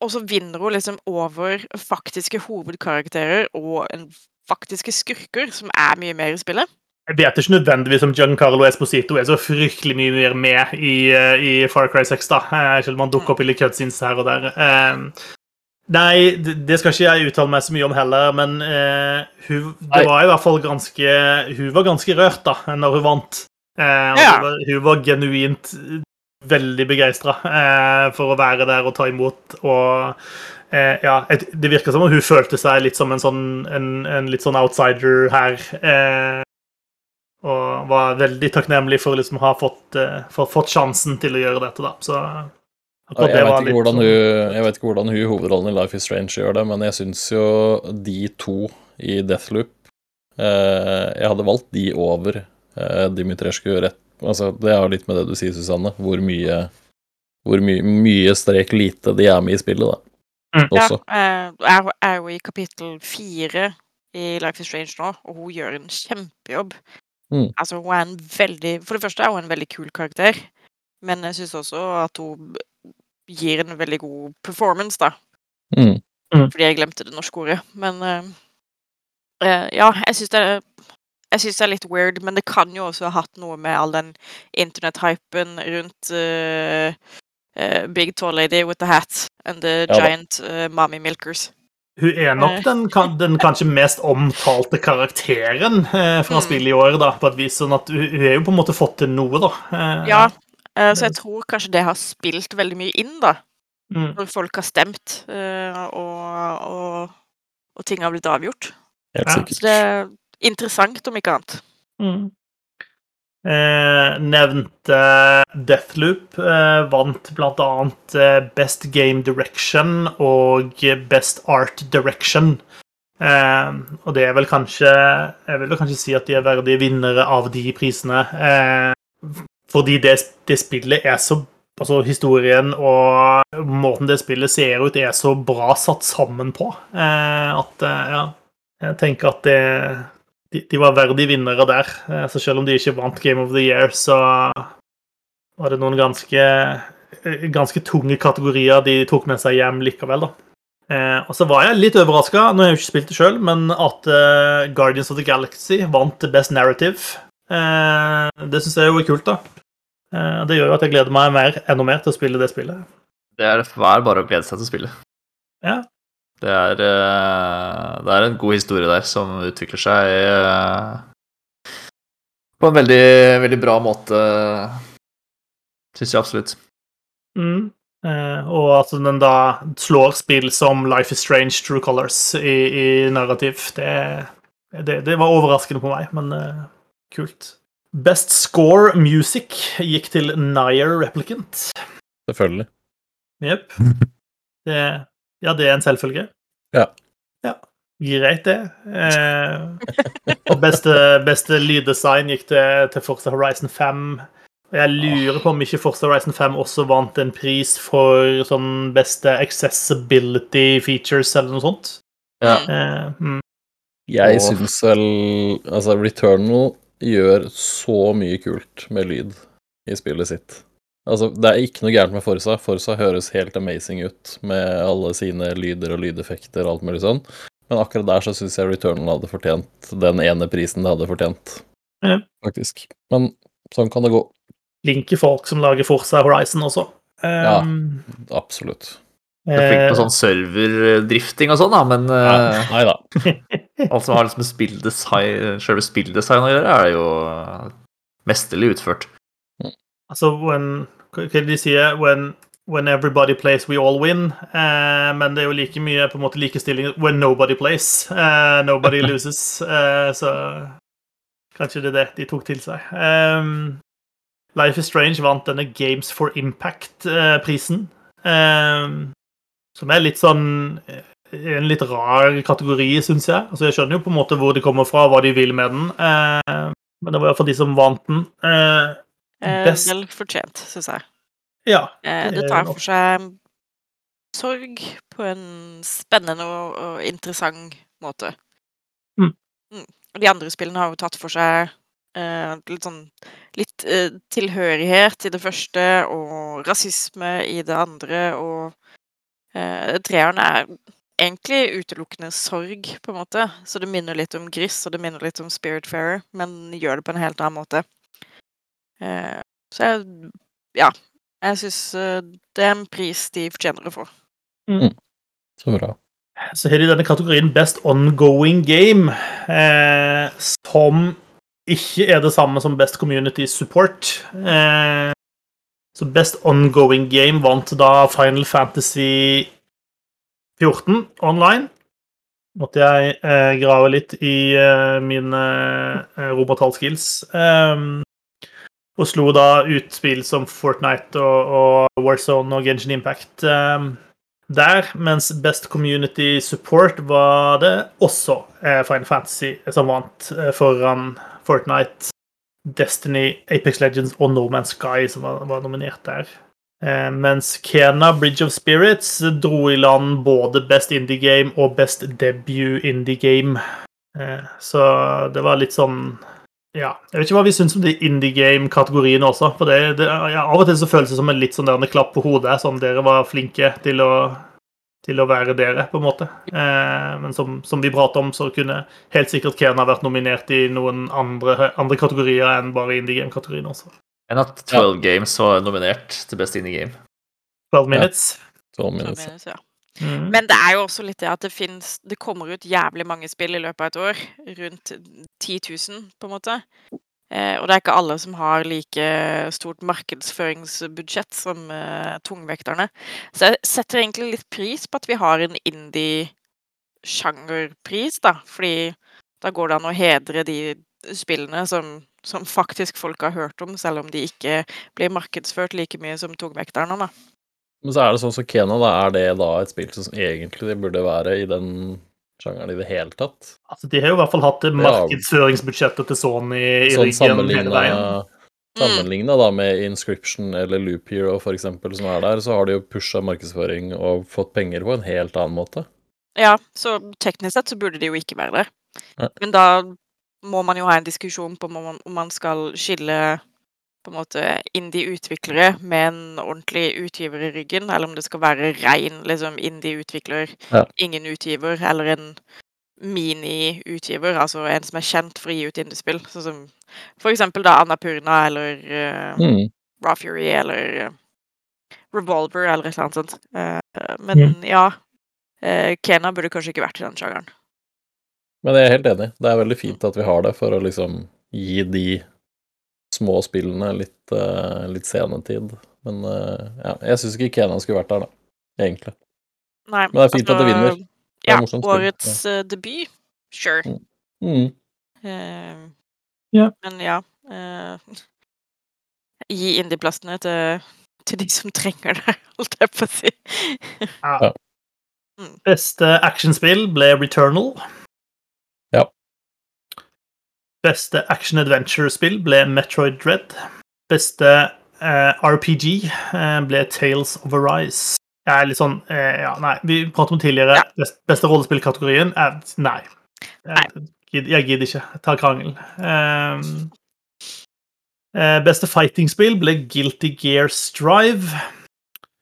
og så vinner hun liksom over faktiske hovedkarakterer og en faktiske skurker, som er mye mer i spillet. Jeg vet ikke nødvendigvis om Giancarlo Esposito er så fryktelig mye mer med i, eh, i Far Cry 6, da. Eh, selv om han dukker opp i litt cutscenes her og der. Eh, Nei, det skal ikke jeg uttale meg så mye om heller, men uh, hun, det var i hvert fall ganske Hun var ganske rørt da, når hun vant. Uh, ja. hun, var, hun, var, genuint veldig begeistra uh, for å være der og ta imot. Og ja, det virka som om hun følte seg litt som en sånn, en, en litt sånn outsider her. og var veldig takknemlig for å liksom ha fått, for, fått sjansen til å gjøre dette, da. Så jeg vet, hun, sånn- jeg vet, ikke hvordan hun i hovedrollen i Life is Strange gjør det, men jeg syns jo de to i Deathloop eh, Jeg hadde valgt de over eh, Dimitrescu rett altså, Det har litt med det du sier, Susanne, hvor mye hvor my mye strek lite de er med i spillet, da. Mm. Også. Ja, jeg eh, er jo i kapittel fire i Life is Strange nå, og hun gjør en kjempejobb. Mm. Altså, hun er en veldig For det første er hun en veldig kul karakter, men jeg syns også at hun gir en veldig god performance, da. Mm. Mm. Fordi jeg glemte det norske ordet. Men uh, uh, ja, jeg syns det er jeg syns det er litt weird, men det kan jo også ha hatt noe med all den internet-hypen rundt uh, Big Tall Lady with the hat and the ja, giant mommy milkers. Hun er nok den, den, kanskje mest omtalte karakteren fra mm. spillet i år, da, på et vis. Sånn at hun, hun er jo på en måte fått til noe, da. Ja, så jeg tror kanskje det har spilt veldig mye inn, da. Mm. Når folk har stemt, eh, og, og, og, ting har blitt avgjort. Helt sikkert. Så det er interessant, om ikke annet. Mm. Eh, nevnte Deathloop. Eh, vant blant annet eh, Best Game Direction og Best Art Direction. Eh, og det er vel kanskje Jeg vil kanskje si at de er verdige vinnere av de prisene. Fordi det, det spillet er så Altså, historien og måten det spillet ser ut, er så bra satt sammen på eh, at eh, ja, jeg tenker at det, de, de, var verdige vinnere der. Eh, så selv om de ikke vant Game of the Year, så var det noen ganske, eh, ganske tunge kategorier de tok med seg hjem likevel, da. Eh, og så var jeg litt overraska, nå har jeg jo ikke spilt det sjøl, men at Guardians of the Galaxy vant Best Narrative. Eh, det syns jeg jo er kult, da. Eh, det gjør jo at jeg gleder meg mer, enda mer til å spille det spillet. Det er, bare å glede seg til å spille. Ja. Det er, uh, det er en god historie der som utvikler seg på en veldig, veldig bra måte, syns jeg absolutt. Mm. Og at den da slår spill som Life is Strange, True Colors i, i narrativ, det, det, det, var overraskende på meg, men kult. Best score music gikk til Nier Replicant. Selvfølgelig. Jepp. ja, det er en selvfølge. Ja. ja. Greit, det. Eh, og beste, beste lyddesign gikk til, til Forza Horizon 5. Jeg lurer på om ikke Forza Horizon 5 også vant en pris for sånn beste accessibility features, eller noe sånt. Ja. Eh, mm. Jeg syns vel Altså, Returnal gjør så mye kult med lyd i spillet sitt. Altså, det er ikke noe gærent med Forsa. Forsa høres helt amazing ut med alle sine lyder og lydeffekter og alt mulig sånn. Men akkurat der så syns jeg Returnal hadde fortjent den ene prisen det hadde fortjent, ja. faktisk. Men sånn kan det gå Linker folk som lager Forza Horizon også. Um, ja, absolutt. Du er flink på sånn serverdrifting og sånn, da, men ja, eh, Nei da. alt som har liksom med spilldesign, selve spilldesign å gjøre, er jo mesterlig utført. Altså, when, hva de sier? When, when everybody plays, we all win. Uh, men det er jo like mye på en måte likestilling when nobody plays. Uh, nobody loses. Uh, så kanskje det er det de tok til seg. Um, Life is Strange vant denne Games for Impact-prisen. Eh, som er litt sånn eh, En litt rar kategori, syns jeg. Altså, jeg skjønner jo på en måte hvor de kommer fra, hva de vil med den. Eh, men det var iallfall de som vant den. Best... Vel fortjent, syns jeg. Ja. Det, det tar for seg sorg på en spennende og, og interessant måte. Mm. Mm. De andre spillene har jo tatt for seg Eh, litt sånn litt eh, tilhørighet i det første, og rasisme i det andre, og eh, treeren er egentlig utelukkende sorg, på en måte. Så det minner litt om Gris, og det minner litt om Spiritfarer, men gjør det på en helt annen måte. Eh, så jeg Ja. Jeg syns eh, det er en pris de fortjener å få. Mm. Så bra. Så har de denne kategorien Best Ongoing Game, eh, som ikke er det samme som Best Community Support. Eh, så Best Ongoing Game vant da Final Fantasy 14 online. Måtte jeg eh, grave litt i eh, mine eh, robotalskills. Um, og slo da ut spill som Fortnite og, og Warzone og Genshin Impact um, der. Mens Best Community Support var det også eh, Final Fantasy som vant foran Fortnite, Destiny, Apex Legends og No Man's Sky som var, var nominert der. Eh, mens Kena Bridge of Spirits dro i land både Best Indie Game og Best Debut Indie Game. Eh, så det var litt sånn Ja. Jeg vet ikke hva vi syns om de indie game-kategoriene også. For det, det, ja, Av og til så føles det som en litt sånn der klapp på hodet. Sånn dere var flinke til å til å være dere, på en måte. Eh, men som, som, vi prater om, så kunne helt sikkert Kena vært nominert i noen andre, andre kategorier enn bare indie game-kategorien også. Enn at 12 ja. Games var nominert til Best Indie Game. 12 Minutes. Ja. 12 minutes. 12 minutes ja. Mm. Men det er jo også litt det at det finnes Det kommer ut jævlig mange spill i løpet av et år. Rundt 10 000, på en måte. Eh, og det er ikke alle som har like stort markedsføringsbudsjett som eh, tungvekterne. Så jeg setter egentlig litt pris på at vi har en indie-sjangerpris, da. Fordi da går det an å hedre de spillene som, som, faktisk folk har hørt om, selv om de ikke blir markedsført like mye som tungvekterne, da. Men så er det sånn som Kena, da er det da et spill som egentlig burde være i den sjangeren i det hele tatt. Altså, de har jo i hvert fall hatt markedsføringsbudsjettet til Sony i sånn ryggen hele veien. Sammenligna da med Inscription eller Loop Hero for eksempel, som er der, så har de jo pusha markedsføring og fått penger på en helt annen måte. Ja, så teknisk sett så burde de jo ikke være der. Men da må man jo ha en diskusjon på om man skal skille på en måte indie-utviklere med en ordentlig utgiver i ryggen, eller om det skal være rein liksom, indie-utvikler, ja. ingen utgiver, eller en mini-utgiver, altså en som er kjent for å gi ut indiespill. Sånn som for eksempel da Annapurna eller uh, mm. Raw Fury eller uh, Revolver eller et eller annet sånt. Uh, men mm. ja, uh, Kena burde kanskje ikke vært i den sjangeren. Men jeg er helt enig. Det er veldig fint at vi har det for å liksom gi de små spillene litt, litt senetid. Men ja, jeg syns ikke Kenan skulle vært der, da. Egentlig. Nei, Men det er fint altså, at det vinner. Det ja, årets ja. debut. Sure. Mm. Mm. Ja. Men ja uh, Gi indieplassene til, til, de som trenger det, holdt jeg på å si. ja. Mm. Beste actionspill ble Returnal. Beste action-adventure-spill ble Metroid Dread. Beste eh, RPG eh, ble Tales of Arise. Jeg er litt sånn Ja, nei. Vi pratet om tidligere. Ja. Beste rollespillkategorien er nei. nei jeg gidder ikke. Jeg tar krangel. Um, beste fighting-spill ble Guilty Gear Strive.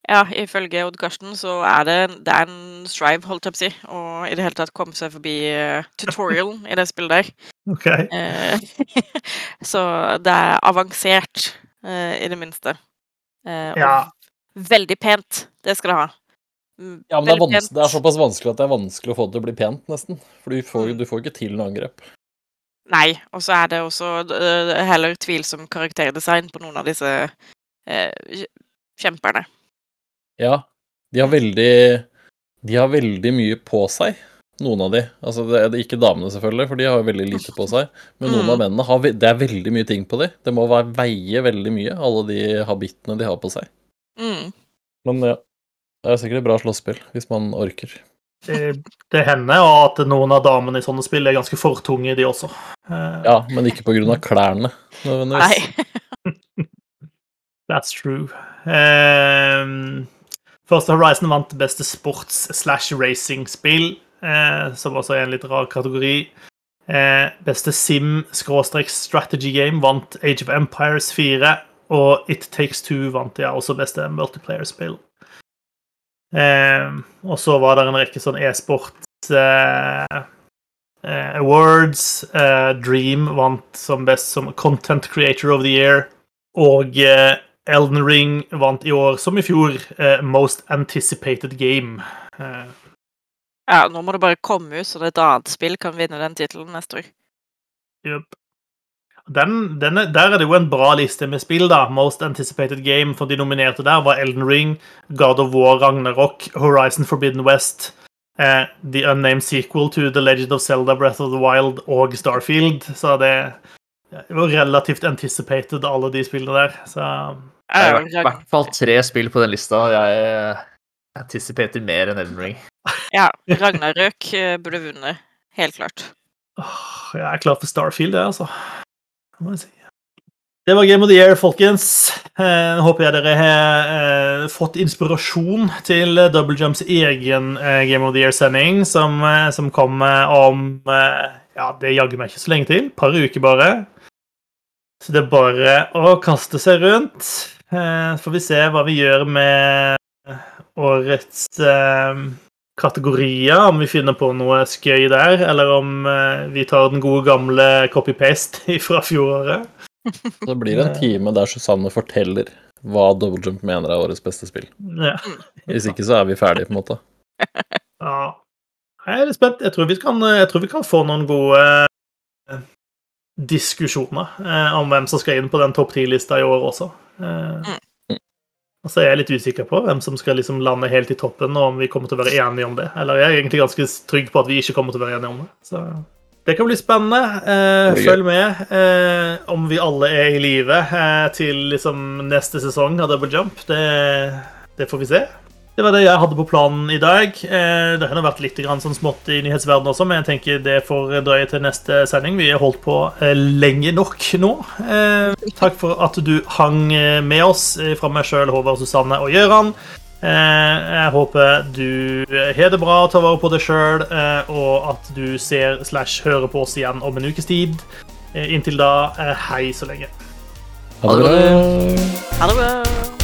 Ja, ifølge Odd Karsten så er det, det er en strive, holdt jeg på å si. Og i det hele tatt komme seg forbi uh, tutorialen i det spillet der. Ok. Uh, så det er avansert, uh, i det minste. ja. Veldig pent. Det skal det ha. Mm, ja, men det er, det er, såpass vanskelig at det er vanskelig å få det til å bli pent, nesten. For du får, mm. du får ikke til noe angrep. Nei, og så er det også uh, heller tvilsom karakterdesign på noen av disse uh, kjemperne. Ja, de har veldig De har veldig mye på seg, noen av de. Altså, det er ikke damene, selvfølgelig, for de har veldig lite på seg. Men noen mm. av mennene har Det er veldig mye ting på de. Det må være, veie veldig mye, alle de habitene de har på seg. Mm. Men ja. Det er sikkert et bra slåsspill, hvis man orker. Det, det hender at noen av damene i sånne spill er ganske for tunge, de også. Eh, ja, men ikke på grunn av klærne, nødvendigvis. Nei. That's true. Um, Første Horizon vant beste sports slash racing-spill, eh, som også er en litt rar kategori. Eh, beste sim-strategy game vant Age of Empires 4, og It Takes Two vant ja, også beste multiplayer-spill. Eh, og så var det en rekke sånn e-sport eh, eh, awards. Eh, Dream vant som best som Content Creator of the Year. Og Elden Ring vant i år, som i fjor, eh, Most Anticipated Game. ja, nå må det bare komme ut, så et annet spill kan vinne den tittelen neste år. Yep. Den, denne, der er det jo en bra liste med spill, da. Most Anticipated Game for de nominerte der var Elden Ring, God of War, Ragnarok, Horizon Forbidden West, eh, The Unnamed Sequel to The Legend of Zelda, Breath of the Wild og Starfield. Så det var relativt anticipated, alle de spillene der. Så Det er i hvert fall tre spill på den lista. Jeg anticipater mer enn Elden Ring. Ja, Ragnarøk eh, burde vunnet. Helt klart. Jeg er klar for Starfield, jeg, altså må jeg si. Det var Game of the Year, folkens. Eh, håper jeg dere har eh, fått inspirasjon til Double Jumps egen eh, Game of the Year-sending, som, eh, som kommer om eh, Ja, det jaggu meg ikke så lenge til. Et par uker bare. Så det er bare å kaste seg rundt. Så får vi se hva vi gjør med årets kategorier, om vi finner på noe skøy der, eller om uh, vi tar den gode gamle copy-paste fra fjoråret. Det blir en time der Susanne forteller hva Double Jump mener er årets beste spill. Ja. Hvis ikke så er vi ferdige, på en måte. Ja. Jeg er litt spent. Jeg tror vi kan, tror vi kan få noen gode diskusjoner om hvem som skal inn på den topp ti-lista i år også. Uh, og så er jeg litt usikker på hvem som skal liksom lande helt i toppen, og om vi kommer til å være enige om det. Eller jeg er egentlig ganske trygg på at vi ikke kommer til å være enige om det. Så det kan bli spennende. Eh, følg med eh, om vi alle er i live eh, til liksom neste sesong av Double Jump. Det, det får vi se. Det var det jeg hadde på planen i dag. Eh, det har vært litt sånn smått i nyhetsverdenen også, men jeg tenker det får drøye til neste sending. Vi har holdt på eh, lenge nok nå. Eh, takk for at du hang med oss fra meg sjøl, Håvard, Susanne og Gøran. Jeg håper du har det bra, tar vare på deg sjøl, og at du ser slash hører på oss igjen om en ukes tid. Inntil da, hei så lenge. Ha det bra. Ha det bra.